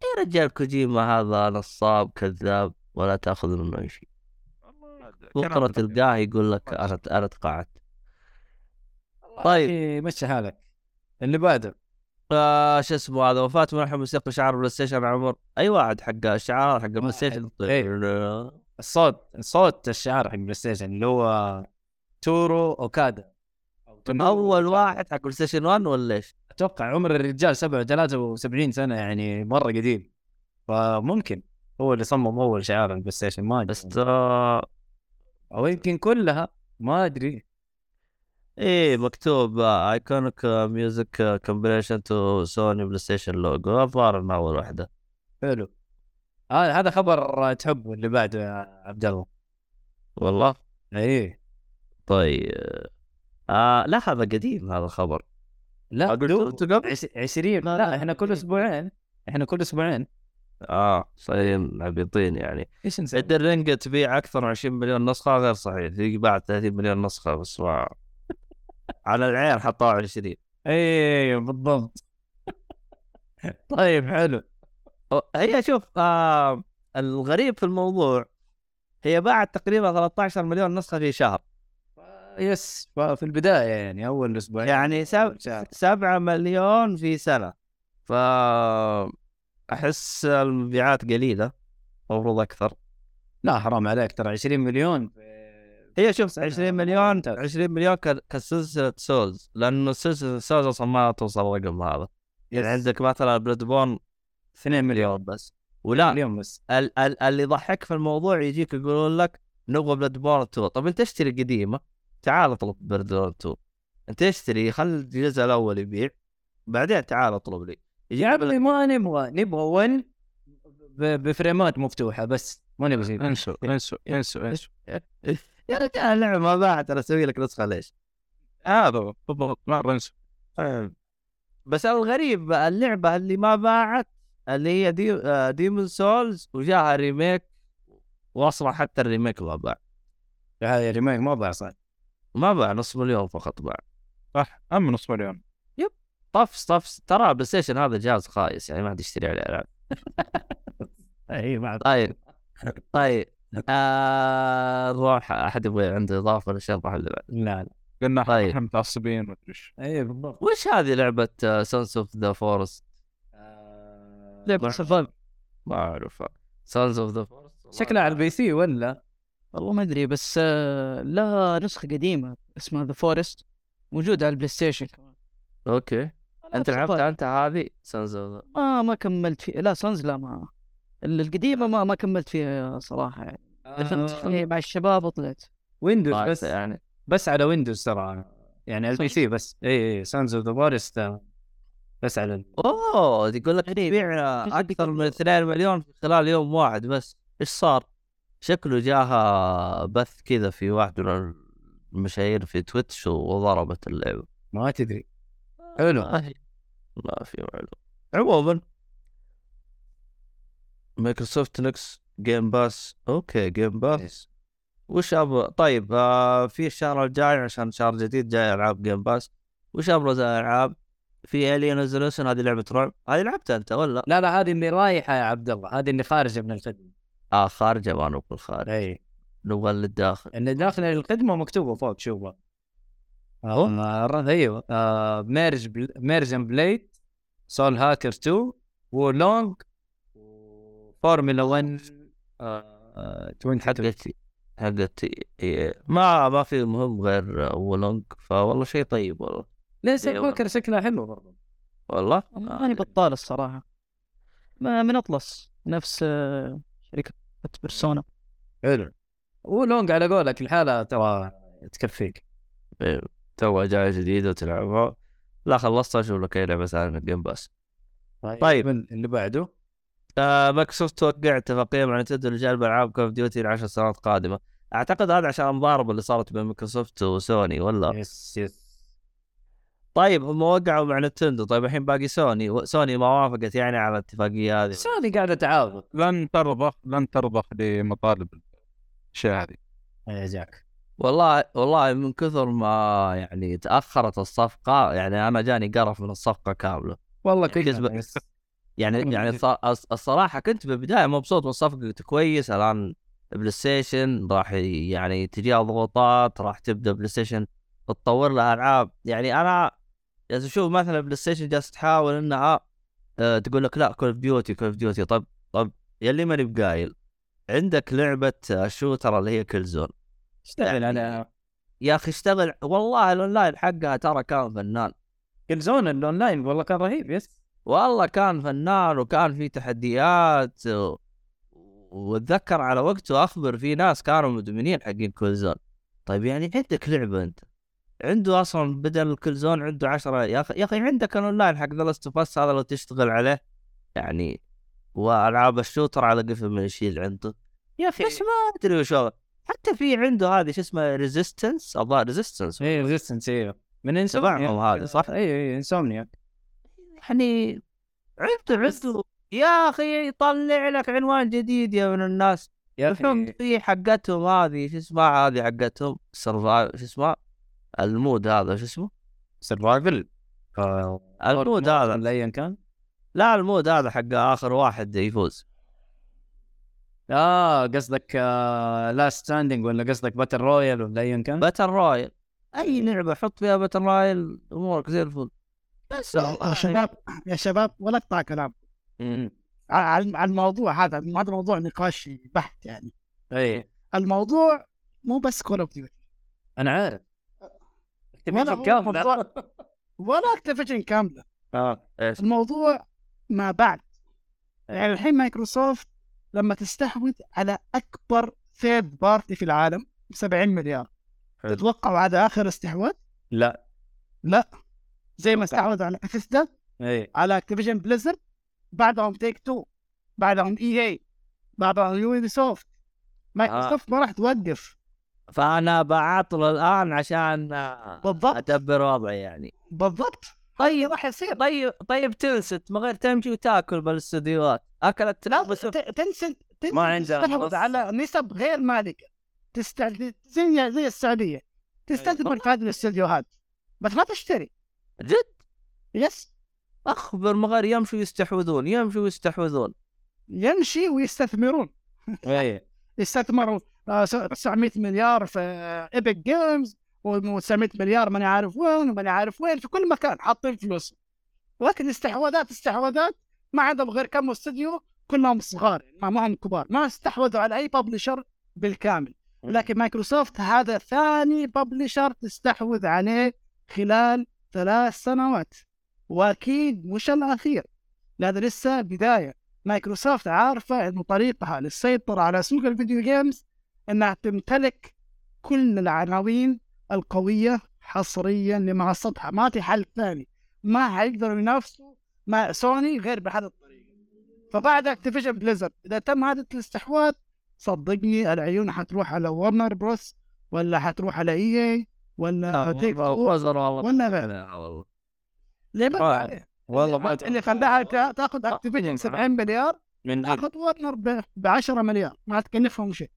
يا رجال كوجيما هذا نصاب كذاب ولا تأخذ منه شيء. بكره تلقاه يقول لك أنا أنا تقاعدت. طيب. إيه، مشي حالك. اللي بعده. آه شو اسمه هذا؟ وفاة ملحن موسيقى شعار بلاي ستيشن عمر. أي واحد حق الشعار حق بلاي ستيشن إيه. الصوت صوت الشعار حق بلاي ستيشن اللي هو تورو أوكادا. أول واحد حق بلاي ستيشن 1 ولا إيش؟ أتوقع عمر الرجال 73 سنة يعني مرة قديم. فممكن هو اللي صمم أول شعار البلاي ستيشن ما أدري. بس آه أو يمكن كلها ما أدري. إيه مكتوب آه، iconic music combination to Sony PlayStation logo الظاهر انها أول واحدة. حلو. هذا هذا خبر تحبه اللي بعده يا عبد الله. والله؟ إيه. طيب آه لا هذا قديم هذا الخبر. لا دوب أنت قبل؟ عش- 20 لا، إحنا كل أسبوعين. إحنا كل أسبوعين. آه صايرين عبيطين يعني. إيش نسوي؟ الرنجة تبيع أكثر من 20 مليون نسخة غير صحيح. هي باعت 30 مليون نسخة بس ما على العين حطوها 20 إيه بالضبط. طيب حلو. هي شوف آه الغريب في الموضوع هي باعت تقريبا 13 مليون نسخة في شهر. yes ففي البداية يعني أول أسبوعين. يعني سب... 7 مليون في سنة. ف أحس المبيعات قليلة المفروض أكثر. لا حرام عليك ترى 20 مليون هي شوف 20 مليون ممتاز. 20 مليون كسلسلة سولز. لأنه سلسلة سولز أصلا ما توصل الرقم هذا. يعني. عندك مثلا بلاد بورن 2 مليون بس. ولا مليون بس. ال- ال- اللي يضحك في الموضوع يجيك يقولون لك نبغى بلاد بورن 2 طب أنت اشتري قديمة؟ تعال اطلب بلاد بورن 2 انت اشتري خل الجزء الأول يبيع بعدين تعال اطلب لي. يجي يا عمي ما نبغى نبغى 1 بفريمات مفتوحة بس. ما نبغى شيء. انسوا انسوا انسوا انسوا. يا رجال اللعبه ما باعت أنا أسوي لك نسخة ليش؟ هذا هو، بالضبط. مره انسوا بس الغريب اللعبة اللي ما باعت اللي هي دي آه، Demon's Souls وجاها remake واصلا حتى ال remake ما باع. هذا remake ما باع صح ما باع نص مليون فقط باع صح اما نص مليون. طفس طفس ترى البلاي ستيشن هذا جهاز خايس يعني ما حد يشتري عليه العاب اي بعد طيب طيب. آه نروح أحد يبغى عنده إضافة للشرطه اللي بعد. لا لا. قلنا طيب. إحنا متعصبين ما أدري إيش. اي بالضبط. وش هذه لعبة Sons of the Forest لعبة survive ما أعرفها. Sons of the Forest شكلها على ال PC ولا؟ والله ما أدري بس آه، لها نسخة قديمة اسمها The Forest موجودة على البلاي ستيشن كمان. أوكي. أنت لعبتها أنت هذه؟ اوف ما ما كملت فيها. لا Sons لا ما ال- القديمة ما ما كملت فيها صراحة يعني. دخلت فيها مع الشباب وطلعت. Windows بس يعني. بس على Windows ترى. يعني ال PC بس. اي اي Sons of the Forest بس على ال- أوه يقول لك. تبيع أكثر من 2 مليون في خلال يوم واحد بس. إيش صار؟ شكله جاها بث كذا في واحد من المشاهير في تويتش وضربت اللعبة. ما تدري. حلو. ما في ما في معلومة. عموما مايكروسوفت نكس جيم باس أوكي جيم باس وش أبغى طيب آه في الشهر الجاي عشان شهر جديد جاي ألعاب جيم باس وش أبرز الألعاب؟ في الين ريزولوشن هذه لعبة رعب. هذه لعبتها أنت ولا؟ لا لا هذه اللي رايحة يا عبد الله. هذه اللي خارجة من الخدمه ما نبغى الخارج إي. نبغى اللي الداخل إن داخل الخدمة مكتوبة فوق شوفها أهو. آه أيوه. آه ميرج بل... ميرجن بليد سول هاكر 2 ولونج فورمولا 1 آه، توين حتى حقت حقت إيه. ما ما في مهم غير ولونج فوالله شيء طيب والله. ليه سول والله. هاكر شكلها حلو برضه. والله؟ ماني بطال الصراحة. ما من أطلس. نفس آه، شركة بيرسونا. حلو. Wo Long على قولك الحالة ترى تكفيك. إيه. تو جاي جديد وتلعبها. لا خلصتها أشوف لك اي لعبه ثانية من Game Pass طيب. اللي بعده؟ آه مايكروسوفت توقع اتفاقيه مع نتندو لجلب العاب Call of Duty لعشر سنوات قادمة. أعتقد هذا عشان المضاربه اللي صارت بين مايكروسوفت وسوني ولا؟ yes yes طيب هم وقعوا مع نتندو. طيب الحين باقي سوني. سوني ما وافقت يعني على الاتفاقية هذه. سوني قاعدة تعاود لن ترضخ لن ترضخ لمطالب الاشياء هذه. جاك والله والله من كثر ما يعني تأخرت الصفقة يعني أنا جاني قرف من الصفقة كاملة. والله يعني. يعني يعني الص- الص- الصراحة كنت بالبداية مبسوط من الصفقه قلت كويس. الآن بلاي ستيشن راح يعني تجيها ضغوطات راح تبدأ بلاي ستيشن تطور لها العاب يعني أنا جالس أشوف مثلا بلاي ستيشن جالس تحاول انها آه، تقول لك لا Call of Duty Call of Duty طب طب يلي ماني بقايل عندك لعبة آه، shooter اللي هي Killzone اشتغل على يا أخي اشتغل. والله الأونلاين حقها ترى كان فنان. Killzone ال online؟ والله كان رهيب yes. والله كان فنان وكان في تحديات و... وأتذكر على وقته أخبر في ناس كانوا مدمنين حقين Killzone طيب يعني عندك لعبة أنت. عنده أصلا بدل Killzone عنده عشرة. يا أخي يا أخي عندك الاونلاين حق The Last هذا لو تشتغل عليه يعني وألعاب ال shooter على قفل من يشيل عنده. يا أخي بس ما أدري وش هذا. حتى في عنده هذه شو اسمها Resistance الظاهر Resistance إيه Resistance أيوه من Insomniac تبعهم هذه صح؟ اي اي Insomniac يعني عنده عنده يا أخي يطلع لك عنوان جديد يا من الناس. يا أخي في حقتهم هذه؟ شو اسمها هذه حقتهم؟ survive شو اسمها؟ ال mode هذا شو اسمه؟ survival. ال mode هذا. ولا ايا كان. لا ال mode هذا حق آخر واحد يفوز. آه قصدك last standing ولا قصدك battle royale ولا ايا كان؟ battle royale أي لعبة حط فيها battle royale أمورك زي الفل. بس يا شباب يا شباب ولا أقطع كلام. على الموضوع هذا هذا موضوع نقاشي بحت يعني. اي الموضوع مو بس Call of Duty. أنا عارف. ولا Activision كاملة. آه إيش؟ الموضوع ما بعد. يعني الحين مايكروسوفت لما تستحوذ على أكبر third party في العالم ب 70 مليار. حلو. تتوقعوا هذا آخر استحواذ؟ لا. لا. زي ما استحوذ على اثيسدا اي على Activision Blizzard بعدهم Take-Two بعدهم اي اي بعدهم يوبي سوفت مايكروسوفت ما راح توقف. فأنا بعطل الآن عشان آه، بالضبط. أدبر وضعي يعني. بالضبط. طيب راح يصير. طيب طيب تنست من غير تمشي وتاكل بالاستديوهات. أكلت لا بس ت- تنسن تنسن ما عندها. على نسب غير مالكه تست... زي زي السعودية. تستثمر في هذه الاستديوهات. بس ما تشتري. جد؟ يس. أخبر من غير يمشوا يستحوذون يمشوا يستحوذون يمشي ويستثمرون. اي يستثمروا آه، س- 900 مليار في Epic Games و900 مليار ماني عارف وين وماني عارف وين في كل مكان حاطين فلوس. لكن استحواذات استحواذات ما عندهم غير كم استوديو كلهم صغار ما ما هم كبار. ما استحوذوا على أي publisher بالكامل. لكن مايكروسوفت هذا ثاني publisher تستحوذ عليه خلال ثلاث سنوات. وأكيد مش الأخير. هذا لسه بداية. مايكروسوفت عارفة انه طريقها للسيطرة على سوق ال video games إنها تمتلك كل العناوين القوية حصريا لمنصتها. ما في حل ثاني. ما حيقدروا ينافسوا مع سوني غير بهذه الطريقة. فبعد Activision Blizzard إذا تم هذا الاستحواذ صدقني العيون حتروح على Warner Bros ولا حتروح على EA ولا Take والله ولا غير لا والله. ليه والله ما اللي خلاها تا- تاخذ Activision 70 مليار من تاخذ ورنر ب 10 مليار ما تكلفهم شيء.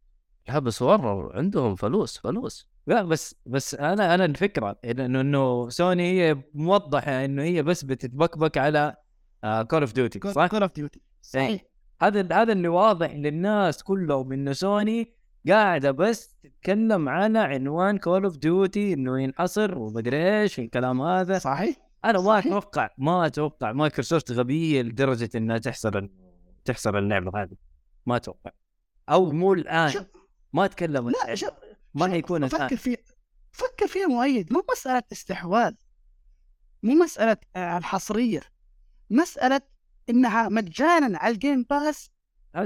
لا بس ورر عندهم فلوس فلوس. لا بس بس أنا أنا الفكرة إنه إنه سوني هي موضحة إنه هي بس بتتبكبك على Call of Duty صح؟ Call of Duty صحيح. هذا هذا اللي واضح للناس كلهم إنه سوني قاعدة بس تتكلم على عنوان Call of Duty إنه ينحصر ومدري إيش الكلام هذا. صحيح. أنا ما. أتوقع ما أتوقع مايكروسوفت غبية لدرجة إنها تحصر تحصر اللعبة هذه. ما أتوقع. أو مو الآن. ما أتكلم لا. شوف ما حيكون الآن. فكر في فكر فيها مؤيد. مو مسألة استحواذ. مو مسألة آه، الحصرية. مسألة إنها مجانا على ال Game Pass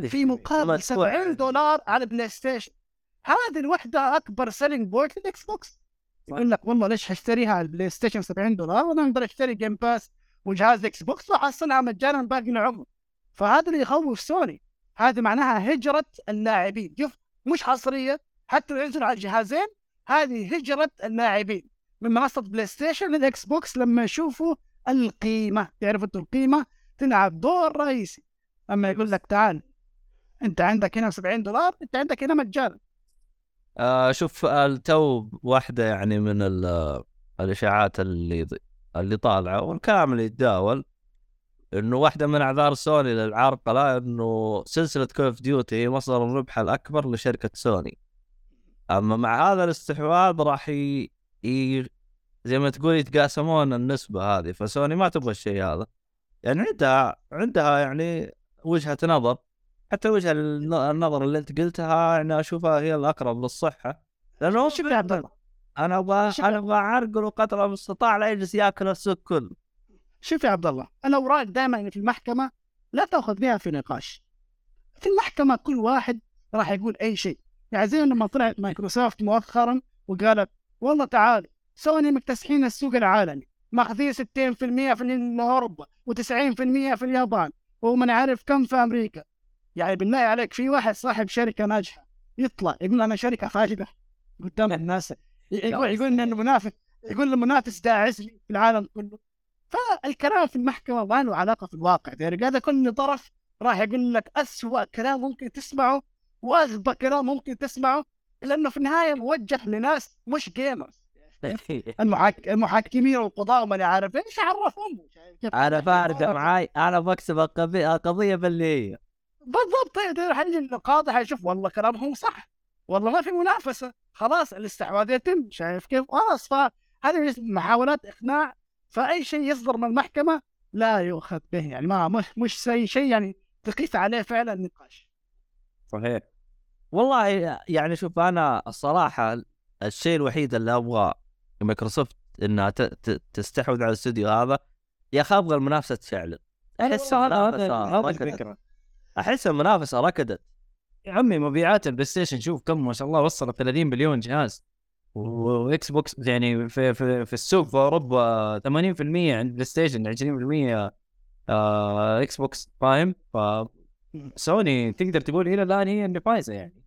في مقابل مدفوع. 70 دولار على PlayStation هذه الوحدة أكبر selling point لل Xbox يقول لك والله ليش حاشتريها على ال PlayStation 70 دولار وأنا أقدر اشتري Game Pass وجهاز Xbox واحصلها مجانا باقي العمر فهذا اللي يخوف سوني. هذه معناها هجرة اللاعبين. شوف مش حصرية حتى لو ينزلوا على الجهازين هذه هجرة اللاعبين. من منصة PlayStation لل Xbox لما يشوفوا القيمة. تعرف أنتوا القيمة؟ تلعب دور رئيسي. أما يقول لك تعال أنت عندك هنا 70 دولار أنت عندك هنا مجانا آه شوف التو واحدة يعني من ال- الإشاعات اللي اللي طالعة والكلام اللي يتداول إنه واحدة من أعذار سوني للعرقله إنه سلسلة Call of Duty هي مصدر الربح الأكبر لشركة سوني. أما مع هذا الاستحواذ راح ي... ي... زي ما تقول يتقاسمون النسبة هذه فسوني ما تبغى الشيء هذا. يعني عندها عندها يعني وجهة نظر حتى الن- النظر اللي انت قلتها يعني اشوفها هي الأقرب للصحة. لأنه شوف يا عبد الله أنا أبغى أنا أبغى اعرقل قدر المستطاع لا يجلس يأكل السوق كله. شوف يا عبد الله الاوراق دائما في المحكمة لا تأخذ بها في نقاش. في المحكمة كل واحد راح يقول أي شيء. يعني زي لما طلعت مايكروسوفت مؤخرا وقالت والله تعالوا سوني مكتسحين السوق العالمي ماخذين 60% في اوروبا و90% في اليابان ومن عارف كم في أمريكا. يعني بالله عليك في واحد صاحب شركة ناجحة يطلع يقول أنا شركة فاشلة قدام الناس يقول يقول إن المنافس يقول المنافس داعس لي في العالم كله. فالكلام في المحكمة ما له علاقة في الواقع يعني هذا كل طرف راح يقول لك اسوء كلام ممكن تسمعه وأغبى كلام ممكن تسمعه لأنه في النهاية موجه لناس مش جيمرز المحك... المحكمين والقضاء وما عارف إيش عرفهم؟ أنا فارقه معاي أنا بكسب القضية القضية باللي هي. بالضبط طيب حل القاضي حيشوف والله كلامهم صح والله ما في منافسة خلاص الاستحواذ يتم شايف كيف؟ خلاص فهذه محاولات إقناع فأي شيء يصدر من المحكمة لا يؤخذ به يعني ما مش مش شيء يعني تقيس عليه فعلا نقاش صحيح. والله يعني شوف أنا الصراحة الشيء الوحيد اللي أبغى مايكروسوفت إنها ت- ت- تستحوذ على الاستوديو هذا يا أخي أبغى المنافسة تشعل أحس هذا هذا. الفكرة أحس المنافسه ركضت يا عمي مبيعات ال PlayStation شوف كم ما شاء الله وصل 30 مليون جهاز. و Xbox يعني في في, في السوق في أوروبا 80% عند PlayStation 20% آه Xbox فاهم ف سوني تقدر تقول إلى الآن هي اللي فايزة يعني.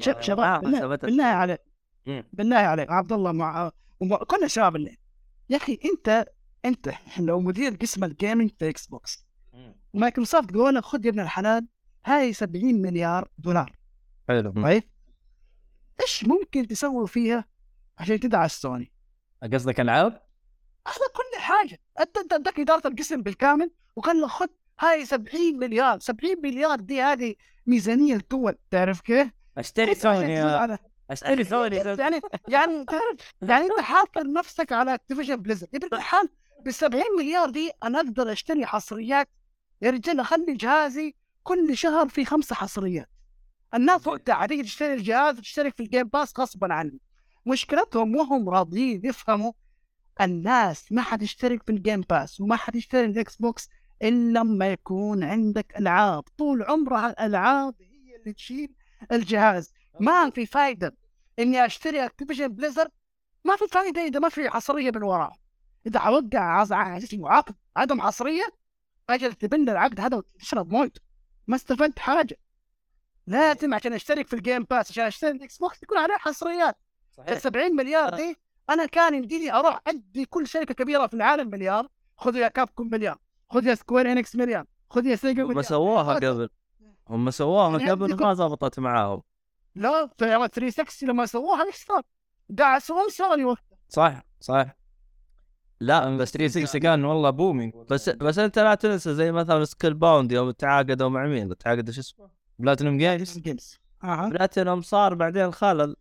شوف شباب بالله, ثبتت. بالله عليك. بالله عليك عبد الله مع ومع- كل الشباب اللي يا أخي انت أنت لو مدير قسم ال gaming في Xbox Microsoft قالوا لك خذ يا ابن الحلال هاي 70 مليار دولار. حلو. طيب. إيش ممكن تسوي فيها عشان تدعس سوني؟ قصدك ألعاب؟ هذا كل حاجة. أنت أنت عندك إدارة القسم بالكامل وقال له خذ هاي 70 مليار. 70 مليار دي هذه ميزانية الدول. تعرف كيف؟ أشتري سوني أشتري سوني. يعني يعني تعرف يعني أنت حاصر نفسك على Activision Blizzard يا ابن الحلال بال 70 مليار دي أنا أقدر أشتري حصريات يا رجال أخلي جهازي كل شهر في خمسة حصريات. الناس وقتها تيجي تشتري الجهاز وتشترك في ال Game Pass غصبا عني مشكلتهم مو هم راضيين يفهموا الناس ما حتشترك في ال Game Pass وما حتشتري ال Xbox إلا لما يكون عندك ألعاب. طول عمرها الألعاب هي اللي تشيل الجهاز. ما في فايدة إني أشتري Activision Blizzard ما في فايدة إذا ما في حصرية من وراه إذا اسمه عقد عدم حصرية أجل تبل العقد هذا وتشرب مويته ما استفدت حاجة. لازم عشان أشترك في ال Game Pass عشان أشتري ال Xbox تكون عليه حصريات. ال 70 مليار دي أنا كان يمديني أروح أدي كل شركة كبيرة في العالم مليار. خذوا يا Capcom مليار. خذ يا Square Enix مليار. خذ يا Sega هم مليار. سووها قبل. هم سووها يعني قبل ما زبطت معاهم. لا في 360 لما سووها إيش صار؟ سوني وقتها صح صح لا بس بس 360 كان والله booming بس بس أنت لا تنسى زي مثلا Scalebound يوم تعاقدوا مع مين؟ تعاقدوا شو اسمه؟ Platinum Games Platinum صار بعدين خلل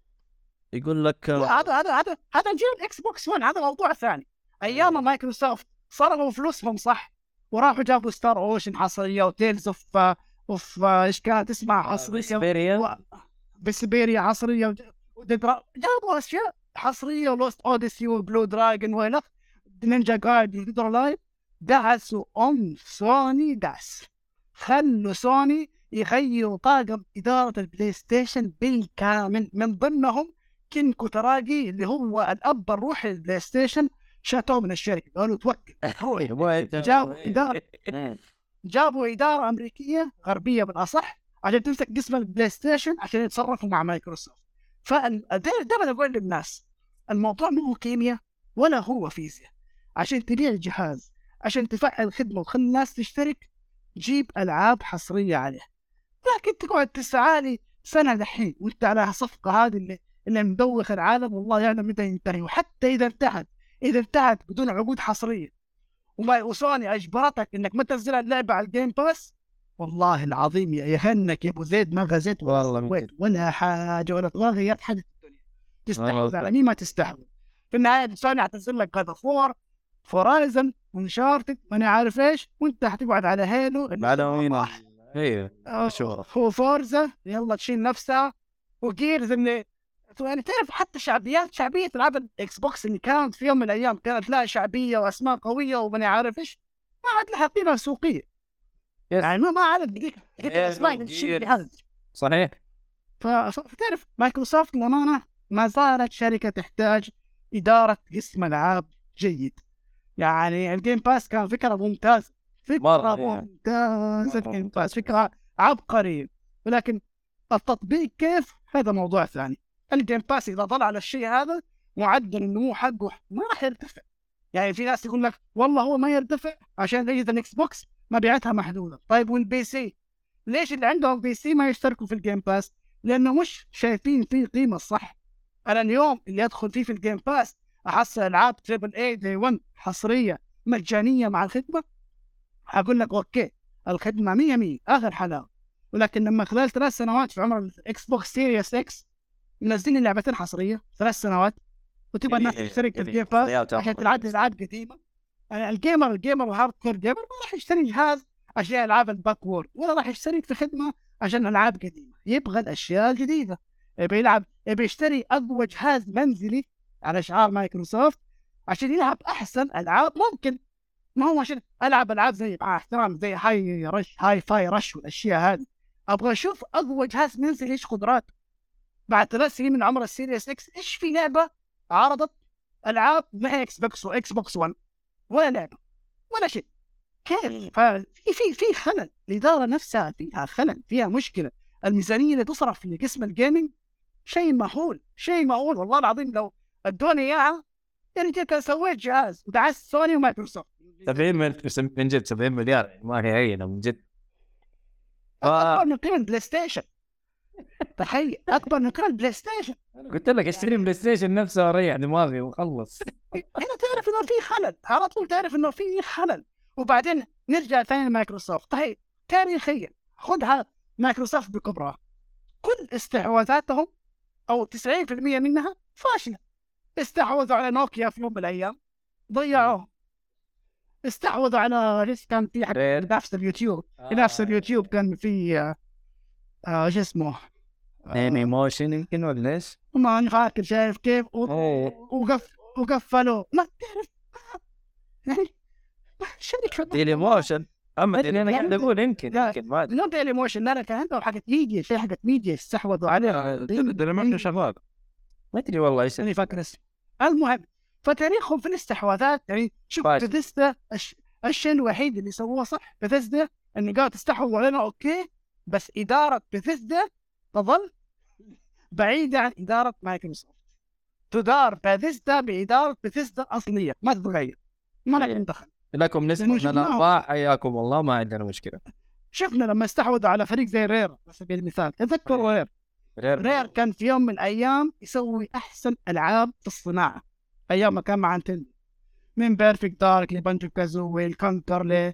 يقول لك هذا هذا هذا هذا جيل Xbox 1 هذا موضوع ثاني. أيام مايكروسوفت صرفوا فلوسهم صح؟ وراحوا جابوا Star Ocean حصرية و Tales of of إيش كانت اسمها؟ حصرية. Vesperia و- Vesperia حصرية جابوا أشياء حصرية ولوست اوديسي وبلو دراجون والى نينجا جايد وديدرا لايف دعسوا أم سوني دعس. خلوا سوني يغيروا طاقم إدارة البلاي ستيشن بالكامل. من ضمنهم كين كوتاراجي اللي هو الأب الروحي للبلاي ستيشن شاتوه من الشركة قالوا توكل. جابوا اداره جابوا إدارة أمريكية غربية بالأصح عشان تمسك قسم البلاي ستيشن عشان يتصرفوا مع مايكروسوفت. فدائما أقول للناس الموضوع مو كيمياء ولا هو فيزياء. عشان تبيع الجهاز عشان تفعل خدمة وتخلي الناس تشترك جيب ألعاب حصرية عليه لكن تقعد تسعى سنة دحين وانت على الصفقه هذه اللي اللي مدوخ العالم والله يعلم متى ينتهي. وحتى إذا انتهت إذا انتهت بدون عقود حصرية. وما وسوني اجبرتك إنك ما تنزل اللعبة على ال Game Pass والله العظيم يا كأنك يا أبو زيد ما غزيت والله. ولا حاجة ولا ولا غيرت حاجة في الدنيا. تستحوذ. على مين ما تستحوذ. في النهاية سوني حتنزل لك God of War Horizon Uncharted ماني عارف إيش وأنت حتقعد على Halo بعدين أيوه آه، شهرة. هو Forza يلا تشيل نفسها. و Gears اللي يعني تعرف حتى شعبيات شعبية العاب الاكس بوكس اللي كانت في يوم من الأيام كانت لها شعبية وأسماء قوية وماني عارف إيش ما عاد لها قيمة سوقية. يعني ما ما عاد ذيك الاسماء صحيح. فتعرف مايكروسوفت للأمانة ما زالت شركة تحتاج إدارة قسم ألعاب جيد. يعني ال Game Pass كان فكرة ممتازة فكرة مرة، إيه. ممتازة مرة ال Game Pass فكرة عبقرية. ولكن التطبيق كيف؟ هذا موضوع ثاني. ال Game Pass إذا ظل على الشيء هذا معدل النمو حقه ما راح يرتفع. يعني في ناس يقول لك والله هو ما يرتفع عشان أجهزة الإكس بوكس مبيعاتها محدودة. طيب وال PC؟ ليش اللي عندهم PC ما يشتركوا في ال Game Pass لأنه مش شايفين فيه قيمة صح. أنا اليوم اللي أدخل فيه في ال Game Pass احصل العاب triple A day 1 حصرية مجانية مع الخدمة؟ أقول لك okay الخدمة 100 100 آخر حلاوة. ولكن لما خلال ثلاث سنوات في عمر الاكس بوكس Series X منزلين لعبتين حصرية ثلاث سنوات وتبغى الناس إيه، ال Game Pass عشان. تلعب ألعاب قديمة. ال gamer ال gamer ال hardcore gamer ما راح يشتري جهاز عشان ألعاب ال backward ولا راح يشترك في خدمة عشان ألعاب قديمة. يبغى الأشياء الجديدة. يبي يلعب يبي يشتري أقوى جهاز منزلي على شعار مايكروسوفت عشان يلعب أحسن ألعاب ممكن. ما هو عشان ألعب ألعاب زي مع احترام زي Hi Rush Hi-Fi Rush والأشياء هذه. أبغى أشوف أقوى جهاز منزلي إيش قدراته. بعد ثلاث سنين من عمر ال Series X إيش في لعبة عرضت ألعاب مع إكس بوكس وإكس بوكس 1 ولا لعبة ولا شيء. كيف؟ ففي في في خلل. الإدارة نفسها فيها خلل فيها مشكلة. الميزانية اللي تصرف في قسم ال gaming شيء مهول شيء مهول والله العظيم لو ادوني إياها. يعني كان سويت جهاز ودعست سوني ومايكروسوفت. 70 مل- من جد 70 مليار يعني ما هي هينة من جد. أكبر من قيمة بلاي ستيشن. تخيل أكبر من قيمة بلاي ستيشن. قلت لك اشتري بلاي ستيشن نفسه واريح دماغي وخلص. هنا تعرف إنه في خلل على طول تعرف إنه في خلل. وبعدين نرجع ثاني لمايكروسوفت. طيب تاريخيا خذها مايكروسوفت بكبرها. كل استحواذاتهم أو 90% منها فاشلة. استحوذوا على نوكيا في يوم من الأيام ضيعوه استحوذوا على إيش كان في حق. ينافس اليوتيوب ينافس اليوتيوب كان في آه، آه، شو اسمه انمي موشن يمكن ولا إيش؟ ما فاكر شايف كيف و- إيه. وقف وقفلوا ما تعرف يعني شركه Dailymotion اما لا، Daily أنا لا، قاعد أقول يمكن. يمكن ما ادري Dailymotion لا لا كان عندهم حقت ميديا شيء حقت ميديا استحوذوا عليها ديلي شغال ما أدري والله إيش ماني فاكر اسمه. المهم فتاريخهم في الاستحواذات يعني شوف فاشل. بثيستا الش- الشيء الوحيد اللي سووه صح؟ بثيستا انه قالوا تستحوذوا علينا okay. بس إدارة بثيستا تظل بعيدة عن إدارة مايكروسوفت. تدار بثيستا بإدارة بثيستا الاصليه ما تتغير. ما لك دخل. لكم نسبة لأنه من. الارباح حياكم الله ما عندنا مشكلة. شفنا لما استحوذوا على فريق زي Rare على سبيل المثال. تذكروا Rare Rare كان في يوم من الأيام يسوي أحسن ألعاب في الصناعة. أيام ما كان مع نينتندو. من Perfect Dark ل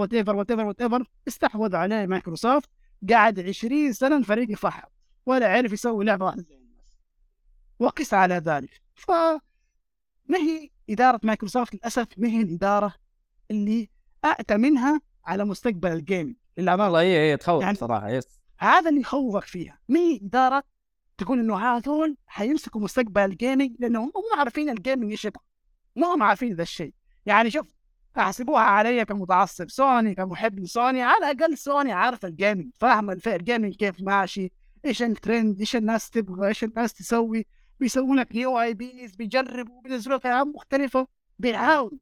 Banjo Kazooie ال Conker ل whatever whatever whatever استحوذ عليه مايكروسوفت. قعد 20 سنة الفريق يفحط. ولا عرف يسوي لعبة واحدة زي الناس. وقس على ذلك. ف ما هي إدارة مايكروسوفت؟ للأسف ما هي الإدارة اللي اأتمنها على مستقبل ال gaming. للامانه والله هي هي تخوف يعني- صراحة yes. هذا اللي يخوفك فيها. ما هي اداره تقول إنه هذول حيمسكوا مستقبل ال gaming لأنهم هم عارفين ال gaming إيش يبغى. ما هم عارفين ذا الشيء. يعني شوف احسبوها علي كمتعصب. سوني كمحب لسوني. على الأقل سوني عارفه ال gaming فاهمه ال gaming كيف ماشي إيش الترند إيش الناس تبغى إيش الناس تسوي. بيسووا لك new IPs بيجربوا بينزلوا لك العاب مختلفه بيحاولوا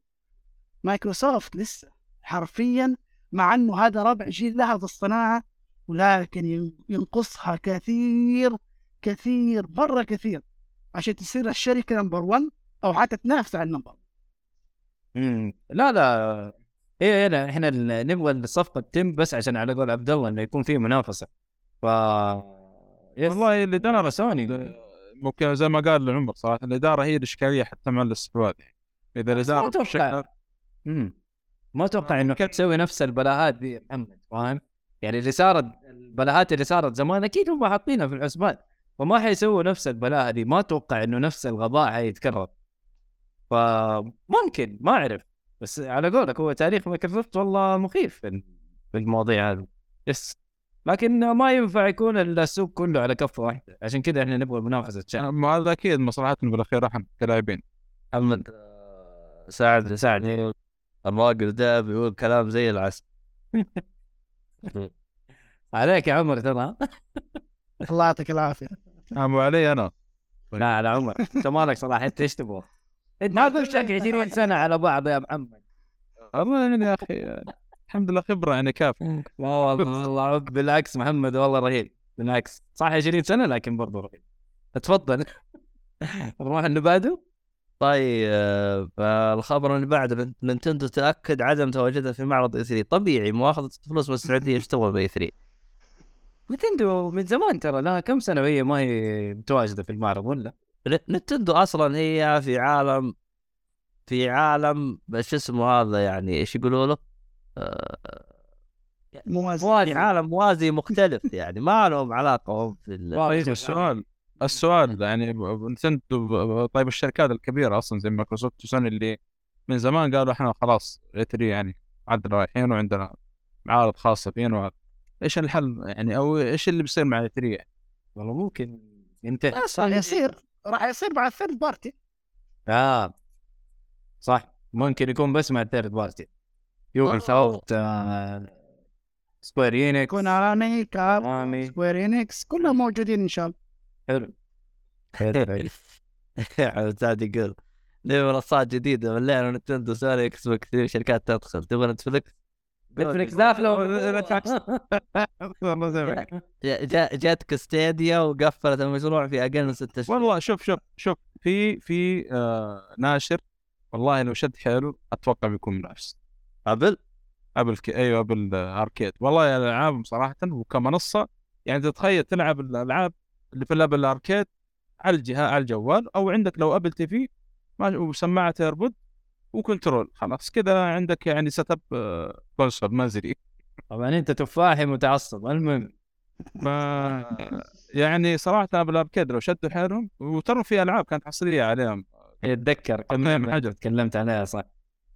مايكروسوفت لسه حرفيا مع إنه هذا ربع جيل لها في الصناعة ولكن ين- ينقصها كثير كثير مرة كثير عشان تصير الشركة number 1 أو حتى تنافس على ال number مم. لا لا هي هنا إحنا ال- نبغى الصفقة تتم بس عشان على قول عبد الله إنه يكون في منافسة ف يس. والله اللي أنا دار سوني ممكن زي ما قال عمر صراحة الإدارة هي الإشكالية حتى مع الاستحواذ يعني إذا ما الإدارة أتوقع. بشكل مم. ما أتوقع إنه تسوي نفس البلاهات دي محمد فاهم؟ يعني اللي صارت البلاهات اللي صارت زمان أكيد هم حاطينها في الحسبان. فما حيسووا نفس البلاهه دي ما أتوقع إنه نفس الغباء حيتكرر. فممكن ما أعرف. بس على قولك هو تاريخ مايكروسوفت والله مخيف في المواضيع هذه. yes. لكن ما ينفع يكون السوق كله على كفه واحدة عشان كذا إحنا نبغى منافسة عشان ما هذا أكيد مصلحتنا بالأخير. إحنا كلاعبين. محمد آه، سعد سعد الراجل ده بيقول كلام زي العسل. عليك يا عمر ترى. الله يعطيك العافية. مو علي أنا. لا على عمر أنت مالك صراحة أنت إيش تبغى؟ أنت ما تمشك 20 سنة على بعض يا محمد. والله يعني يا أخي الحمد لله خبرة يعني كافية. ما والله والله بالعكس محمد والله رهيب. بالعكس صح 20 سنة لكن برضه رهيب. تفضل. نروح اللي بعده طيب فالخبر اللي بعده نينتندو تأكد عدم تواجدها في معرض إي 3 طبيعي مواخذة فلوس من السعوديه إيش تبغى بإي 3 نتندو من زمان ترى لها كم سنة وهي ما هي متواجدة في المعرض ولا؟ نينتندو أصلا هي في عالم في عالم شو اسمه هذا يعني إيش يقولوا له؟ آه، موازي. عالم موازي مختلف يعني ما لهم علاقة هم في ال... السؤال السؤال يعني نتندو طيب الشركات الكبيرة أصلا زي مايكروسوفت وسوني اللي من زمان قالوا إحنا خلاص E3 يعني عندنا رايحين وعندنا معارض خاصه فينا إيش الحل يعني أو إيش اللي بيصير مع E3 يعني؟ والله ممكن انت راح يصير راح يصير مع الثيرد بارتي آه. صح. ممكن يكون بس مع ال third party يوبي سوفت سكوير كابكوم كونامي سكوير انكس كلهم موجودين إن شاء الله. حلو. حلو عبد يقول ليه منصات جديدة ملينا نينتندو سوني إكس بوكس كثير شركات تدخل تبغى نتفلكس؟ نتفلكس داخله جا- جا- جاتك ستيديا وقفلت المشروع في أقل من ستة شهور. والله شوف شوف شوف في في آه ناشر والله لو شد حيله أتوقع بيكون منافس. قبل أبل كي أيوه أبل آه، arcade. والله الالعاب صراحة وكمنصة يعني تتخيل تلعب الألعاب في الابل arcade على الجهاز على الجوال أو عندك لو أبل تي في ما- وسماعه AirPod و controller. خلاص كذا عندك يعني setup console منزلي طبعا أنت تفاحي متعصب. المهم. ف يعني صراحة Apple Arcade لو شدوا حيلهم وترى في ألعاب كانت حصرية عليهم. اتذكر المهم حاجة. تكلمت عليها صح.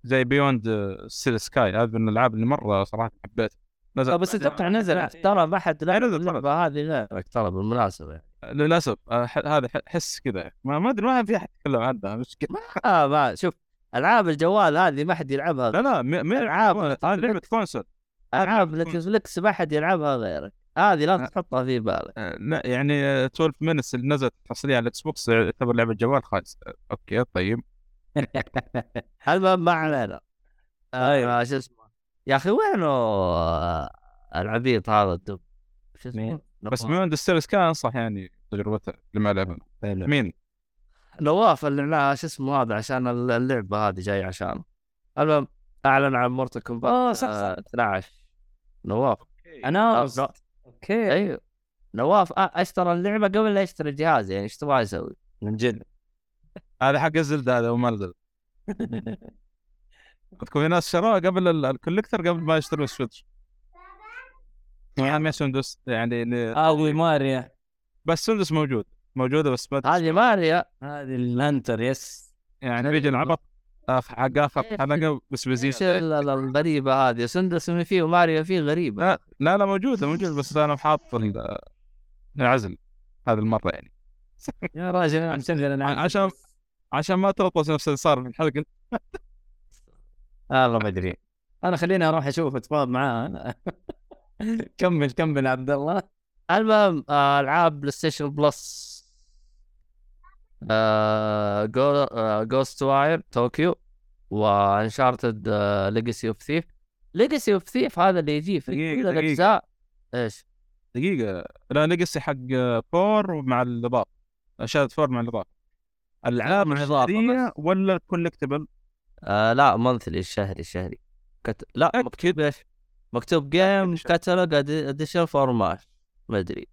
زي Beyond a Steel Sky هذا من الألعاب اللي مرة صراحة حبيتها. نزل. بس أتوقع نزل ترى ما حد لعب اللعبة هذه غيرك ترى بالمناسبة يعني. للأسف آه، هذا حس كذا. ما ما أدري ما في أحد يتكلم عنها مشكله آه ما شوف ألعاب الجوال هذه ما حد يلعبها. لا لا م- م- ألعاب. هذه لعبة console. ألعاب نتفلكس ما حد يلعبها غيرك. هذه لا تحطها في بالك. آه، لا يعني آه، 12 Minutes اللي نزلت حصريه على الاكس بوكس آه، تعتبر لعبة جوال آه، okay طيب. المهم ما علينا. أيوه شو اسمه؟ يا أخي وينه آه، العبيط هذا الدب؟ شو اسمه؟ بس. Beyond Steel Sky أنصح يعني تجربته اللي ما لعبها. مين؟ نواف اللي معاه شو اسمه هذا؟ عشان اللعبة هذه جاي عشانه المهم أعلن عن Mortal Kombat آه صح صح. آه، 12 نواف. أنا آه، okay. أيوه. نواف آه، أشترى اللعبة قبل لا يشتري الجهاز يعني إيش تبغى يسوي؟ من جد. هذا حق زيلدا هذا وما نزل تكون في ناس شروه قبل ال- ال collector قبل ما يشتروا ال Switch. يعني ما سندس يعني ل- اوي ماريا. بس سندس موجود موجودة بس هذه ماريا؟ هذه الهنتر يس. يعني بيجي العبط حق اخر. حلقه بس ال- الغريبة هذه؟ سندس فيه وماريو فيه غريبة. لا لا لا موجودة موجودة بس أنا حاط ال- العزل هذه المرة يعني. يا راجل أنا مشغل أنا عشان عشان ما تغطس نفس اللي صار في الحلقة. والله ما أدري. أنا خليني أروح أشوف اتفاوض معاه. كمل كمل عبد الله. المهم آه، ألعاب بلاي ستيشن Plus آه، Ghostwire Tokyo و Uncharted Legacy of Thieves Legacy of Thieves هذا اللي يجي في دقيقة، كل دقيقة. الأجزاء. إيش؟ دقيقة. لا Legacy حق four مع الإضافة. شهاده four مع الإضافة. ألعاب مع الشهرية ولا كولكتبل؟ آه لا منثلي الشهري الشهري كت... لا مكتوب إيش؟ مكتوب جيم كاتالوج اديشن فور ماش ما أدري.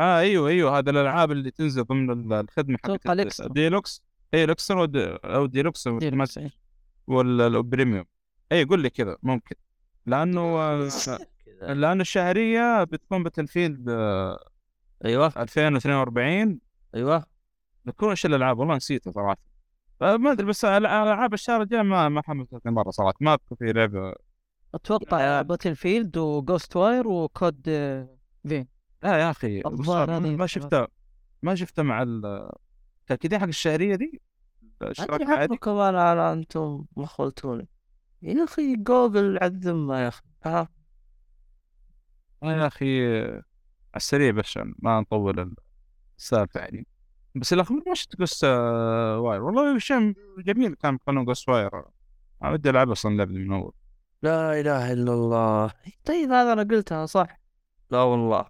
آه أيوه أيوه هذا الألعاب اللي تنزل ضمن ال- الخدمة حقت. ديلوكس اي ود- أو ديلوكس أو ديلوكس، ما- إيه. ولا البريميوم اي قول لي كذا ممكن. لأنه آه، لأن الشهرية بتكون بتنفيذ آه، أيوه. 2042 أيوه. بتكون إيش الألعاب؟ والله نسيتها صراحة. ما أدري بس العاب الشهر الجاي ما ما حملتني مرة صراحة. ما في لعبة أتوقع باتل فيلد وجوست واير وكود فين لا يا أخي ما شفتها ما شفتها مع ال كذا حق الشهرية دي؟ الاشتراك أدري عادي أنا أنا أنتم مخلتوني يا أخي جوجل على الذمه يا أخي. ها؟ آه يا أخي على السريع بس ما نطول السالفة يعني. بس الأخبار ما شفت قصة واير والله شيء جميل كان قانون قص واير أنا ودي ألعب أصلا اللعبه دي من أول. لا إله إلا الله. طيب هذا أنا قلتها صح؟ لا والله.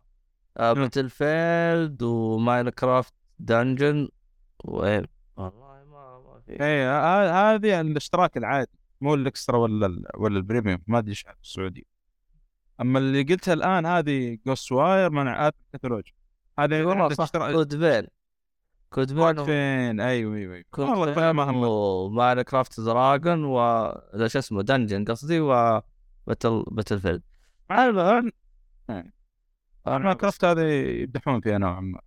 آه مم. باتل فيلد وماينكرافت دنجن وين؟ والله ما ما في. اي هذه الاشتراك العادي مو الإكسترا ولا ال ولا البريميوم ما أدري إيش في السعودية. أما اللي قلتها الآن هذه جوست واير منع الكتالوج هذه والله صح فين كود كود فين؟ أيوه أيوه كود والله فين فاهم اهم وماينكرافت دراجون و شو اسمه دنجن قصدي و باتل باتل فيلد المهم ما كرفت هذه يمدحون فيها نوعا ما.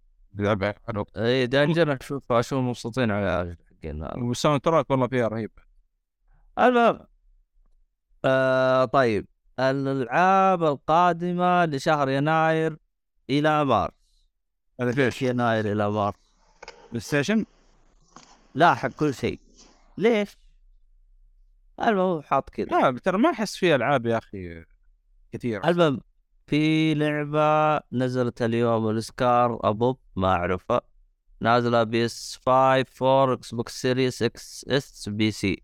إي دنجن أشوف أشوف مبسوطين على حقين والساوند تراك والله فيها رهيب. المهم آه طيب. الألعاب القادمة لشهر يناير إلى مارس. هذا ليش ليش؟ يناير إلى مارس. PlayStation لاحق كل شيء. ليش؟ المهم هو حاط كذا. لا ترى ما أحس فيها ألعاب يا أخي كثير المهم في لعبة نزلت اليوم ال Scars Above ما أعرفها. نازلة PS 5 4 Xbox Series X S PC.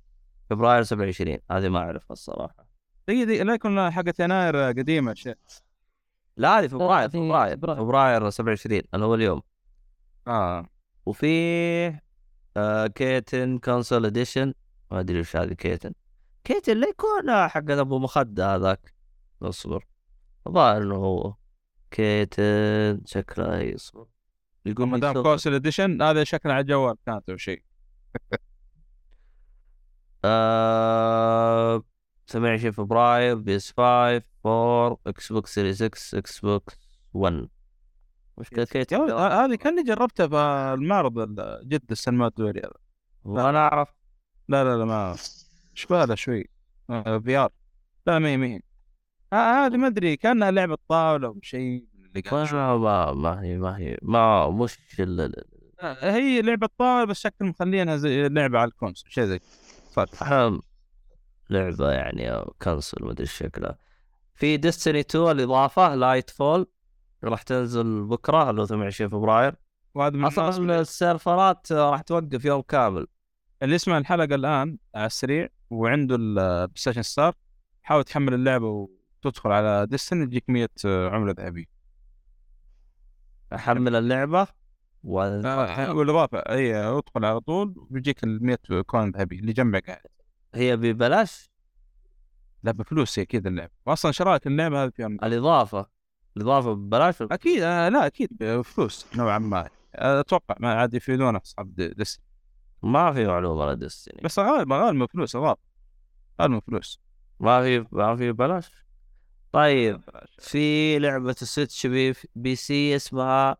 فبراير 27 هذه ما أعرفها الصراحة. دقيقة دقيقة لا يكون حقت يناير قديمة شيء لا هذه فبراير هذه فبراير. فبراير. فبراير 27 اللي هو اليوم. آه. وفيه آه Catan console edition. ما أدري وش هذه Catan. Catan لا يكون حق أبو مخدة هذاك. اصبر. الظاهر إنه هو. Catan شكله يصبر. يقول ما دام console edition هذا شكله على الجوال كانت أو شيء. آه 28 فبراير PS 5 4 Xbox Series X S Xbox 1 ه- هذه كاني جربتها في المعرض ال- جدة السينما الدولي هذا. وأنا أعرف. لا لا لا ما شبالة شوي. VR لا ما هي ما هي هذه ما أدري كأنها لعبة طاولة أو شيء اللي. ما ما ما هي ما هي ما مش آه، هي لعبة طاولة بس شكل مخلينها زي لعبة على ال console شيء زي فتح أهم لعبة يعني console مدري إيش شكلها. في Destiny 2 الإضافة Lightfall راح تنزل بكرة اللي هو 28 فبراير. وهذا من الناس أصلا السيرفرات راح توقف يوم كامل. اللي يسمع الحلقة الآن على السريع وعنده ال PlayStation Stars حاول تحمل اللعبة وتدخل على Destiny تجيك 100 عملة ذهبية. أحمل اللعبة و... آه، والإضافة أي أدخل على طول وبيجيك ال 100 كون ذهبي اللي جنبك قاعد. هي ببلاش؟ لا بفلوس هي كذا اللعبة. وأصلا شرايك اللعبة هذه فيها الإضافة. الإضافة ببلاش؟ أكيد آه لا أكيد. بفلوس نوعا ما. أتوقع ما عاد يفيدون أصحاب دي- ديستني ما في معلومة على ديستني بس غالبا غالبا فلوس إضافة غالبا فلوس. ما في ما في ببلاش. طيب في لعبة ال Switch بي, PC اسمها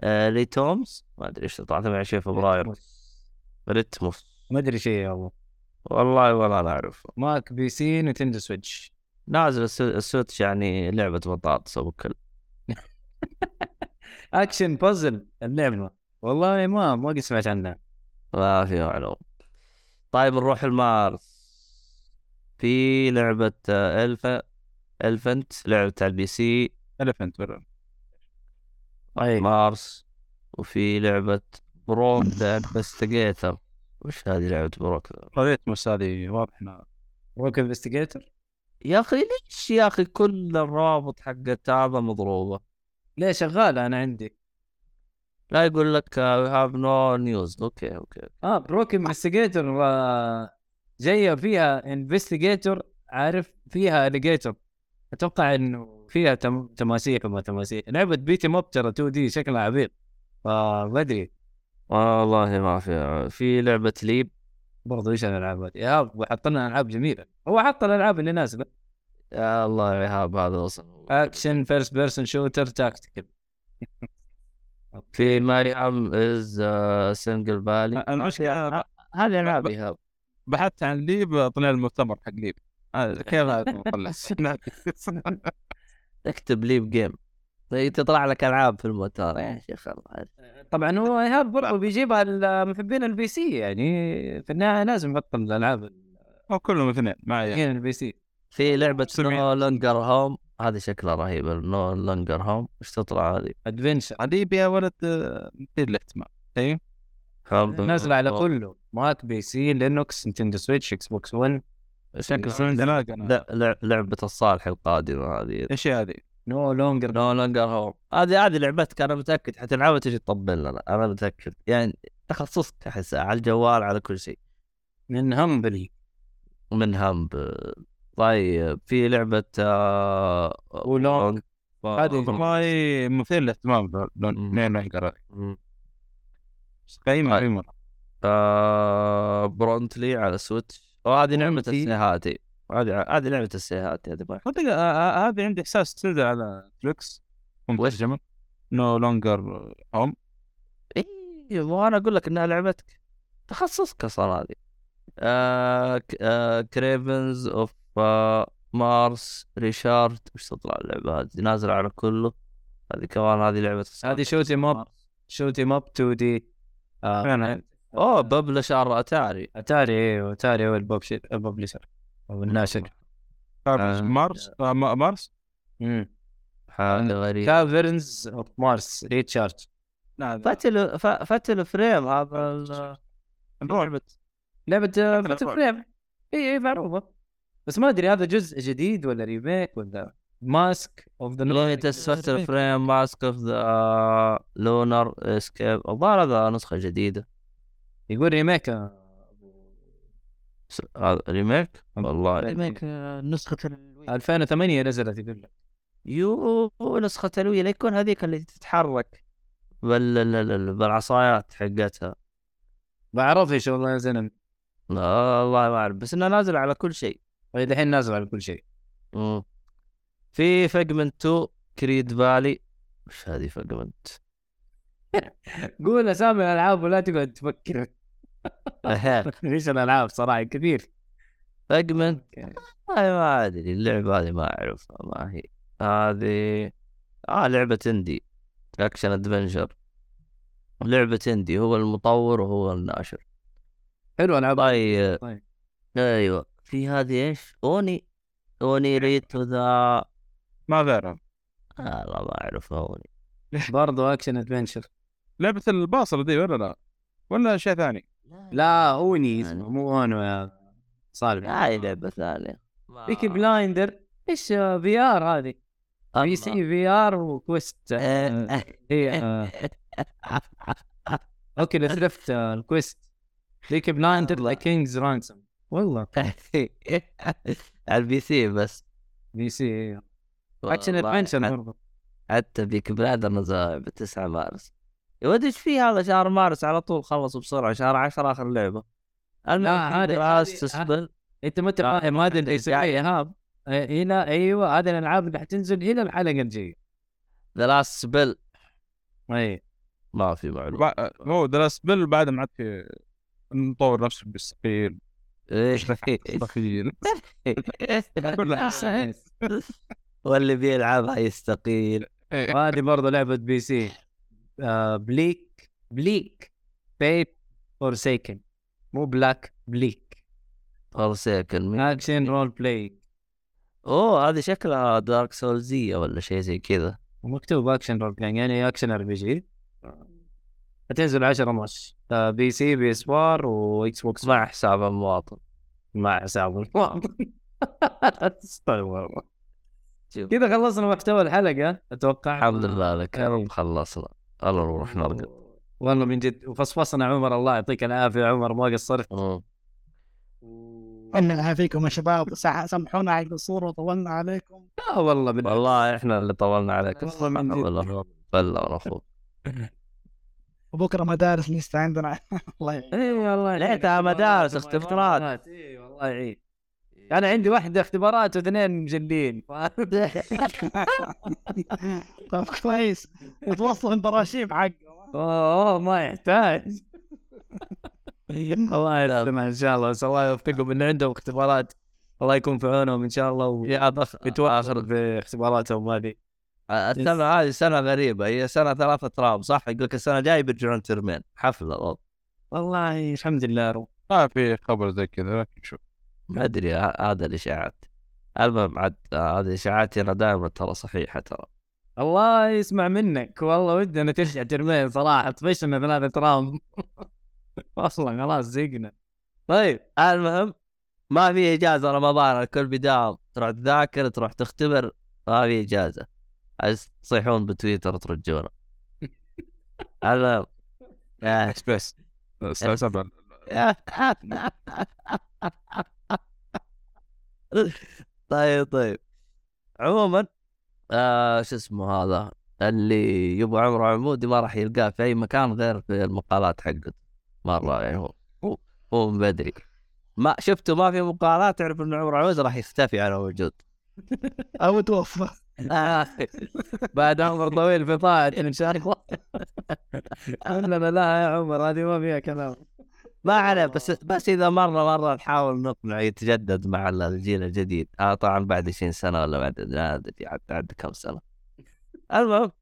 آه Rytmos. ما أدري إيش تطلع 28 فبراير. Rytmos ما أدري شيء والله والله ولا أنا اعرف Mac PC Nintendo Switch. نازل السو- ال Switch يعني لعبة بطاطس أبو كل action puzzle اللعبة والله ما ما قد سمعت عنها. ما في معلومة. طيب نروح المارس. في لعبة آه، الفا الفنت لعبة على ال PC. الفنت ولا؟ أي. مارس. وفي لعبة Brok the InvestiGator وش هذه لعبة Brok the؟ قضية بس هذه واضح إنها Brok InvestiGator يا أخي ليش يا أخي كل الروابط حقت هذا مضروبة؟ ليه شغاله أنا عندي. لا يقول لك we have no news okay okay آه Brok InvestiGator جاية فيها InvestiGator عارف؟ فيها alligator أتوقع إنه فيها تم... تماسيح وما تماسيح. لعبة beat 'em up ترى 2 D شكلها عبيط. فما أدري. والله ما في في لعبة Leap. برضو إيش الألعاب هذه؟ ايهاب حط لنا ألعاب جميلة. هو حط الالعاب اللي نازلة. يا الله يا ايهاب هذا وصل action first person shooter tactical في ماري ام از single play المشكلة هذه ألعاب. ايهاب بحثت عن Leap طلع المؤتمر حق Leap. كيف هذا؟ مطلع اكتب Leap game تطلع لك ألعاب في المؤتمر. يا شيخ الله طبعا هو ايهاب برضو بيجيبها لمحبين ال PC يعني في النهاية لازم يحط الألعاب أو كلهم اثنين معي محبين ال PC في لعبة. No Longer Home هذه شكلها رهيب No Longer Home إيش تطلع هذه؟ adventure هذه بيها ولد آه، مثير للاهتمام أيوه نازله على كله. Mac PC Linux Nintendo Switch Xbox 1 شكل عندنا أنا لا لع- لعبة الصالح القادمة هذه. إيش هذه؟ No Longer No Longer Home هذه هذه لعبتك أنا متأكد. حتلعبها تجي تطبل لنا أنا متأكد. يعني تخصصك احسها على الجوال على كل شيء. من Humble من هم ب- طيب في لعبة آه Wo Long. هذه والله مثير للاهتمام لين مم. قيمة طيب. قيمة. آه برونتلي على سويتش وهذه نعمه برونتلي. هذه هذه لعبة السيهاتي هذه صدق آه، آه، هذه عندي إحساس تنزل على فليكس مترجمة نو لونجر هوم اي مو أنا أقول لك إنها لعبتك. تخصصك أصلا هذه. آه ك- آه كريفنز اوف آه مارس ريشارد وش تطلع اللعبة هذه؟ نازلة على كله. هذه كمان هذه لعبة هذه shoot 'em up shoot 'em up 2 D أوه publisher Atari. Atari أيوه أتاري هو ال publisher أو الناشر آه. مارس؟ آه، ما- مارس؟ امم حاجة غريبه Caverns of Mars Recharged لا هذا- Fatal F- Fatal Frame هذا ال- الرعب لعبه آه، Fatal. Frame. إي إي معروفة. بس ما أدري هذا جزء جديد ولا remake ولا Mask of the latest Fatal Frame Mask of the Lunar Eclipse الظاهر هذا نسخة جديدة. يقول remake هذا remake؟ والله. remake آه، نسخة ال Wii 2008 نزلت يقول لك. يو نسخة ال Wii لا يكون هذيك اللي تتحرك. بال ال- ال- بالعصايات حقتها. بعرف إيش والله يا زلمه لا والله ما أعرف بس انها نازل على كل شيء. الحين نازل على كل شيء. في Figment 2 Creed Valley وش هذه Figment؟ قول اسامي الألعاب ولا تقعد تفكر. إيش الالعاب صراحة كثير. Figment ما أدري اللعبة هذه ما أعرفها ما هي. هذه آه لعبة indie action adventure لعبة indie هو المطور وهو الناشر. حلو العاب طيب. طيب. أيوه. في هذه إيش؟ Oni. Oni Road to the ما بعرف لا ما اعرف Oni. برضو action adventure لعبة الباصرة دي ولا لا؟ ولا شيء ثاني؟ لا Oni اسمه مو Uno يا صالح. هاي لعبة ثانية Peaky Blinders إيش VR هذه؟ PC VR و Quest. هي آه، أوكي لفت الكويست. بيكي بلايندر لايك كينجز رانسوم والله. على البي سي بس. بي سي اكشن والله ادفنشر حتى بيك بلادر نزل ب 9 مارس. يا ولد إيش في هذا شهر مارس على طول خلصوا بسرعة شهر 10 آخر لعبة. لا، هذه- تسبل أنت ما انت فاهم هذا اللي يسويه إيهاب آه، هنا أيوه هذه الألعاب اللي حتنزل هنا الحلقة الجاية. ذا لاست سبل. اي ما في معلومة. هو درس بل بعد ما عاد في نطور نفسه بالسقيل إيش مستقيل واللي بيلعبها يستقيل. إيه. وهذه برضه لعبة بي سي. بليك بليك بيب فورسيكن مو بلاك بليك فورسيكن اكشن رول بلاي أوه هذه شكلها Dark Souls ية ولا شيء زي كذا. مكتوب action role play يعني action RPG هتنزل 10 ونص آه PC PS 4 و Xbox مع حساب المواطن. مع حساب استغفر شوف. كذا خلصنا محتوى الحلقة أتوقع. الحمد لله لك خلصنا. يلا نروح نرقد. والله من جد وفصفصنا عمر الله يعطيك العافية عمر ما قصرت. مم. الله يعافيكم يا شباب سامحونا على القصور وطولنا عليكم. لا والله بالله والله إحنا اللي طولنا عليك والله. والله ونفوق وبكرة مدارس لسه عندنا. الله يعين. اي والله ليتها مدارس، اختبارات. اي والله يعين أنا عندي واحدة اختبارات واثنين مجلين. طيب كويس. يتوصل البراشيم حقه. أوه ما يحتاج. الله يسلمها إن شاء الله. بس الله يوفقهم اللي عندهم اختبارات الله يكون في عونهم إن شاء الله. ويتوفر في اختباراتهم هذه. السنة هذه سنة غريبة. هي سنة ثلاثة ترام صح؟ يقول لك السنة الجاية بيرجعون ترمين. حفلة. والله. والله الحمد لله رب. ما في خبر زي كذا لكن شوف. ما أدري هذا الإشاعات. المهم عاد آه، هذه اشاعاتي أنا دائما ترى صحيحة ترى. الله يسمع منك. والله ودنا ترجع ترمين صراحة. طفشنا ثلاثة ترام أصلا خلاص زقنا. طيب المهم ما في إجازة رمضان. الكل بيداوم تروح تذاكر تروح تختبر ما في عايز تصيحون بتويتر ترجونا المهم آه. بس؟ بس الساعة 7 طيب طيب. عموما آه شو اسمه هذا اللي يبغى عمره عمودي ما راح يلقاه في أي مكان غير في المقالات حقته. مرة يعني هو هو, هو من بدري. ما شفته ما في مقالات تعرف إنه عمره عمودي راح يختفي على وجود. أو توفى. بعد عمر طويل في طاعة إن شاء الله. لا يا عمر هذه ما فيها كلام. ما عليه بس بس إذا مرة مرة نحاول نقنع يتجدد مع الجيل الجديد. آه طبعا بعد 20 سنة ولا بعد ادري عاد بعد كم سنة. المهم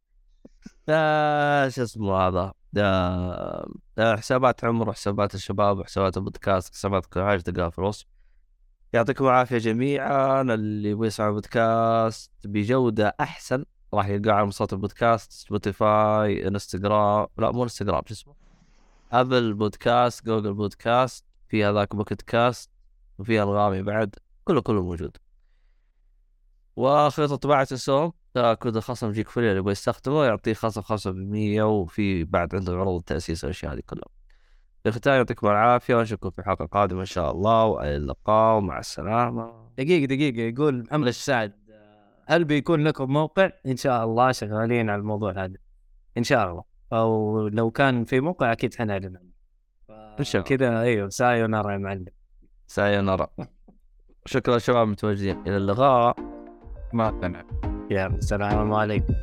آه شو اسمه هذا؟ آه آه، حسابات عمر وحسابات الشباب وحسابات البودكاست حسابات كل حاجة تلقاها في الوصف. يعطيكم العافية جميعا. اللي يبغى يسمع بودكاست بجودة أحسن راح يلقاه على منصات البودكاست Spotify Instagram. لا مو إنستغرام شو اسمه؟ Apple Podcast Google Podcast في هذاك Pocket Cast وفي انغامي بعد كله كله موجود وخيط طباعة السوم كود الخصم يجيك free اللي يبغى يستخدمه يعطيه خصم 5% وفي بعد عنده عروض التأسيس والأشياء هذه كلها. في الختام يعطيكم العافية ونشوفكم في حلقة قادمة إن شاء الله وإلى اللقاء ومع السلامة. دقيقة دقيقة يقول محمد السعد هل بيكون لكم موقع؟ إن شاء الله شغالين على الموضوع هذا إن شاء الله أو لو كان في موقع أكيد حنعلن عنه الله. كذا أيوه さよなら يا معلم سايونارا. شكرا شباب متواجدين إلى اللقاء. ما اقتنع يلا السلام عليكم